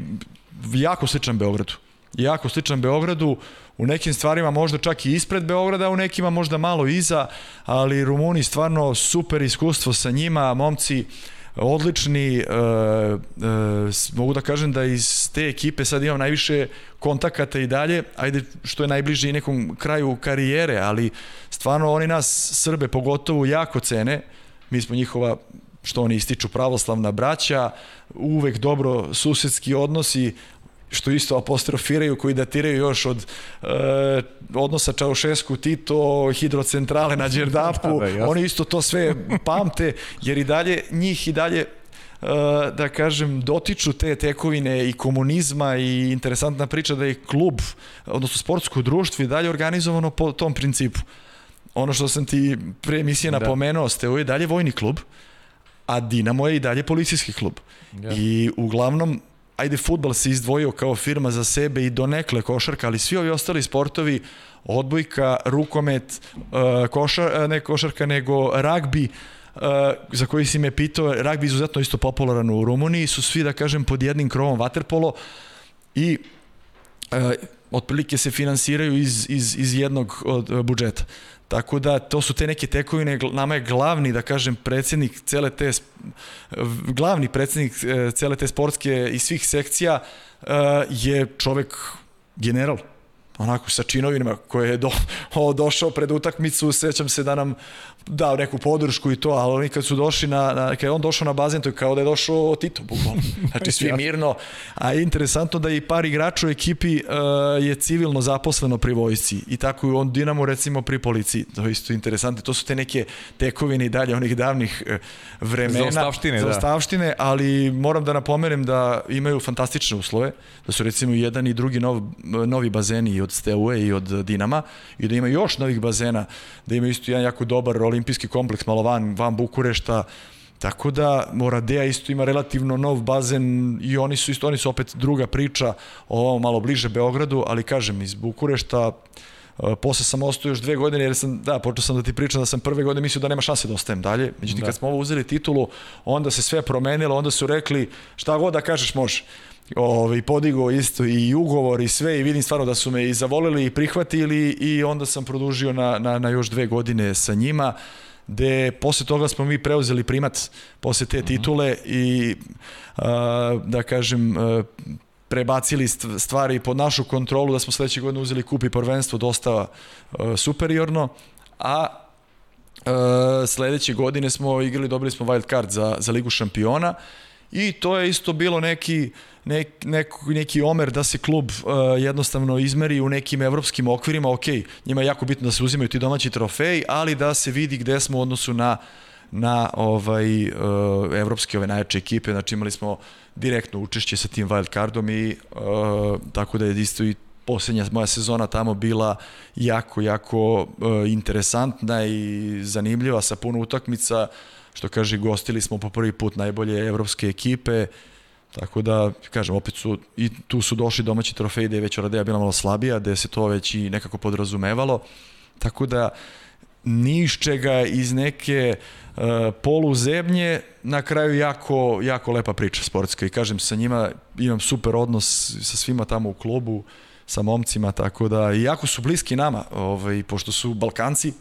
Speaker 2: jako sličan Beogradu. Jako sličan Beogradu, u nekim stvarima možda čak i ispred Beograda, u nekima možda malo iza, ali Rumuni stvarno super iskustvo sa njima, momci odlični, e, e, mogu da kažem da iz te ekipe sad imam najviše kontakata i dalje, ajde što je najbliže i nekom kraju karijere, ali stvarno oni nas, Srbe pogotovo, jako cene, mi smo njihova što oni ističu pravoslavna braća, uvek dobro susedski odnosi, što isto apostrofiraju, koji datiraju još od e, odnosa Čaušesku, Tito, hidrocentrale na Đerdapu, da, da, oni isto to sve pamte, jer i dalje, njih i dalje e, da kažem, dotiču te tekovine i komunizma i interesantna priča da je klub, odnosno sportsko društvo i dalje organizovano po tom principu. Ono što sam ti pre emisije da. napomenuo, ste ovo je dalje vojni klub, a Dinamo je i dalje policijski klub. Ja. I uglavnom ajde futbal se izdvojio kao firma za sebe i donekle košarka, ali svi ovi ostali sportovi, odbojka, rukomet, uh, košar, uh, ne košarka, nego ragbi, uh, za koji si me pitao, ragbi izuzetno isto popularan u Rumuniji, su svi, da kažem, pod jednim krovom vaterpolo i otprilike se finansiraju iz, iz, iz jednog od budžeta. Tako da to su te neke tekovine, nama je glavni, da kažem, predsednik cele te, glavni predsednik e, cele te sportske i svih sekcija e, je čovek general. Onako sa činovima koje je do, o, došao pred utakmicu, sećam se da nam dao neku podršku i to, ali oni kad su došli na, na kad je on došao na bazen, to je kao da je došao Tito, bukvalno. Znači svi mirno, a je interesantno da i par igrača u ekipi uh, je civilno zaposleno pri vojsci i tako i on Dinamo recimo pri policiji, to je isto interesantno, to su te neke tekovine i dalje onih davnih uh, vremena.
Speaker 1: Za ostavštine,
Speaker 2: za ostavštine, da. ali moram da napomenem da imaju fantastične uslove, da su recimo jedan i drugi nov, novi bazeni od Steaue i od Dinama i da ima još novih bazena, da ima isto jedan jako dobar olimpijski kompleks malo van, van Bukurešta, Tako da Moradea isto ima relativno nov bazen i oni su isto oni su opet druga priča o malo bliže Beogradu, ali kažem iz Bukurešta Uh, posle sam ostao još dve godine jer sam, da, počeo sam da ti pričam da sam prve godine mislio da nema šanse da ostajem dalje. Međutim, da. kad smo ovo uzeli titulu, onda se sve promenilo, onda su rekli šta god da kažeš može ovaj, podigao isto i ugovor i sve i vidim stvarno da su me i zavolili i prihvatili i onda sam produžio na, na, na još dve godine sa njima gde posle toga smo mi preuzeli primat posle te mhm. titule i a, da kažem a, prebacili stvari pod našu kontrolu da smo sledeće godine uzeli kup i prvenstvo dosta a, superiorno a a, sledeće godine smo igrali, dobili smo wild card za, za ligu šampiona i to je isto bilo neki uh, nek, nek, neki omer da se klub uh, jednostavno izmeri u nekim evropskim okvirima, ok, njima je jako bitno da se uzimaju ti domaći trofeji, ali da se vidi gde smo u odnosu na na ovaj uh, evropske ove najjače ekipe, znači imali smo direktno učešće sa tim wild cardom i uh, tako da je isto i posljednja moja sezona tamo bila jako, jako e, interesantna i zanimljiva sa puno utakmica, što kaže, gostili smo po prvi put najbolje evropske ekipe, Tako da, kažem, opet su, i tu su došli domaći trofeji gde je već Oradeja bila malo slabija, gde se to već i nekako podrazumevalo. Tako da, ni iz čega iz neke uh, poluzemlje na kraju jako, jako lepa priča sportska i kažem sa njima imam super odnos sa svima tamo u klubu sa momcima tako da i jako su bliski nama ovaj, pošto su Balkanci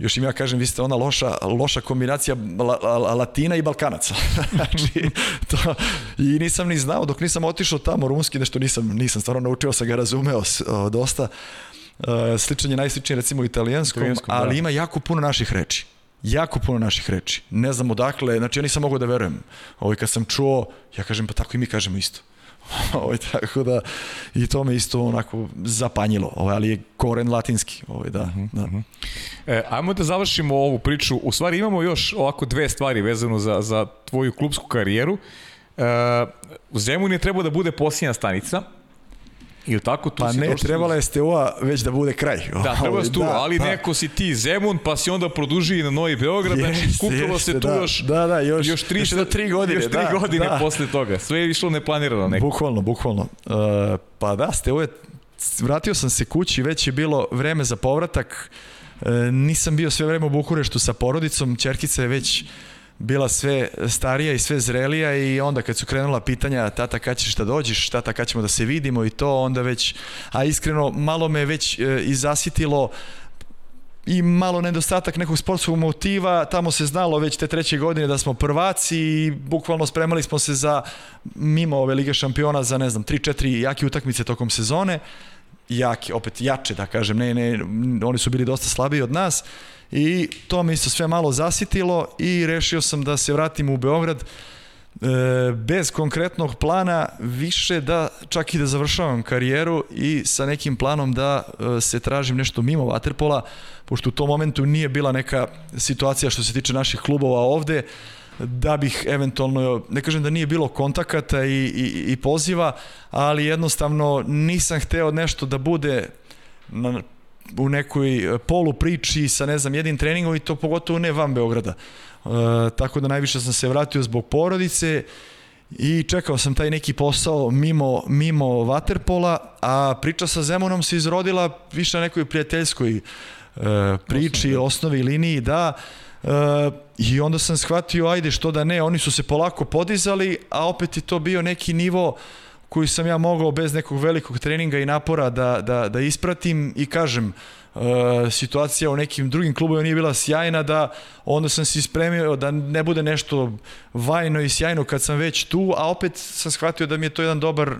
Speaker 2: još im ja kažem, vi ste ona loša, loša kombinacija la, la, Latina i Balkanaca. znači, to, I nisam ni znao, dok nisam otišao tamo rumunski, nešto nisam, nisam stvarno naučio, sam ga razumeo o, dosta. Uh, sličan je najsličniji recimo u italijanskom, italijanskom ali da. ima jako puno naših reči jako puno naših reči. Ne znam odakle, znači ja nisam mogao da verujem. Ovo kad sam čuo, ja kažem pa tako i mi kažemo isto. Ovo, tako da, i to me isto onako zapanjilo, ovo, ali je koren latinski. Ovo, da, mhm, da. Mhm.
Speaker 1: E, ajmo da završimo ovu priču. U stvari imamo još ovako dve stvari vezano za, za tvoju klubsku karijeru. E, Zemun je trebao da bude posljednja stanica, Ili tako? Tu
Speaker 2: pa ne, trebala je STO-a već da bude kraj.
Speaker 1: Da, treba je STO, da, ali da. neko si ti Zemun, pa si onda produži na Novi Beograd, znači skupilo se tu
Speaker 2: da,
Speaker 1: još,
Speaker 2: da, da, još,
Speaker 1: još, tri,
Speaker 2: još tri godine.
Speaker 1: Još tri
Speaker 2: da,
Speaker 1: godine
Speaker 2: da.
Speaker 1: posle toga. Sve je išlo neplanirano neko.
Speaker 2: Bukvalno, bukvalno. Uh, pa da, STO je, vratio sam se kući, već je bilo vreme za povratak. Uh, nisam bio sve vreme u Bukureštu sa porodicom, čerkica je već bila sve starija i sve zrelija i onda kad su krenula pitanja tata kad ćeš da dođeš, tata kad ćemo da se vidimo? I to, onda već, a iskreno malo me već e, i zasitilo i malo nedostatak nekog sportskog motiva, tamo se znalo već te treće godine da smo prvaci i bukvalno spremali smo se za mimo ove Lige šampiona za ne znam 3-4 jake utakmice tokom sezone, jake, opet jače da kažem, ne, ne, oni su bili dosta slabiji od nas i to me isto sve malo zasitilo i rešio sam da se vratim u Beograd e, bez konkretnog plana više da čak i da završavam karijeru i sa nekim planom da e, se tražim nešto mimo Waterpola pošto u tom momentu nije bila neka situacija što se tiče naših klubova ovde da bih eventualno, ne kažem da nije bilo kontakata i, i, i poziva, ali jednostavno nisam hteo nešto da bude na u nekoj polu priči sa ne znam jednim treningom i to pogotovo ne van Beograda. E, tako da najviše sam se vratio zbog porodice i čekao sam taj neki posao mimo, mimo Waterpola, a priča sa Zemunom se izrodila više na nekoj prijateljskoj e, priči, da. osnovi, liniji, da, e, i onda sam shvatio, ajde što da ne, oni su se polako podizali, a opet je to bio neki nivo koji sam ja mogao bez nekog velikog treninga i napora da, da, da ispratim i kažem, uh, situacija u nekim drugim klubovima nije bila sjajna da onda sam se spremio da ne bude nešto vajno i sjajno kad sam već tu, a opet sam shvatio da mi je to jedan dobar uh,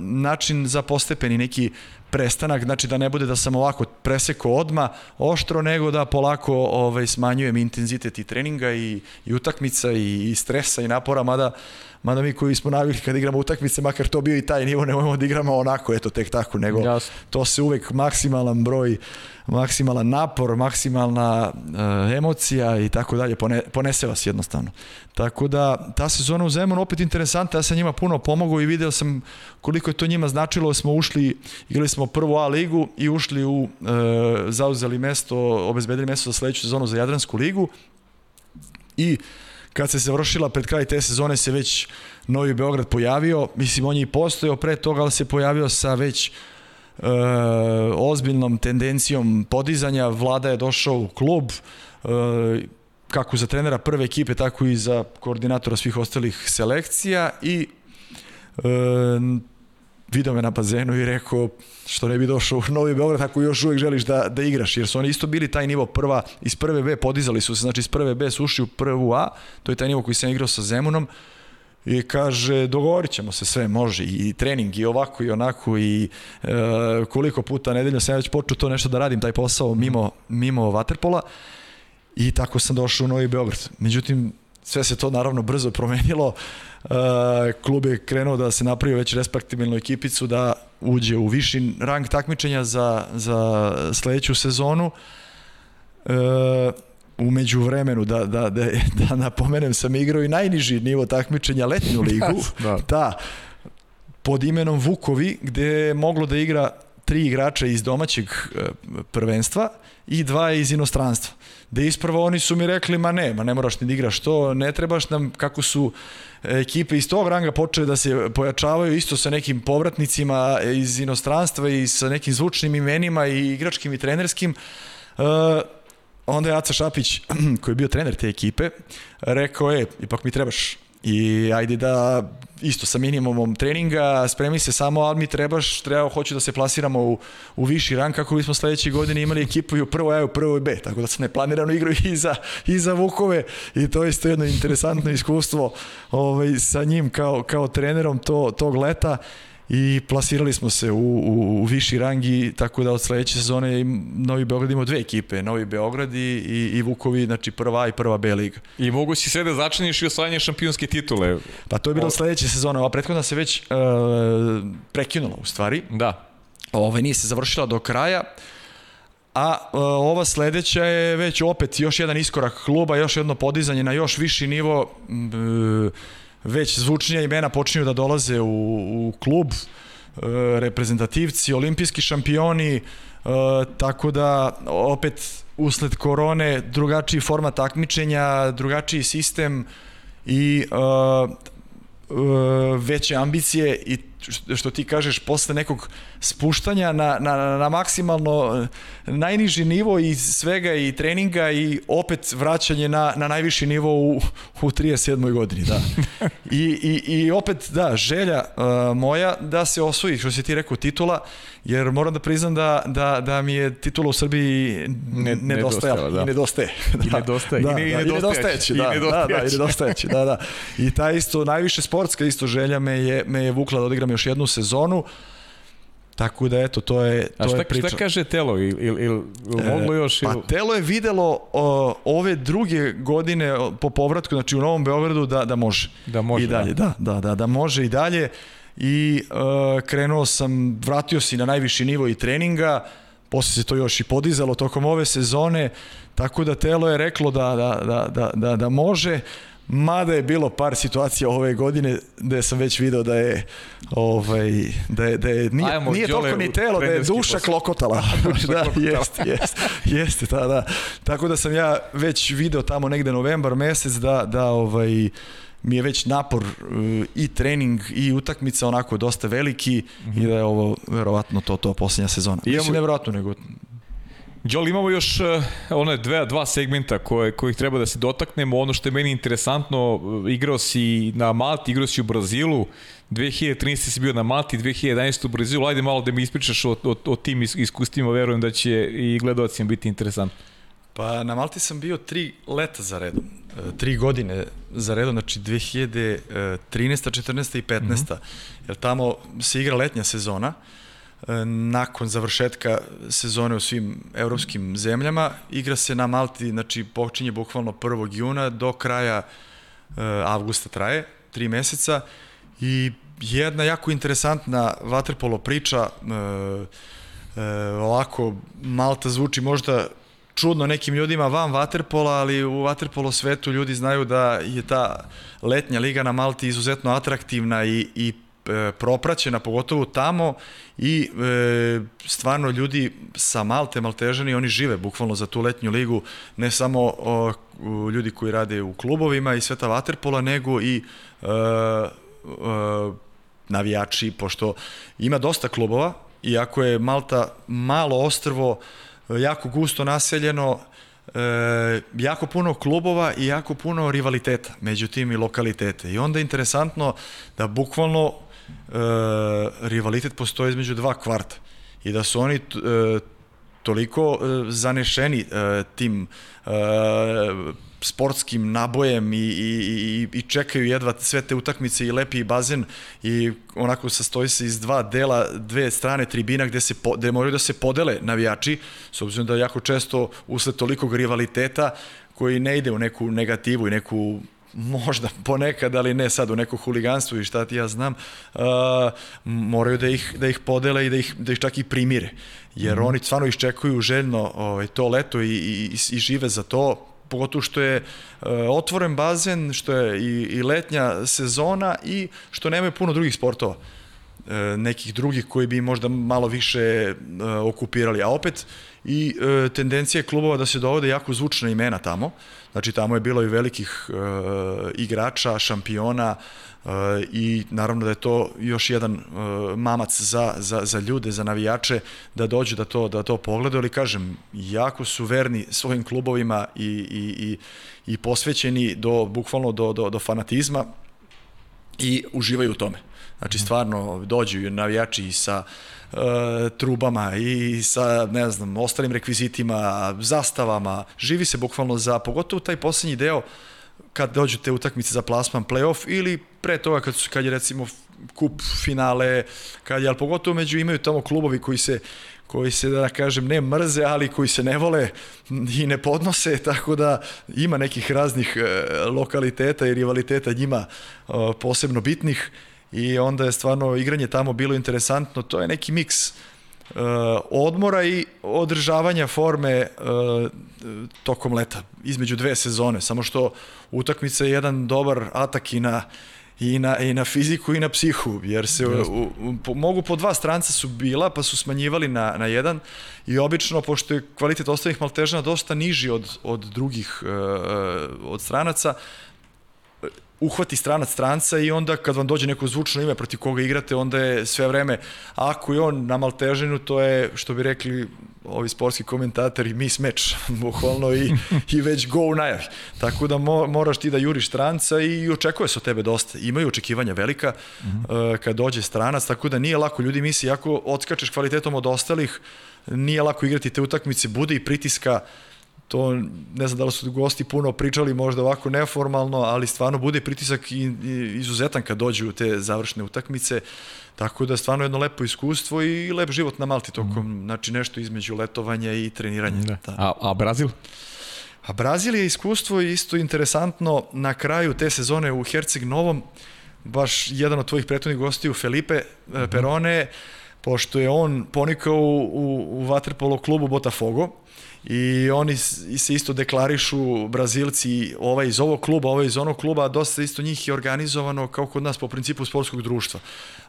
Speaker 2: način za postepeni neki prestanak, znači da ne bude da sam ovako preseko odma oštro, nego da polako ovaj, smanjujem intenzitet i treninga i, i utakmica i, i stresa i napora, mada mada mi koji smo navikli kad igramo utakmice, makar to bio i taj nivo, ne možemo da igramo onako, eto, tek tako, nego Jasne. to se uvek maksimalan broj, maksimalan napor, maksimalna uh, emocija i tako dalje, pone, ponese vas jednostavno. Tako da, ta sezona u Zemunu opet interesanta, ja sam njima puno pomogao i video sam koliko je to njima značilo, smo ušli, igrali smo prvu A ligu i ušli u, uh, zauzeli mesto, obezbedili mesto za sledeću sezonu za Jadransku ligu. I kad se završila pred kraj te sezone se već Novi Beograd pojavio, mislim on je i postojao pre toga, ali se pojavio sa već e, ozbiljnom tendencijom podizanja, Vlada je došao u klub, e, kako za trenera prve ekipe, tako i za koordinatora svih ostalih selekcija i e, video me na bazenu i rekao što ne bi došao u Novi Beograd ako još uvijek želiš da, da igraš, jer su oni isto bili taj nivo prva, iz prve B podizali su se, znači iz prve B su ušli u prvu A, to je taj nivo koji sam igrao sa Zemunom, i kaže dogovorit ćemo se sve, može i trening i ovako i onako i e, koliko puta nedeljno sam ja već počeo to nešto da radim, taj posao mimo, mimo Waterpola i tako sam došao u Novi Beograd. Međutim, sve se to naravno brzo promenilo. Uh, klub je krenuo da se napravi već respektibilnu ekipicu da uđe u viši rang takmičenja za, za sledeću sezonu. Uh, umeđu vremenu da, da, da, da napomenem sam igrao i najniži nivo takmičenja letnju ligu. da. da pod imenom Vukovi, gde je moglo da igra tri igrača iz domaćeg e, prvenstva i dva iz inostranstva. Da ispravo oni su mi rekli, ma ne, ma ne moraš ni da igraš to, ne trebaš nam, kako su ekipe iz tog ranga počele da se pojačavaju isto sa nekim povratnicima iz inostranstva i sa nekim zvučnim imenima i igračkim i trenerskim. Uh, onda je Aca Šapić, koji je bio trener te ekipe, rekao je, ipak mi trebaš. I ajde da isto sa minimumom treninga, spremi se samo, ali mi trebaš, treba, hoću da se plasiramo u, u viši rang kako bismo sledeće godine imali ekipu i u prvoj A i u prvoj B, tako da sam neplanirano igrao i za, i za Vukove. I to je isto jedno interesantno iskustvo ovaj, sa njim kao, kao trenerom to, tog leta i plasirali smo se u, u, u viši rang i tako da od sledeće sezone Novi Beograd ima dve ekipe, Novi Beograd i, i, i Vukovi, znači prva i prva B liga.
Speaker 1: I mogu si sve da začiniš i osvajanje šampionske titule.
Speaker 2: Pa to je bilo sledeće sezone, ova prethodna se već uh, prekinula u stvari.
Speaker 1: Da.
Speaker 2: Ove nije se završila do kraja. A uh, ova sledeća je već opet još jedan iskorak kluba, još jedno podizanje na još viši nivo. Uh, već zvučnija imena počinju da dolaze u, u klub, e, reprezentativci, olimpijski šampioni, e, tako da opet usled korone drugačiji format takmičenja, drugačiji sistem i e, veće ambicije i što ti kažeš posle nekog spuštanja na, na, na maksimalno najniži nivo i svega i treninga i opet vraćanje na, na najviši nivo u, u 37. godini, da. I, i, I opet, da, želja uh, moja da se osvoji, što si ti rekao, titula, jer moram da priznam da, da, da mi je titula u Srbiji ne, nedostajala da. i nedostaje.
Speaker 1: Da, I nedostaje.
Speaker 2: Da,
Speaker 1: I, ne,
Speaker 2: da, i nedostajeći. Da, da, da, i nedostajeći, da, da. I ta isto, najviše sportska isto želja me je, me je vukla da odigram još jednu sezonu. Tako da eto, to je, to
Speaker 1: A šta,
Speaker 2: je priča.
Speaker 1: šta kaže Telo? Il, il, il, moglo još?
Speaker 2: Il... Pa Telo je videlo o, ove druge godine po povratku, znači u Novom Beogradu da, da može.
Speaker 1: Da može,
Speaker 2: I dalje, da, da, da, da, da može i dalje. I uh, krenuo sam, vratio si na najviši nivo i treninga, posle se to još i podizalo tokom ove sezone, tako da Telo je reklo da, da, da, da, da, da može. Mada je bilo par situacija ove godine gde sam već video da je ovaj da je da je nije, Ajmo, nije toliko ni telo da je duša posle. klokotala. da, jeste, jeste. Jeste, da, da. Tako da sam ja već video tamo negde novembar mesec da da ovaj mi je već napor uh, i trening i utakmica onako dosta veliki mm -hmm. i da je ovo verovatno to to poslednja sezona. Imamo, Mislim neverovatno nego
Speaker 1: Đol, imamo još uh, one dve, dva segmenta koje, kojih treba da se dotaknemo. Ono što je meni interesantno, eh, igrao si na Malti, igrao si u Brazilu, 2013. si bio na Malti, 2011. u Brazilu. Ajde malo da mi ispričaš o, o, o tim iskustvima, verujem da će i gledalcima biti interesantno.
Speaker 2: Pa na Malti sam bio tri leta za redom, eh, tri godine za redom, znači 2013. 14. i 15. Mm -hmm. Jer tamo se igra letnja sezona, E, nakon završetka sezone u svim evropskim zemljama. Igra se na Malti, znači počinje bukvalno 1. juna do kraja e, avgusta traje, tri meseca i jedna jako interesantna vaterpolo priča e, e, ovako Malta zvuči možda čudno nekim ljudima van vaterpola, ali u vaterpolo svetu ljudi znaju da je ta letnja liga na Malti izuzetno atraktivna i, i E, propraćena, pogotovo tamo i e, stvarno ljudi sa Malte, Maltežani, oni žive bukvalno za tu letnju ligu, ne samo o, ljudi koji rade u klubovima i sveta vaterpola, nego i e, e, navijači, pošto ima dosta klubova, iako je Malta malo ostrvo, jako gusto naseljeno, e, jako puno klubova i jako puno rivaliteta među tim i lokalitete. I onda je interesantno da bukvalno e, rivalitet postoji između dva kvarta i da su oni e, toliko e, zanešeni e, tim e, sportskim nabojem i, i, i čekaju jedva sve te utakmice i lepi bazen i onako sastoji se iz dva dela, dve strane tribina gde, se, gde moraju da se podele navijači, s obzirom da jako često usled tolikog rivaliteta koji ne ide u neku negativu i neku možda ponekad, ali ne sad u neko huliganstvo i šta ti ja znam, uh, moraju da ih, da ih podele i da ih, da ih čak i primire. Jer mm -hmm. oni stvarno iščekuju željno ovaj, to leto i, i, i žive za to, pogotovo što je uh, otvoren bazen, što je i, i letnja sezona i što nemaju puno drugih sportova. nekih drugih koji bi možda malo više okupirali. A opet i tendencija klubova da se dovode jako zvučna imena tamo. Znači tamo je bilo i velikih igrača, šampiona, i naravno da je to još jedan uh, mamac za, za, za ljude, za navijače da dođu da to, da to pogledaju, ali kažem, jako su verni svojim klubovima i, i, i, i posvećeni do, bukvalno do, do, do fanatizma i uživaju u tome. Znači mhm. stvarno dođu navijači sa uh, trubama i sa, ne znam, ostalim rekvizitima, zastavama, živi se bukvalno za, pogotovo taj poslednji deo kad dođu te utakmice za plasman playoff ili pre toga kad, su, kad je recimo kup finale, kad je, ali pogotovo među imaju tamo klubovi koji se koji se, da kažem, ne mrze, ali koji se ne vole i ne podnose, tako da ima nekih raznih e, lokaliteta i rivaliteta njima e, posebno bitnih i onda je stvarno igranje tamo bilo interesantno. To je neki miks uh, odmora i održavanja forme uh, tokom leta, između dve sezone, samo što utakmica je jedan dobar atak i na i na, i na fiziku i na psihu, jer se u, u, mogu po dva stranca su bila, pa su smanjivali na, na jedan. I obično, pošto je kvalitet ostalih maltežana dosta niži od, od drugih uh, od stranaca, uhvati stranac stranca i onda kad vam dođe neko zvučno ime protiv koga igrate, onda je sve vreme, ako je on na maltežinu, to je, što bi rekli ovi sportski komentatori, mis meč, bukvalno, i, i već go u najavi. Tako da mo, moraš ti da juriš stranca i očekuje se od tebe dosta. Imaju očekivanja velika mm -hmm. uh, kad dođe stranac, tako da nije lako. Ljudi misli, ako odskačeš kvalitetom od ostalih, nije lako igrati te utakmice, bude i pritiska uh, to ne znam da li su gosti puno pričali možda ovako neformalno, ali stvarno bude pritisak i, izuzetan kad dođu u te završne utakmice, tako da stvarno jedno lepo iskustvo i lep život na Malti tokom, mm. znači nešto između letovanja i treniranja. Da.
Speaker 1: da. A, a Brazil?
Speaker 2: A Brazil je iskustvo isto interesantno na kraju te sezone u Herceg Novom, baš jedan od tvojih prethodnih gostiju, Felipe mm -hmm. Perone, pošto je on ponikao u, u, u Vaterpolo klubu Botafogo, i oni se isto deklarišu Brazilci ovaj iz ovog kluba, ovaj iz onog kluba, a dosta isto njih je organizovano kao kod nas po principu sportskog društva.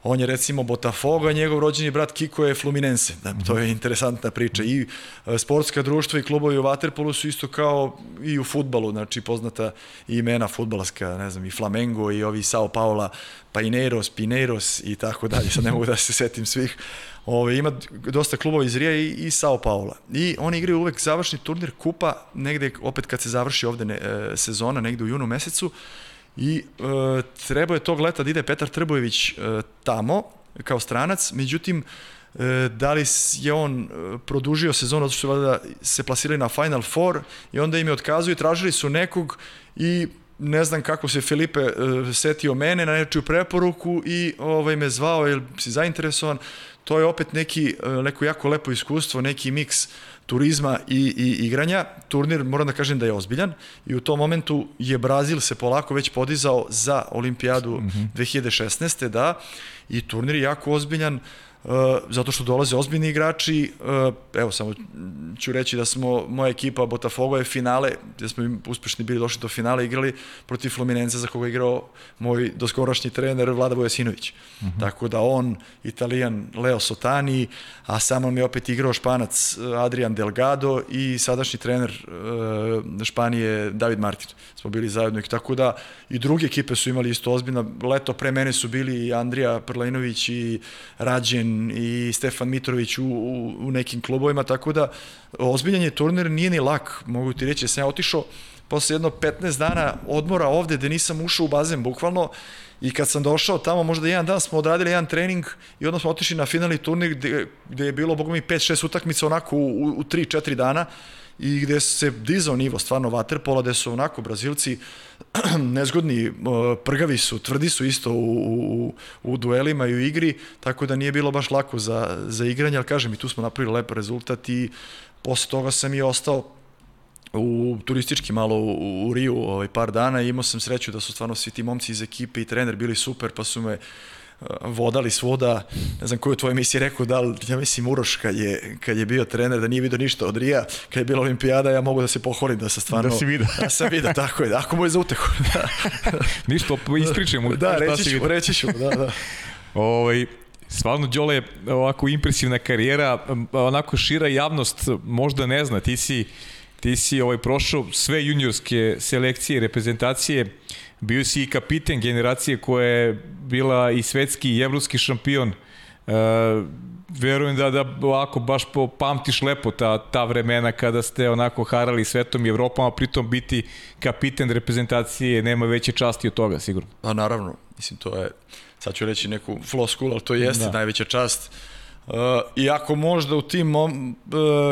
Speaker 2: On je recimo Botafogo, a njegov rođeni brat Kiko je Fluminense. Da, to je interesantna priča. I e, sportska društva i klubovi u Waterpolu su isto kao i u futbalu, znači poznata imena futbalska, ne znam, i Flamengo i ovi Sao Paula, Paineiros, Pineiros i tako dalje. Sad ne mogu da se setim svih. Ove, ima dosta klubova iz Rija i, i Sao Paula. I oni igraju uvek završni turnir kupa, negde opet kad se završi ovde ne, e, sezona, negde u junu mesecu. I e, treba je tog leta da ide Petar Trbojević e, tamo, kao stranac, međutim, e, da li je on e, produžio sezonu zato što da se plasirali na Final Four i onda im je otkazuju i tražili su nekog i ne znam kako se Filipe uh, setio mene na nečiju preporuku i ovaj, me zvao, jel si zainteresovan, to je opet neki, e, neko jako lepo iskustvo, neki miks turizma i, i igranja. Turnir, moram da kažem da je ozbiljan i u tom momentu je Brazil se polako već podizao za olimpijadu mm -hmm. 2016. da, i turnir je jako ozbiljan. Uh, Uh, zato što dolaze ozbiljni igrači. Uh, evo, samo ću reći da smo, moja ekipa Botafogo je finale, gde smo uspešni bili došli do finala, igrali protiv Fluminense za koga je igrao moj doskorašnji trener Vlada Vojasinović. Uh mhm. -huh. Tako da on, Italijan Leo Sotani, a samo mi je opet igrao Španac Adrian Delgado i sadašnji trener Španije David Martin. Smo bili zajedno i tako da i druge ekipe su imali isto ozbiljno. Leto pre mene su bili i Andrija Prlinović i Rađen i Stefan Mitrović u, u, u nekim klubovima, tako da ozbiljan je turnir, nije ni lak, mogu ti reći, sam ja otišao posle jedno 15 dana odmora ovde gde nisam ušao u bazen bukvalno i kad sam došao tamo možda jedan dan smo odradili jedan trening i onda smo otišli na finalni turnir gde, gde je bilo bogo mi 5-6 utakmica onako u, u 3-4 dana i gde se dizao nivo stvarno vaterpola, gde su onako Brazilci nezgodni, prgavi su, tvrdi su isto u, u, u duelima i u igri, tako da nije bilo baš lako za, za igranje, ali kažem i tu smo napravili lep rezultat i posle toga sam i ostao u turistički malo u, u Riju ovaj, par dana i imao sam sreću da su stvarno svi ti momci iz ekipe i trener bili super, pa su me vodali svuda, ne znam koju tvoje misli rekao, da li, ja mislim Uroš kad je, kad je bio trener, da nije vidio ništa od Rija, kad je bila olimpijada, ja mogu da se pohvalim da sam stvarno...
Speaker 1: Da si vidio.
Speaker 2: Da sam vidio, tako je, ako mu je za utehu.
Speaker 1: Da. ništa, ispričaj mu.
Speaker 2: Da, reći ću, reći ću, da, da.
Speaker 1: Ovaj, Stvarno, Đole, ovako impresivna karijera, onako šira javnost možda ne zna, ti si, ti si ovaj, prošao sve juniorske selekcije reprezentacije, bio si i kapiten generacije koja je bila i svetski i evropski šampion, uh, verujem da, da ovako baš po, pamtiš lepo ta, ta vremena kada ste onako harali svetom i Evropom, a pritom biti kapiten reprezentacije nema veće časti od toga, sigurno.
Speaker 2: Pa naravno, mislim to je, sad ću reći neku floskul, ali to jeste da. najveća čast. Uh, iako možda u tim uh,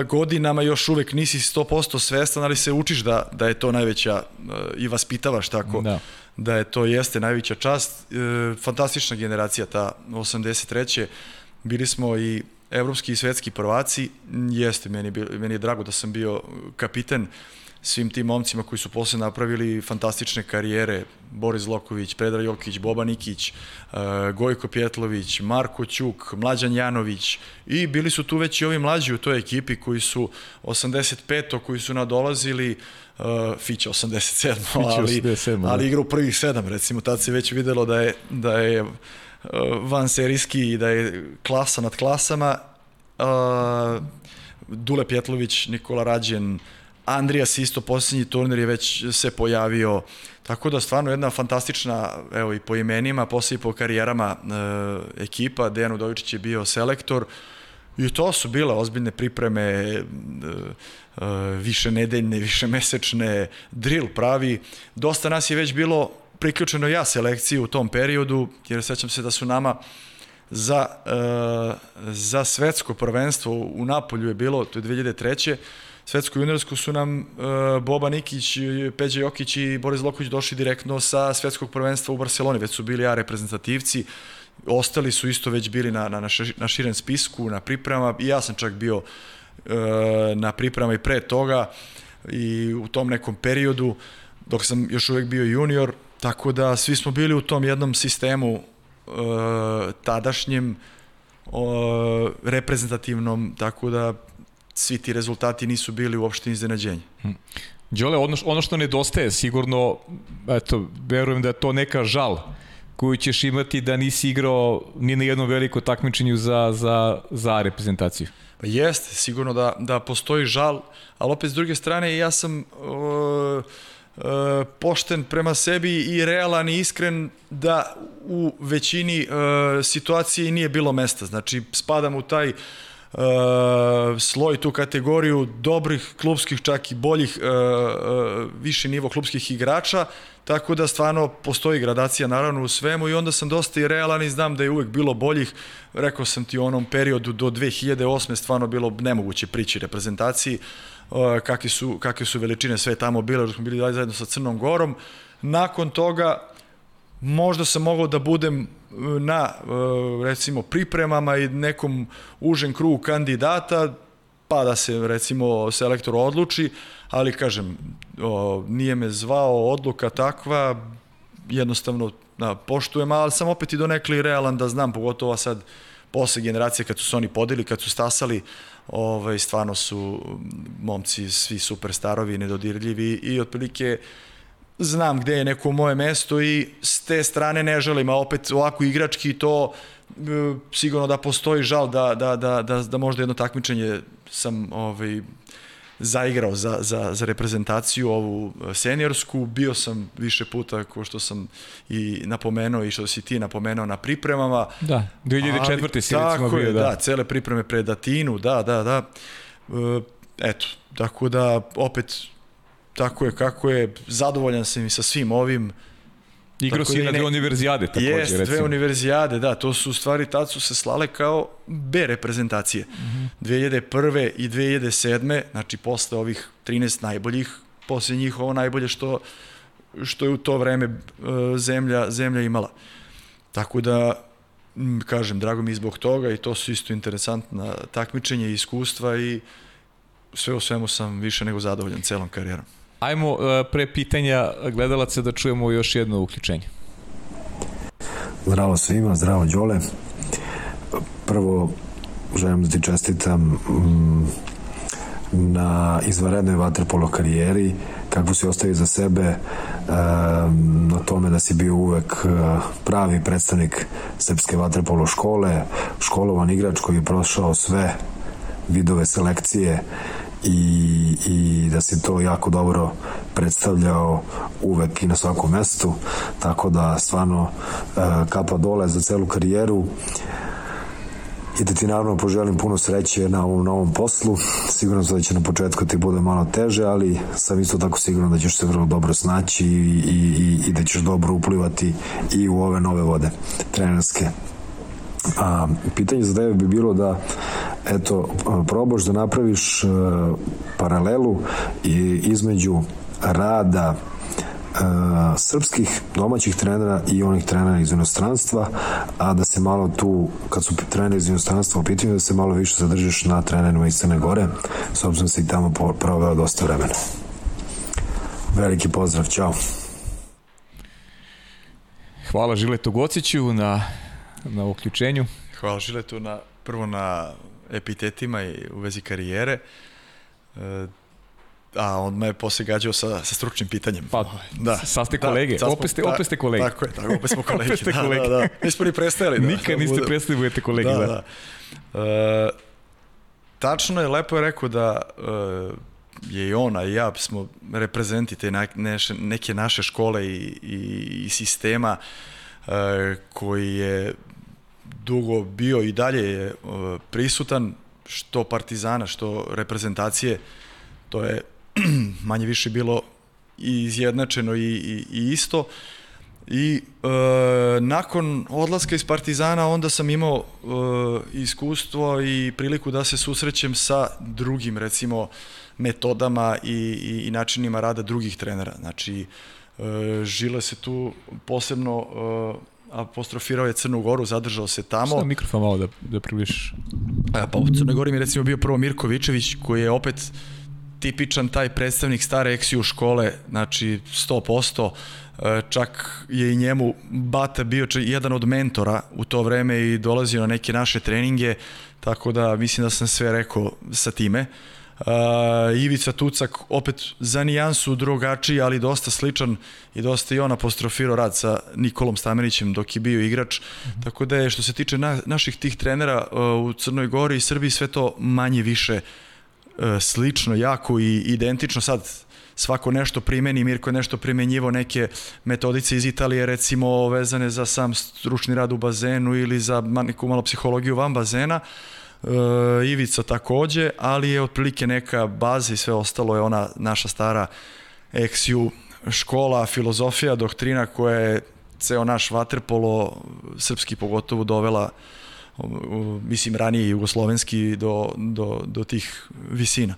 Speaker 2: godinama još uvek nisi 100% svestan, ali se učiš da, da je to najveća uh, i vaspitavaš tako da. Da je to jeste najveća čast. Uh, fantastična generacija ta 83 bili smo i evropski i svetski prvaci, jeste, meni, meni je drago da sam bio kapiten svim tim momcima koji su posle napravili fantastične karijere, Boris Loković, Predra Jokić, Boba Nikić, uh, Gojko Pjetlović, Marko Ćuk, Mlađan Janović i bili su tu već i ovi mlađi u toj ekipi koji su 85. koji su nadolazili uh, Fića 87. ali, 87, ali da. igra u prvih sedam, recimo, tad se već videlo da je, da je van serijski i da je klasa nad klasama. Uh, Dule Pjetlović, Nikola Rađen, Andrijas isto posljednji turnir je već se pojavio, tako da stvarno jedna fantastična, evo i po imenima, posle i po karijerama e, ekipa, Dejan Udovičić je bio selektor i to su bile ozbiljne pripreme, e, e, više nedeljne, više mesečne, drill pravi. Dosta nas je već bilo priključeno ja selekciju u tom periodu, jer sećam se da su nama za, uh, za svetsko prvenstvo u Napolju je bilo, to je 2003. Svetsko juniorsko su nam uh, Boba Nikić, Peđa Jokić i Boris Loković došli direktno sa svetskog prvenstva u Barceloni, već su bili ja reprezentativci, ostali su isto već bili na, na, na širen spisku, na pripremama. I ja sam čak bio uh, na pripremama i pre toga i u tom nekom periodu dok sam još uvek bio junior, Tako da svi smo bili u tom jednom sistemu uh, tadašnjem uh, reprezentativnom, tako da svi ti rezultati nisu bili uopšte iznenađenje. Hm.
Speaker 1: Đole, ono, ono što nedostaje sigurno, eto, verujem da je to neka žal koju ćeš imati da nisi igrao ni na jednom veliko takmičenju za, za, za reprezentaciju.
Speaker 2: Pa jeste, sigurno da, da postoji žal, ali opet s druge strane ja sam uh, E, pošten prema sebi i realan i iskren da u većini e, situacije nije bilo mesta. Znači, spadam u taj Uh, sloj tu kategoriju dobrih klubskih, čak i boljih uh, uh, više nivo klubskih igrača, tako da stvarno postoji gradacija naravno u svemu i onda sam dosta i realan i znam da je uvek bilo boljih, rekao sam ti u onom periodu do 2008. stvarno bilo nemoguće prići reprezentaciji, uh, kakve su, kakve su veličine sve tamo bile, da smo bili zajedno sa Crnom Gorom. Nakon toga možda sam mogao da budem na e, recimo pripremama i nekom užem krugu kandidata pa da se recimo selektor odluči, ali kažem nije me zvao odluka takva jednostavno da, poštujem, ali sam opet i donekli realan da znam, pogotovo sad posle generacije kad su se oni podili, kad su stasali, ovaj, stvarno su momci svi superstarovi, nedodirljivi i otprilike znam gde je neko moje mesto i s te strane ne želim, a opet ovako igrački to e, sigurno da postoji žal da, da, da, da, da možda jedno takmičenje sam ovaj, zaigrao za, za, za reprezentaciju ovu e, seniorsku, bio sam više puta ko što sam i napomenuo i što si ti napomenuo na pripremama.
Speaker 1: Da, 2004. si recimo bio,
Speaker 2: da. Da, cele pripreme pred Atinu, da, da, da. E, eto, tako da opet tako je kako je, zadovoljan sam i sa svim ovim,
Speaker 1: Igrao si na dve univerzijade takođe,
Speaker 2: jest, recimo. dve univerzijade, da, to su stvari, tad su se slale kao B reprezentacije. Mm -hmm. 2001. i 2007. Znači, posle ovih 13 najboljih, posle njih ovo najbolje što, što je u to vreme uh, zemlja, zemlja imala. Tako da, kažem, drago mi zbog toga i to su isto interesantna takmičenja i iskustva i sve u svemu sam više nego zadovoljan celom karijerom.
Speaker 1: Ajmo uh, pre pitanja gledalaca da čujemo još jedno uključenje.
Speaker 5: Zdravo svima, zdravo Đole. Prvo želim da ti čestitam mm, na izvarednoj vaterpolo karijeri, kako si ostavio za sebe, na tome da si bio uvek pravi predstavnik Srpske vaterpolo škole, školovan igrač koji je prošao sve vidove selekcije i, i da si to jako dobro predstavljao uvek i na svakom mestu tako da stvarno kapa dole za celu karijeru i da ti naravno poželim puno sreće na ovom novom poslu. Siguran sam da će na početku ti bude malo teže, ali sam isto tako siguran da ćeš se vrlo dobro snaći i, i, i, i da ćeš dobro uplivati i u ove nove vode trenerske. A, pitanje za tebe bi bilo da eto, probaš da napraviš uh, paralelu i, između rada srpskih domaćih trenera i onih trenera iz inostranstva, a da se malo tu, kad su treneri iz inostranstva u pitanju, da se malo više zadržiš na trenerima iz Crne Gore, s obzirom da se i tamo proveo dosta vremena. Veliki pozdrav, čao.
Speaker 1: Hvala Žiletu Gociću na, na uključenju.
Speaker 2: Hvala Žiletu na, prvo na epitetima i u vezi karijere. E, a on me je posle gađao sa, sa stručnim pitanjem.
Speaker 1: Pa, da. Sa ste da, kolege, da, opet, ste, opet ste kolege.
Speaker 2: Tako je, tako, opet smo kolege.
Speaker 1: opet ste
Speaker 2: da,
Speaker 1: kolege.
Speaker 2: Da, da, Mi smo ni prestajali. Da,
Speaker 1: Nikad niste prestali da budete kolege. Da, da. da.
Speaker 2: E, tačno je, lepo je rekao da e, je i ona i ja smo reprezenti te neke, neke naše škole i, i, i sistema e, koji je dugo bio i dalje je prisutan što Partizana, što reprezentacije, to je manje više bilo i izjednačeno i, i, i isto. I e, nakon odlaska iz Partizana onda sam imao e, iskustvo i priliku da se susrećem sa drugim recimo metodama i, i, i načinima rada drugih trenera. Znači, e, Žile se tu posebno e, apostrofirao je Crnu Goru, zadržao se tamo. Šta
Speaker 1: mikrofon malo da, da približiš?
Speaker 2: E, pa u Crnoj Gori mi recimo bio prvo Mirko Vičević koji je opet tipičan taj predstavnik stare eksiju škole, znači 100%, e, čak je i njemu Bata bio jedan od mentora u to vreme i dolazio na neke naše treninge, tako da mislim da sam sve rekao sa time. Uh, Ivica Tucak opet za nijansu drugačiji, ali dosta sličan i dosta i on apostrofirao rad sa Nikolom Stamenićem dok je bio igrač. Mm -hmm. Tako da je što se tiče na, naših tih trenera uh, u Crnoj Gori i Srbiji sve to manje više uh, E, slično, jako i identično sad svako nešto primeni, Mirko je nešto primenjivo neke metodice iz Italije recimo vezane za sam stručni rad u bazenu ili za neku malo psihologiju van bazena e, Ivica takođe, ali je otprilike neka baza i sve ostalo je ona naša stara XU škola, filozofija, doktrina koja je ceo naš vaterpolo, srpski pogotovo, dovela uh, mislim ranije jugoslovenski do, do, do tih visina.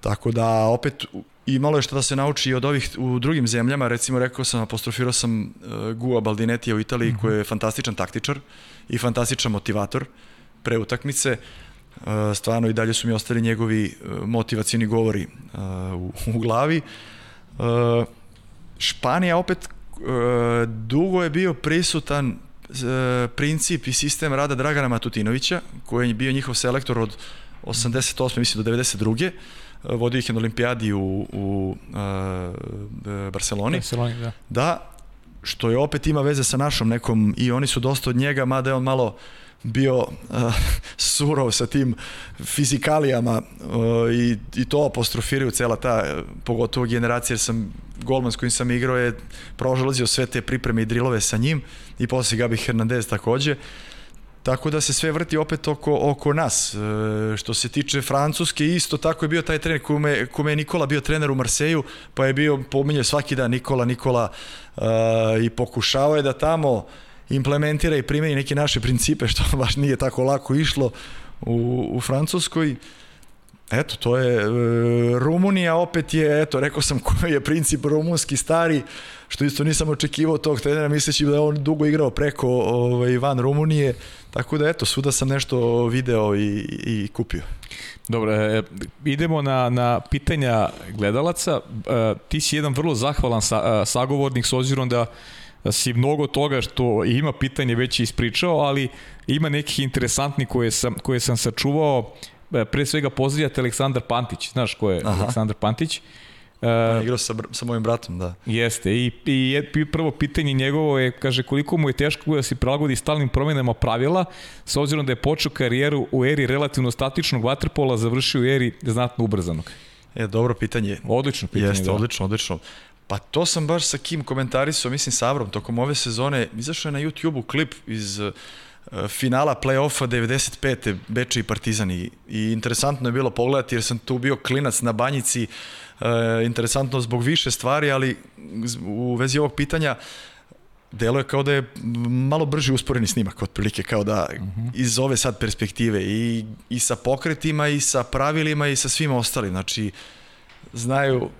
Speaker 2: Tako da opet imalo je što da se nauči od ovih u drugim zemljama, recimo rekao sam, apostrofirao sam uh, Gua Baldinetija u Italiji mm -hmm. koji je fantastičan taktičar i fantastičan motivator pre utakmice. Uh, stvarno i dalje su mi ostali njegovi uh, motivacijni govori uh, u, u glavi. Uh, Španija opet uh, dugo je bio prisutan E, princip i sistem rada Dragana Matutinovića, koji je bio njihov selektor od 88. mislim do 92. E, vodio ih na olimpijadi u, u uh, Barceloni.
Speaker 1: Barceloni, da.
Speaker 2: Da, što je opet ima veze sa našom nekom i oni su dosta od njega, mada je on malo bio uh, surov sa tim fizikalijama uh, i, i to apostrofiraju cela ta, pogotovo generacija, jer sam golman s kojim sam igrao je prožalazio sve te pripreme i drilove sa njim i posle Gabi Hernandez takođe. Tako da se sve vrti opet oko, oko nas. E, što se tiče Francuske, isto tako je bio taj trener kome, kome je Nikola bio trener u Marseju, pa je bio pominje svaki dan Nikola, Nikola e, i pokušao je da tamo implementira i primeni neke naše principe, što baš nije tako lako išlo u, u Francuskoj. Eto, to je, e, Rumunija opet je, eto, rekao sam koji je princip rumunski stari, što isto nisam očekivao tog trenera, misleći da je on dugo igrao preko ovaj, van Rumunije, tako da eto, svuda sam nešto video i, i kupio.
Speaker 1: Dobro, e, idemo na, na pitanja gledalaca. E, ti si jedan vrlo zahvalan sa, sagovornik s obzirom da si mnogo toga što ima pitanje već ispričao, ali ima nekih interesantnih koje sam, koje sam sačuvao. E, pre svega pozdravljate Aleksandar Pantić. Znaš ko je Aha. Aleksandar Pantić?
Speaker 2: Uh, igrao sa, sa mojim bratom, da.
Speaker 1: Jeste, i, i, i prvo pitanje njegovo je, kaže, koliko mu je teško da se prilagodi stalnim promenama pravila, s obzirom da je počeo karijeru u eri relativno statičnog vaterpola, završio u eri znatno ubrzanog.
Speaker 2: E, dobro pitanje.
Speaker 1: Odlično pitanje,
Speaker 2: Jeste, da. odlično, odlično. Pa to sam baš sa Kim komentarisao, mislim sa Avrom, tokom ove sezone, izašao je na YouTube-u klip iz uh, finala play-offa 95. Beče i Partizan i, interesantno je bilo pogledati jer sam tu bio klinac na banjici, uh, interesantno zbog više stvari, ali u vezi ovog pitanja delo je kao da je malo brži usporeni snimak otprilike kao da uh mhm. -huh. iz ove sad perspektive i, i sa pokretima i sa pravilima i sa svim ostalim znači znaju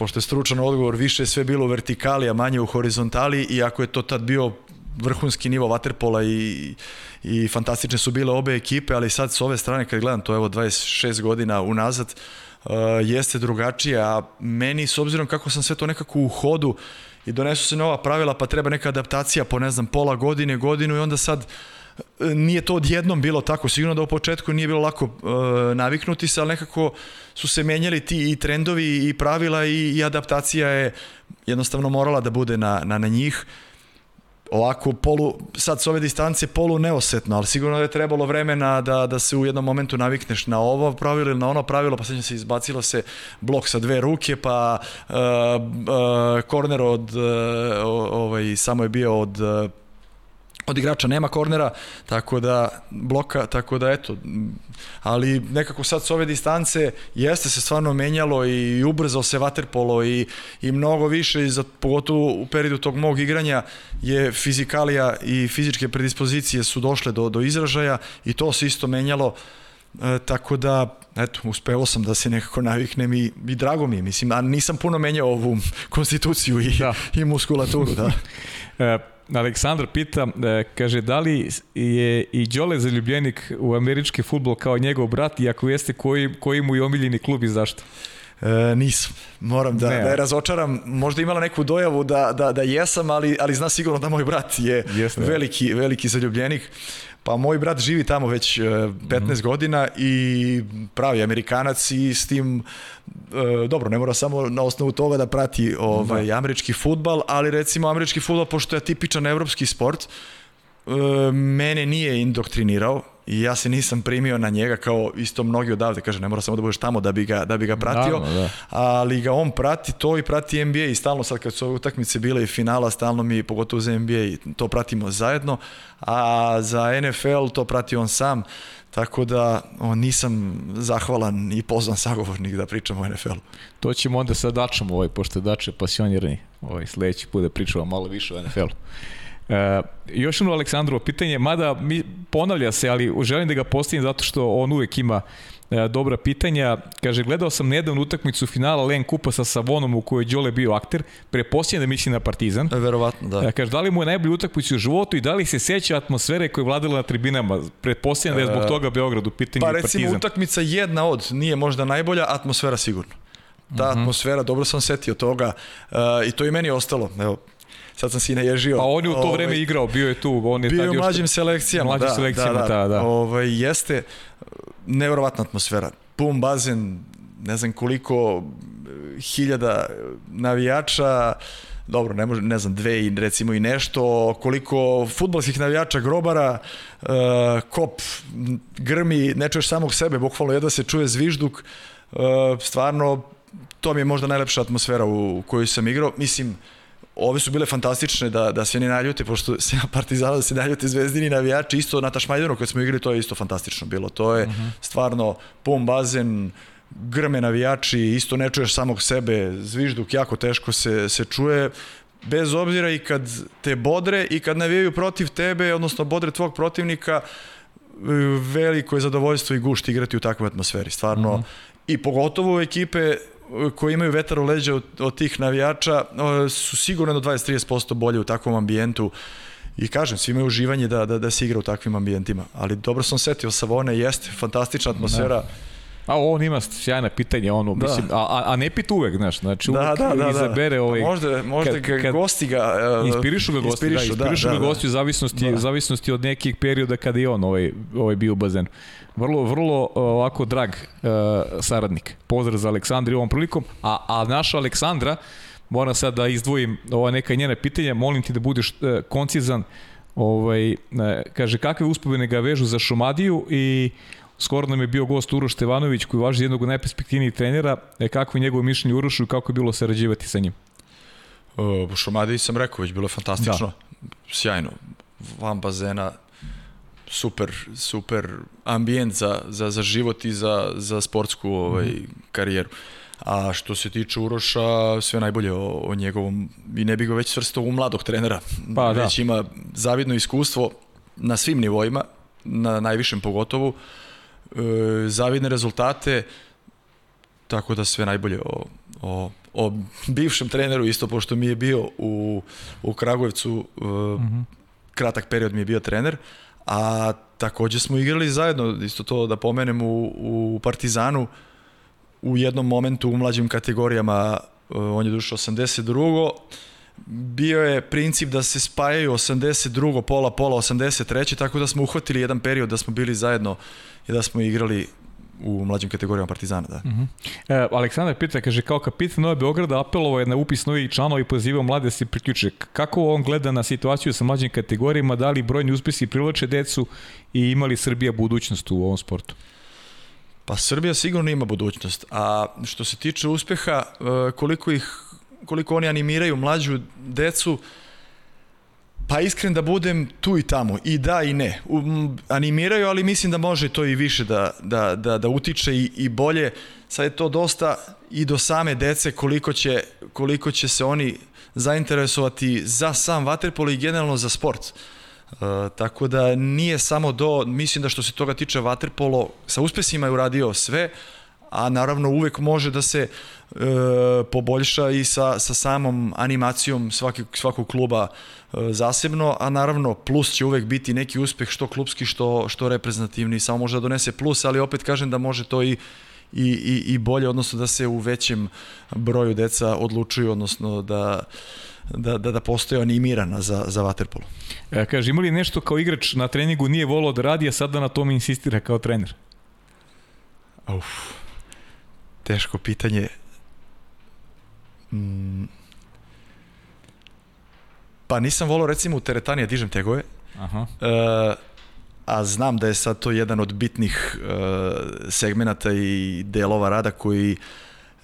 Speaker 2: pošto je stručan odgovor, više je sve bilo u vertikali, a manje u horizontali, iako je to tad bio vrhunski nivo vaterpola i, i fantastične su bile obe ekipe, ali sad s ove strane kad gledam to evo 26 godina unazad, uh, jeste drugačije, a meni s obzirom kako sam sve to nekako u hodu i donesu se nova pravila pa treba neka adaptacija po ne znam pola godine, godinu i onda sad uh, nije to odjednom bilo tako, sigurno da u početku nije bilo lako e, naviknuti se, ali nekako su se menjali ti i trendovi i pravila i, i adaptacija je jednostavno morala da bude na, na, na njih. Ovako polu, sad s ove distance polu neosetno, ali sigurno da je trebalo vremena da, da se u jednom momentu navikneš na ovo pravilo ili na ono pravilo, pa sad se izbacilo se blok sa dve ruke, pa uh, uh, korner od, uh, ovaj, samo je bio od uh, od igrača nema kornera, tako da bloka, tako da eto, ali nekako sad s ove distance jeste se stvarno menjalo i ubrzao se vaterpolo i, i mnogo više, i za, pogotovo u periodu tog mog igranja je fizikalija i fizičke predispozicije su došle do, do izražaja i to se isto menjalo E, tako da, eto, uspeo sam da se nekako naviknem i, i drago mi je, mislim, a nisam puno menjao ovu konstituciju i, da. i muskulaturu, da.
Speaker 1: Aleksandar pita, e, kaže, da li je i Đole zaljubljenik u američki futbol kao njegov brat i ako jeste, koji, koji mu je omiljeni klub i zašto?
Speaker 2: E, nisam. Moram da, ne. da je razočaram. Možda imala neku dojavu da, da, da jesam, ali, ali zna sigurno da moj brat je Jeste. veliki, veliki zaljubljenik. Pa moj brat živi tamo već 15 mm -hmm. godina i pravi Amerikanac i s tim e, dobro, ne mora samo na osnovu toga da prati ovaj da. američki futbal, ali recimo američki futbal pošto je tipičan evropski sport, e, mene nije indoktrinirao i ja se nisam primio na njega kao isto mnogi odavde, kaže ne mora samo da budeš tamo da bi ga, da bi ga pratio, da, da. ali ga on prati to i prati NBA i stalno sad kad su ove utakmice bile i finala, stalno mi pogotovo za NBA to pratimo zajedno, a za NFL to prati on sam, tako da on, nisam zahvalan i pozvan sagovornik da pričam o NFL-u.
Speaker 1: To ćemo onda sa Dačom, ovaj, pošto je Dače pasionirani, ovaj, sledeći put da pričamo malo više o NFL-u. E, još jedno Aleksandrovo pitanje, mada mi, ponavlja se, ali želim da ga postavim zato što on uvek ima e, dobra pitanja. Kaže, gledao sam nedavnu utakmicu finala Len Kupa sa Savonom u kojoj je Đole bio akter. Prepostavljam da misli na Partizan.
Speaker 2: E, verovatno, da.
Speaker 1: E, kaže, da li mu je najbolji utakmicu u životu i da li se seća atmosfere koja je vladala na tribinama? Pretpostavljam da je zbog e, toga Beograd u pitanju
Speaker 2: Pa recimo
Speaker 1: Partizan.
Speaker 2: utakmica jedna od, nije možda najbolja, atmosfera sigurno. Ta uh mhm. -huh. atmosfera, dobro sam setio toga uh, i to i meni ostalo. Evo, sad sam se i naježio.
Speaker 1: Pa on je u to ovaj, vreme igrao, bio je tu. On je
Speaker 2: bio
Speaker 1: u
Speaker 2: mlađim selekcijama.
Speaker 1: Mlađim
Speaker 2: da,
Speaker 1: selekcijama, da,
Speaker 2: da.
Speaker 1: da.
Speaker 2: Ovaj, jeste nevjerovatna atmosfera. Pun bazen, ne znam koliko hiljada navijača, dobro, ne, može, ne znam, dve i recimo i nešto, koliko futbolskih navijača grobara, uh, kop grmi, ne čuješ samog sebe, bukvalno jedva se čuje zvižduk, uh, stvarno, to mi je možda najlepša atmosfera u, u kojoj sam igrao. Mislim, ove su bile fantastične da, da se ne naljute, pošto se Partizana da se naljute zvezdini navijači, isto na Tašmajdanu kad smo igrali, to je isto fantastično bilo. To je uh mhm. -huh. stvarno pun bazen, grme navijači, isto ne čuješ samog sebe, zvižduk jako teško se, se čuje, bez obzira i kad te bodre i kad navijaju protiv tebe, odnosno bodre tvog protivnika, veliko je zadovoljstvo i gušt igrati u takvoj atmosferi, stvarno. Uh mhm. -huh. I pogotovo ekipe koji imaju vetar u leđa od, od tih navijača su sigurno do 20-30% bolje u takvom ambijentu. I kažem, svi imaju uživanje da, da, da se igra u takvim ambijentima, ali dobro sam setio Savone, jeste fantastična atmosfera,
Speaker 1: A on ima sjajna pitanja, ono, da. mislim, a, a ne pita uvek, znaš, znači uvek
Speaker 2: da, da, da,
Speaker 1: izabere
Speaker 2: da.
Speaker 1: ovaj...
Speaker 2: Možda, možda kad, kad, gosti ga...
Speaker 1: Uh, inspirišu ga gosti, inspirišu, da, inspirišu da, ga da, gosti u zavisnosti, da. zavisnosti od nekih perioda kada je on ovaj, ovaj bio u bazenu. Vrlo, vrlo ovako drag uh, saradnik. Pozdrav za Aleksandra ovom prilikom, a, a naša Aleksandra, moram sad da izdvojim ova neka njena pitanja, molim ti da budeš uh, koncizan, ovaj, uh, kaže kakve uspomene ga vežu za Šumadiju i Skoro nam je bio gost Uroš Stevanović koji važi jednog od najperspektivnijih trenera. E, kako je njegovo mišljenje Urošu i kako je bilo sarađivati sa njim?
Speaker 2: U Šumadiji sam rekao, već bilo je fantastično. Da. Sjajno. Van bazena, super, super ambijent za, za, za život i za, za sportsku ovaj, mm. karijeru. A što se tiče Uroša, sve najbolje o, o njegovom, i ne bih ga već svrstao u mladog trenera. Pa, da. već da. ima zavidno iskustvo na svim nivoima, na najvišem pogotovu e, zavidne rezultate, tako da sve najbolje o, o, o bivšem treneru isto, pošto mi je bio u, u Kragujevcu, e, mm -hmm. kratak period mi je bio trener, a takođe smo igrali zajedno, isto to da pomenem u, u Partizanu, u jednom momentu u mlađim kategorijama, e, on je došao 82 bio je princip da se spajaju 82. pola, pola 83. tako da smo uhvatili jedan period da smo bili zajedno i da smo igrali u mlađim kategorijama Partizana, da. Uh
Speaker 1: mhm. -huh. e, Aleksandar pita, kaže, kao kapitan Nove Beograda apelovo je na upis novih članova i pozivao mlade da se priključe. Kako on gleda na situaciju sa mlađim kategorijama, da li brojni uspesi privlače decu i ima li Srbija budućnost u ovom sportu?
Speaker 2: Pa Srbija sigurno ima budućnost, a što se tiče uspeha, e, koliko ih koliko oni animiraju mlađu decu, Pa iskren da budem tu i tamo, i da i ne. Animiraju, ali mislim da može to i više da, da, da, da utiče i, i bolje. Sad je to dosta i do same dece koliko će, koliko će se oni zainteresovati za sam vaterpolo i generalno za sport. Uh, tako da nije samo do, mislim da što se toga tiče vaterpolo, sa uspesima je uradio sve, a naravno uvek može da se e, poboljša i sa, sa samom animacijom svaki, svakog kluba e, zasebno, a naravno plus će uvek biti neki uspeh što klubski, što, što reprezentativni, samo može da donese plus, ali opet kažem da može to i i, i, i bolje, odnosno da se u većem broju deca odlučuju, odnosno da da, da, da postoje animirana za, za vaterpolo.
Speaker 1: E, kaže, ima li nešto kao igrač na treningu nije volao da radi, a sada na tom insistira kao trener?
Speaker 2: Uf, teško pitanje. Mm. Pa nisam volao recimo u teretani dižem tegove. Aha. E, a znam da je sad to jedan od bitnih e, segmenata i delova rada koji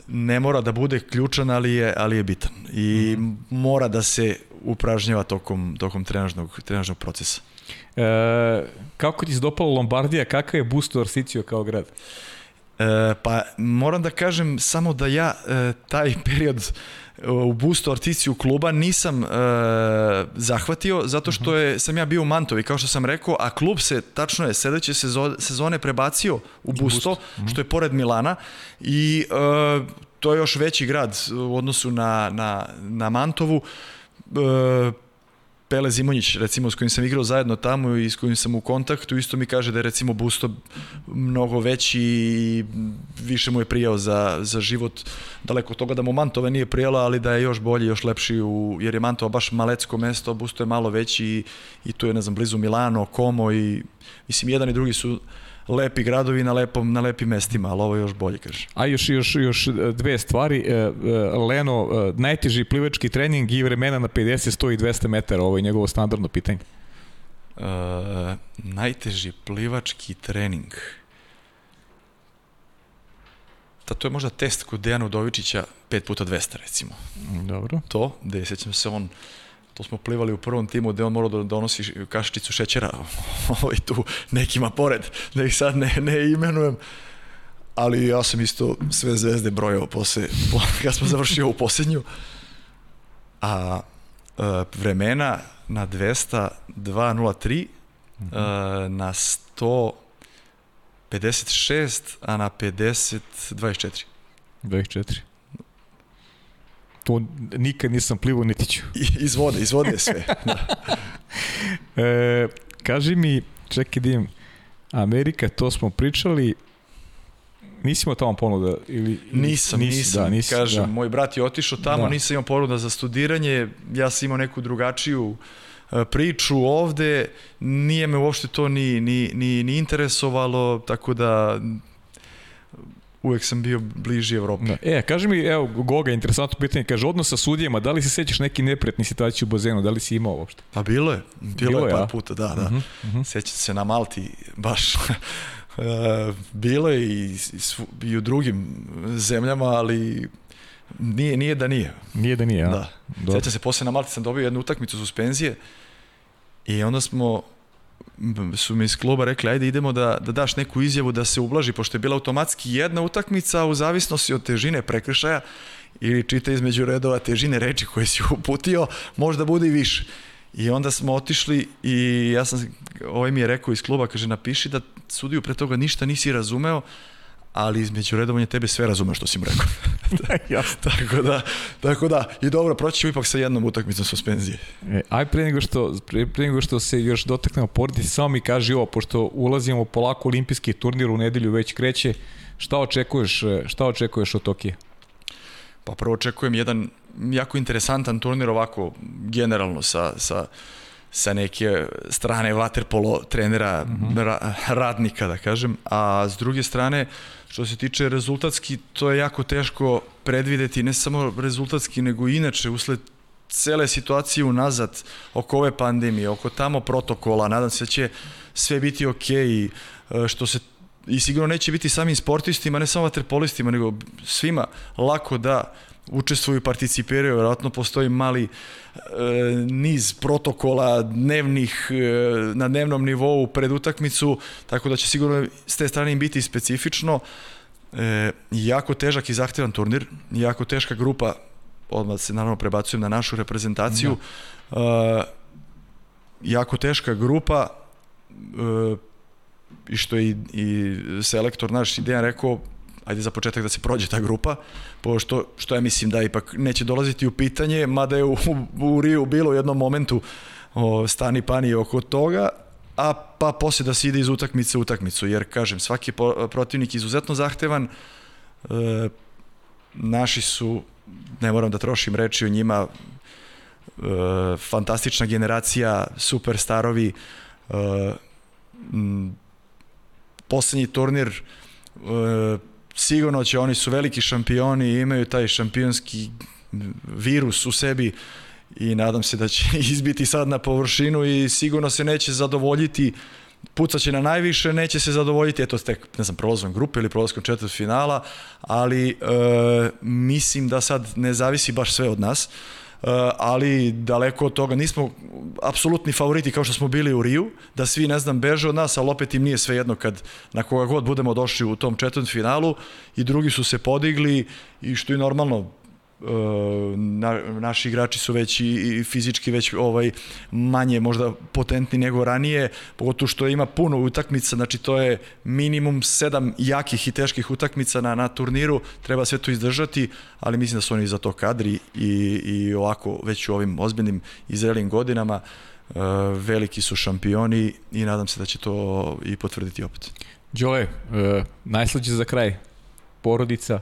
Speaker 2: ne mora da bude ključan, ali je, ali je bitan. I mm mora da se upražnjava tokom, tokom trenažnog, trenažnog procesa.
Speaker 1: E, kako ti se dopalo Lombardija, kakav je Busto Orsicio kao grad?
Speaker 2: E, pa moram da kažem samo da ja e, taj period e, u bustu articiju kluba nisam e, zahvatio zato što mhm. je, sam ja bio u Mantovi kao što sam rekao, a klub se tačno je sledeće sezone prebacio u Busto, Bust. Mhm. što je pored Milana i e, to je još veći grad u odnosu na, na, na Mantovu e, Pele Zimonjić, recimo, s kojim sam igrao zajedno tamo i s kojim sam u kontaktu, isto mi kaže da je, recimo, Busto mnogo veći i više mu je prijao za, za život. Daleko od toga da mu Mantova nije prijala, ali da je još bolji, još lepši, u, jer je Mantova baš malecko mesto, Busto je malo veći i, i tu je, ne znam, blizu Milano, Como i, mislim, jedan i drugi su lepi gradovi na lepom na lepim mestima, ali ovo je još bolje kaže.
Speaker 1: A još još još dve stvari, e, e, Leno e, najteži plivački trening i vremena na 50, 100 i 200 metara, ovo je njegovo standardno pitanje.
Speaker 2: Uh, najteži plivački trening. Da, to je možda test kod Dejana Udovičića 5 puta 200 recimo.
Speaker 1: Dobro.
Speaker 2: To, gde sećam se on to smo plivali u prvom timu gde on morao da donosi kašičicu šećera ovaj tu nekima pored, da ih sad ne, ne imenujem. Ali ja sam isto sve zvezde brojao posle, kad smo završili ovu posljednju. A e, vremena na 200 2.03, mm -hmm. e, na 100 56, a na 50 24.
Speaker 1: 24 to nikad nisam plivao niti ću.
Speaker 2: Iz vode, iz vode sve. da.
Speaker 1: e, kaži mi, čekaj da im, Amerika, to smo pričali, nisi imao tamo ponuda? Ili,
Speaker 2: nisam, nisi, nisam. Da, nisi, Kažem, da. moj brat je otišao tamo, da. nisam imao ponuda za studiranje, ja sam imao neku drugačiju e, priču ovde, nije me uopšte to ni, ni, ni, ni interesovalo, tako da uvek sam bio bliži Evropi. Da.
Speaker 1: E, kaži mi, evo, Goga, interesantno pitanje, kaže, odnos sa sudijama, da li se sećaš neki neprijatni situaciju u bazenu, da li si imao uopšte?
Speaker 2: Pa bilo je, bilo, bilo je par ja. puta, da, da. Uh -huh, uh -huh. Sećam se na Malti, baš, bilo je i, i, i u drugim zemljama, ali nije, nije da nije.
Speaker 1: Nije da nije, a?
Speaker 2: Da. Dobro. Sećam se, posle na Malti sam dobio jednu utakmicu suspenzije i onda smo su mi iz kluba rekli ajde idemo da, da daš neku izjavu da se ublaži, pošto je bila automatski jedna utakmica u zavisnosti od težine prekršaja ili čita između redova težine reči koje si uputio, možda bude i više. I onda smo otišli i ja sam, ovaj mi je rekao iz kluba, kaže napiši da sudiju pre toga ništa nisi razumeo, ali između redovanja tebe sve razume što si mu rekao.
Speaker 1: Jasno.
Speaker 2: tako da, tako da, i dobro, proći ćemo ipak sa jednom utakmicom suspenzije.
Speaker 1: E, aj pre nego što, pre, pre nego što se još dotaknemo porodice, samo mi kaži ovo, pošto ulazimo polako olimpijski turnir u nedelju već kreće, šta očekuješ, šta očekuješ od Tokije?
Speaker 2: Pa prvo očekujem jedan jako interesantan turnir ovako generalno sa, sa sa neke strane vaterpolo trenera mm -hmm. ra, radnika da kažem, a s druge strane što se tiče rezultatski to je jako teško predvideti ne samo rezultatski nego inače usled cele situacije unazad oko ove pandemije, oko tamo protokola, nadam se da će sve biti ok i e, što se i sigurno neće biti samim sportistima, ne samo vaterpolistima, nego svima lako da učestvuju i participiraju, vjerojatno postoji mali e, niz protokola dnevnih, e, na dnevnom nivou pred utakmicu, tako da će sigurno s te strane im biti specifično. E, jako težak i zahtevan turnir, jako teška grupa, odmah se naravno prebacujem na našu reprezentaciju, da. e, jako teška grupa, e, i što je i, i selektor naš Dejan rekao, ajde za početak da se prođe ta grupa, pošto što ja mislim da ipak neće dolaziti u pitanje, mada je u, u Riju bilo u jednom momentu o, stani pani oko toga, a pa posle da se ide iz utakmice u utakmicu, jer kažem, svaki po, protivnik izuzetno zahtevan, e, naši su, ne moram da trošim reči o njima, e, fantastična generacija, super starovi, e, m, poslednji turnir e, sigurno će, oni su veliki šampioni i imaju taj šampionski virus u sebi i nadam se da će izbiti sad na površinu i sigurno se neće zadovoljiti pucaće na najviše, neće se zadovoljiti, eto tek, ne znam, prolazom grupe ili prolazkom četvrt finala, ali e, mislim da sad ne zavisi baš sve od nas. Eh, ali daleko od toga nismo apsolutni favoriti kao što smo bili u Riju, da svi, ne znam, beže od nas, ali opet im nije sve jedno kad na koga god budemo došli u tom četvrtom finalu i drugi su se podigli i što je normalno na, naši igrači su već i, i fizički već ovaj manje možda potentni nego ranije, pogotovo što ima puno utakmica, znači to je minimum sedam jakih i teških utakmica na, na turniru, treba sve to izdržati, ali mislim da su oni za to kadri i, i ovako već u ovim ozbiljnim i zrelim godinama uh, veliki su šampioni i nadam se da će to i potvrditi opet.
Speaker 1: Đole, uh, najslađe za kraj, porodica,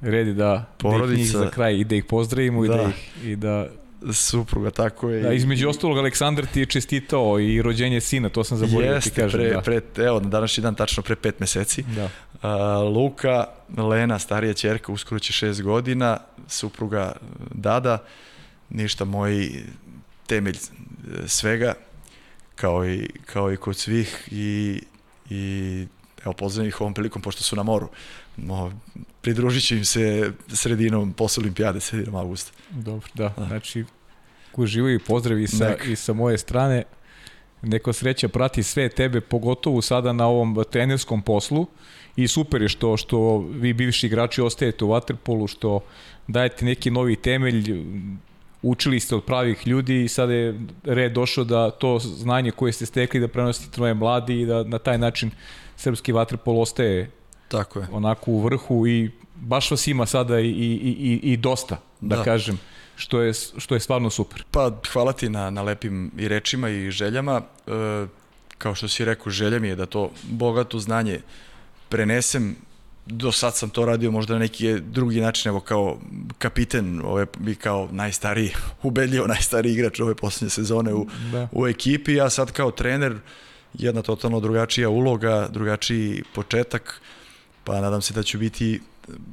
Speaker 1: redi da, Porodica, da ih za kraj i da ih pozdravimo da. i da ih i da
Speaker 2: supruga, tako je.
Speaker 1: Da, između ostalog, Aleksandar ti je čestitao i rođenje sina, to sam zaboravio da ti kažem.
Speaker 2: Pre, da. pre, evo, na današnji dan, tačno pre pet meseci. Da. Uh, Luka, Lena, starija čerka, uskoro će šest godina, supruga Dada, ništa moj temelj svega, kao i, kao i kod svih i, i evo, pozdravim ih ovom prilikom, pošto su na moru. No, pridružit će im se sredinom posle olimpijade, sredinom augusta.
Speaker 1: Dobro, da. da. Znači, uživaju pozdrav i sa, i sa moje strane. Neko sreća prati sve tebe, pogotovo sada na ovom trenerskom poslu i super je što, što vi bivši igrači ostajete u Waterpolu, što dajete neki novi temelj, učili ste od pravih ljudi i sada je red došao da to znanje koje ste stekli da prenosite nove mladi i da na taj način srpski vaterpol ostaje
Speaker 2: Tako je.
Speaker 1: onako u vrhu i baš vas ima sada i, i, i, i dosta, da, da kažem, što je, što je stvarno super.
Speaker 2: Pa hvala ti na, na lepim i rečima i željama. E, kao što si rekao, želja mi je da to bogato znanje prenesem do sad sam to radio možda na neki drugi način, evo kao kapiten, ove, i kao najstariji, ubedljivo najstariji igrač ove posljednje sezone u, da. u ekipi, a sad kao trener jedna totalno drugačija uloga, drugačiji početak, pa nadam se da ću biti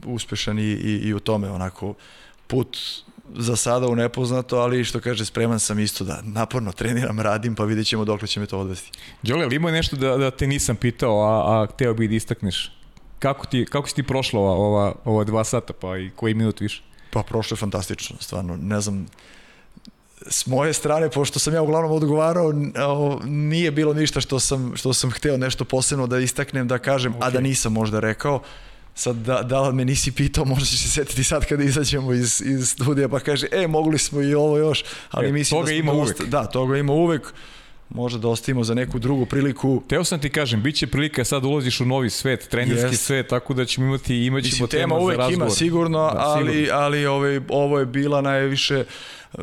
Speaker 2: uspešan i, i, i u tome, onako put za sada u nepoznato, ali što kaže, spreman sam isto da naporno treniram, radim, pa vidjet ćemo dok će me to odvesti.
Speaker 1: Đole, ali ima nešto da, da te nisam pitao, a, a hteo bih da istakneš? Kako, ti, kako si ti prošla ova, ova, ova dva sata, pa i koji minut više?
Speaker 2: Pa prošlo je fantastično, stvarno. Ne znam, s moje strane, pošto sam ja uglavnom odgovarao, nije bilo ništa što sam, što sam hteo nešto posebno da istaknem, da kažem, okay. a da nisam možda rekao. Sad, da, da me nisi pitao, možda ćeš se setiti sad kada izađemo iz, iz studija, pa kaže, e, mogli smo i ovo još, ali e, mislim
Speaker 1: toga
Speaker 2: da
Speaker 1: ima dosta,
Speaker 2: uvek. Da, toga ima uvek možda da ostavimo za neku drugu priliku.
Speaker 1: Teo sam ti kažem, bit će prilika sad ulaziš u novi svet, trenerski yes. svet, tako da ćemo imati, imat ćemo tema, tema
Speaker 2: uvek
Speaker 1: za razgovor.
Speaker 2: ima sigurno, da, ali, sigurno. ali ovaj, ovo je bila najviše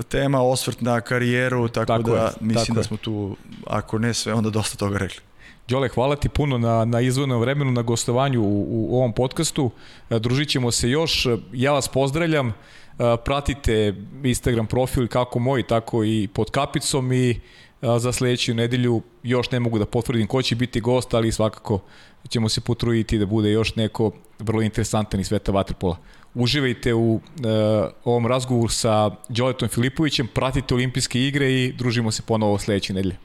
Speaker 2: tema osvrt na karijeru, tako, tako da je, mislim tako da smo tu, ako ne sve, onda dosta toga rekli.
Speaker 1: Đole, hvala ti puno na, na izvodnom vremenu, na gostovanju u, u ovom podcastu. E, družit ćemo se još. Ja vas pozdravljam. E, pratite Instagram profil kako moj, tako i pod kapicom i za sledeću nedelju još ne mogu da potvrdim ko će biti gost, ali svakako ćemo se potruditi da bude još neko vrlo interesantan iz sveta vaterpola. Uživajte u uh, ovom razgovoru sa Đoletom Filipovićem, pratite olimpijske igre i družimo se ponovo sledeće nedelje.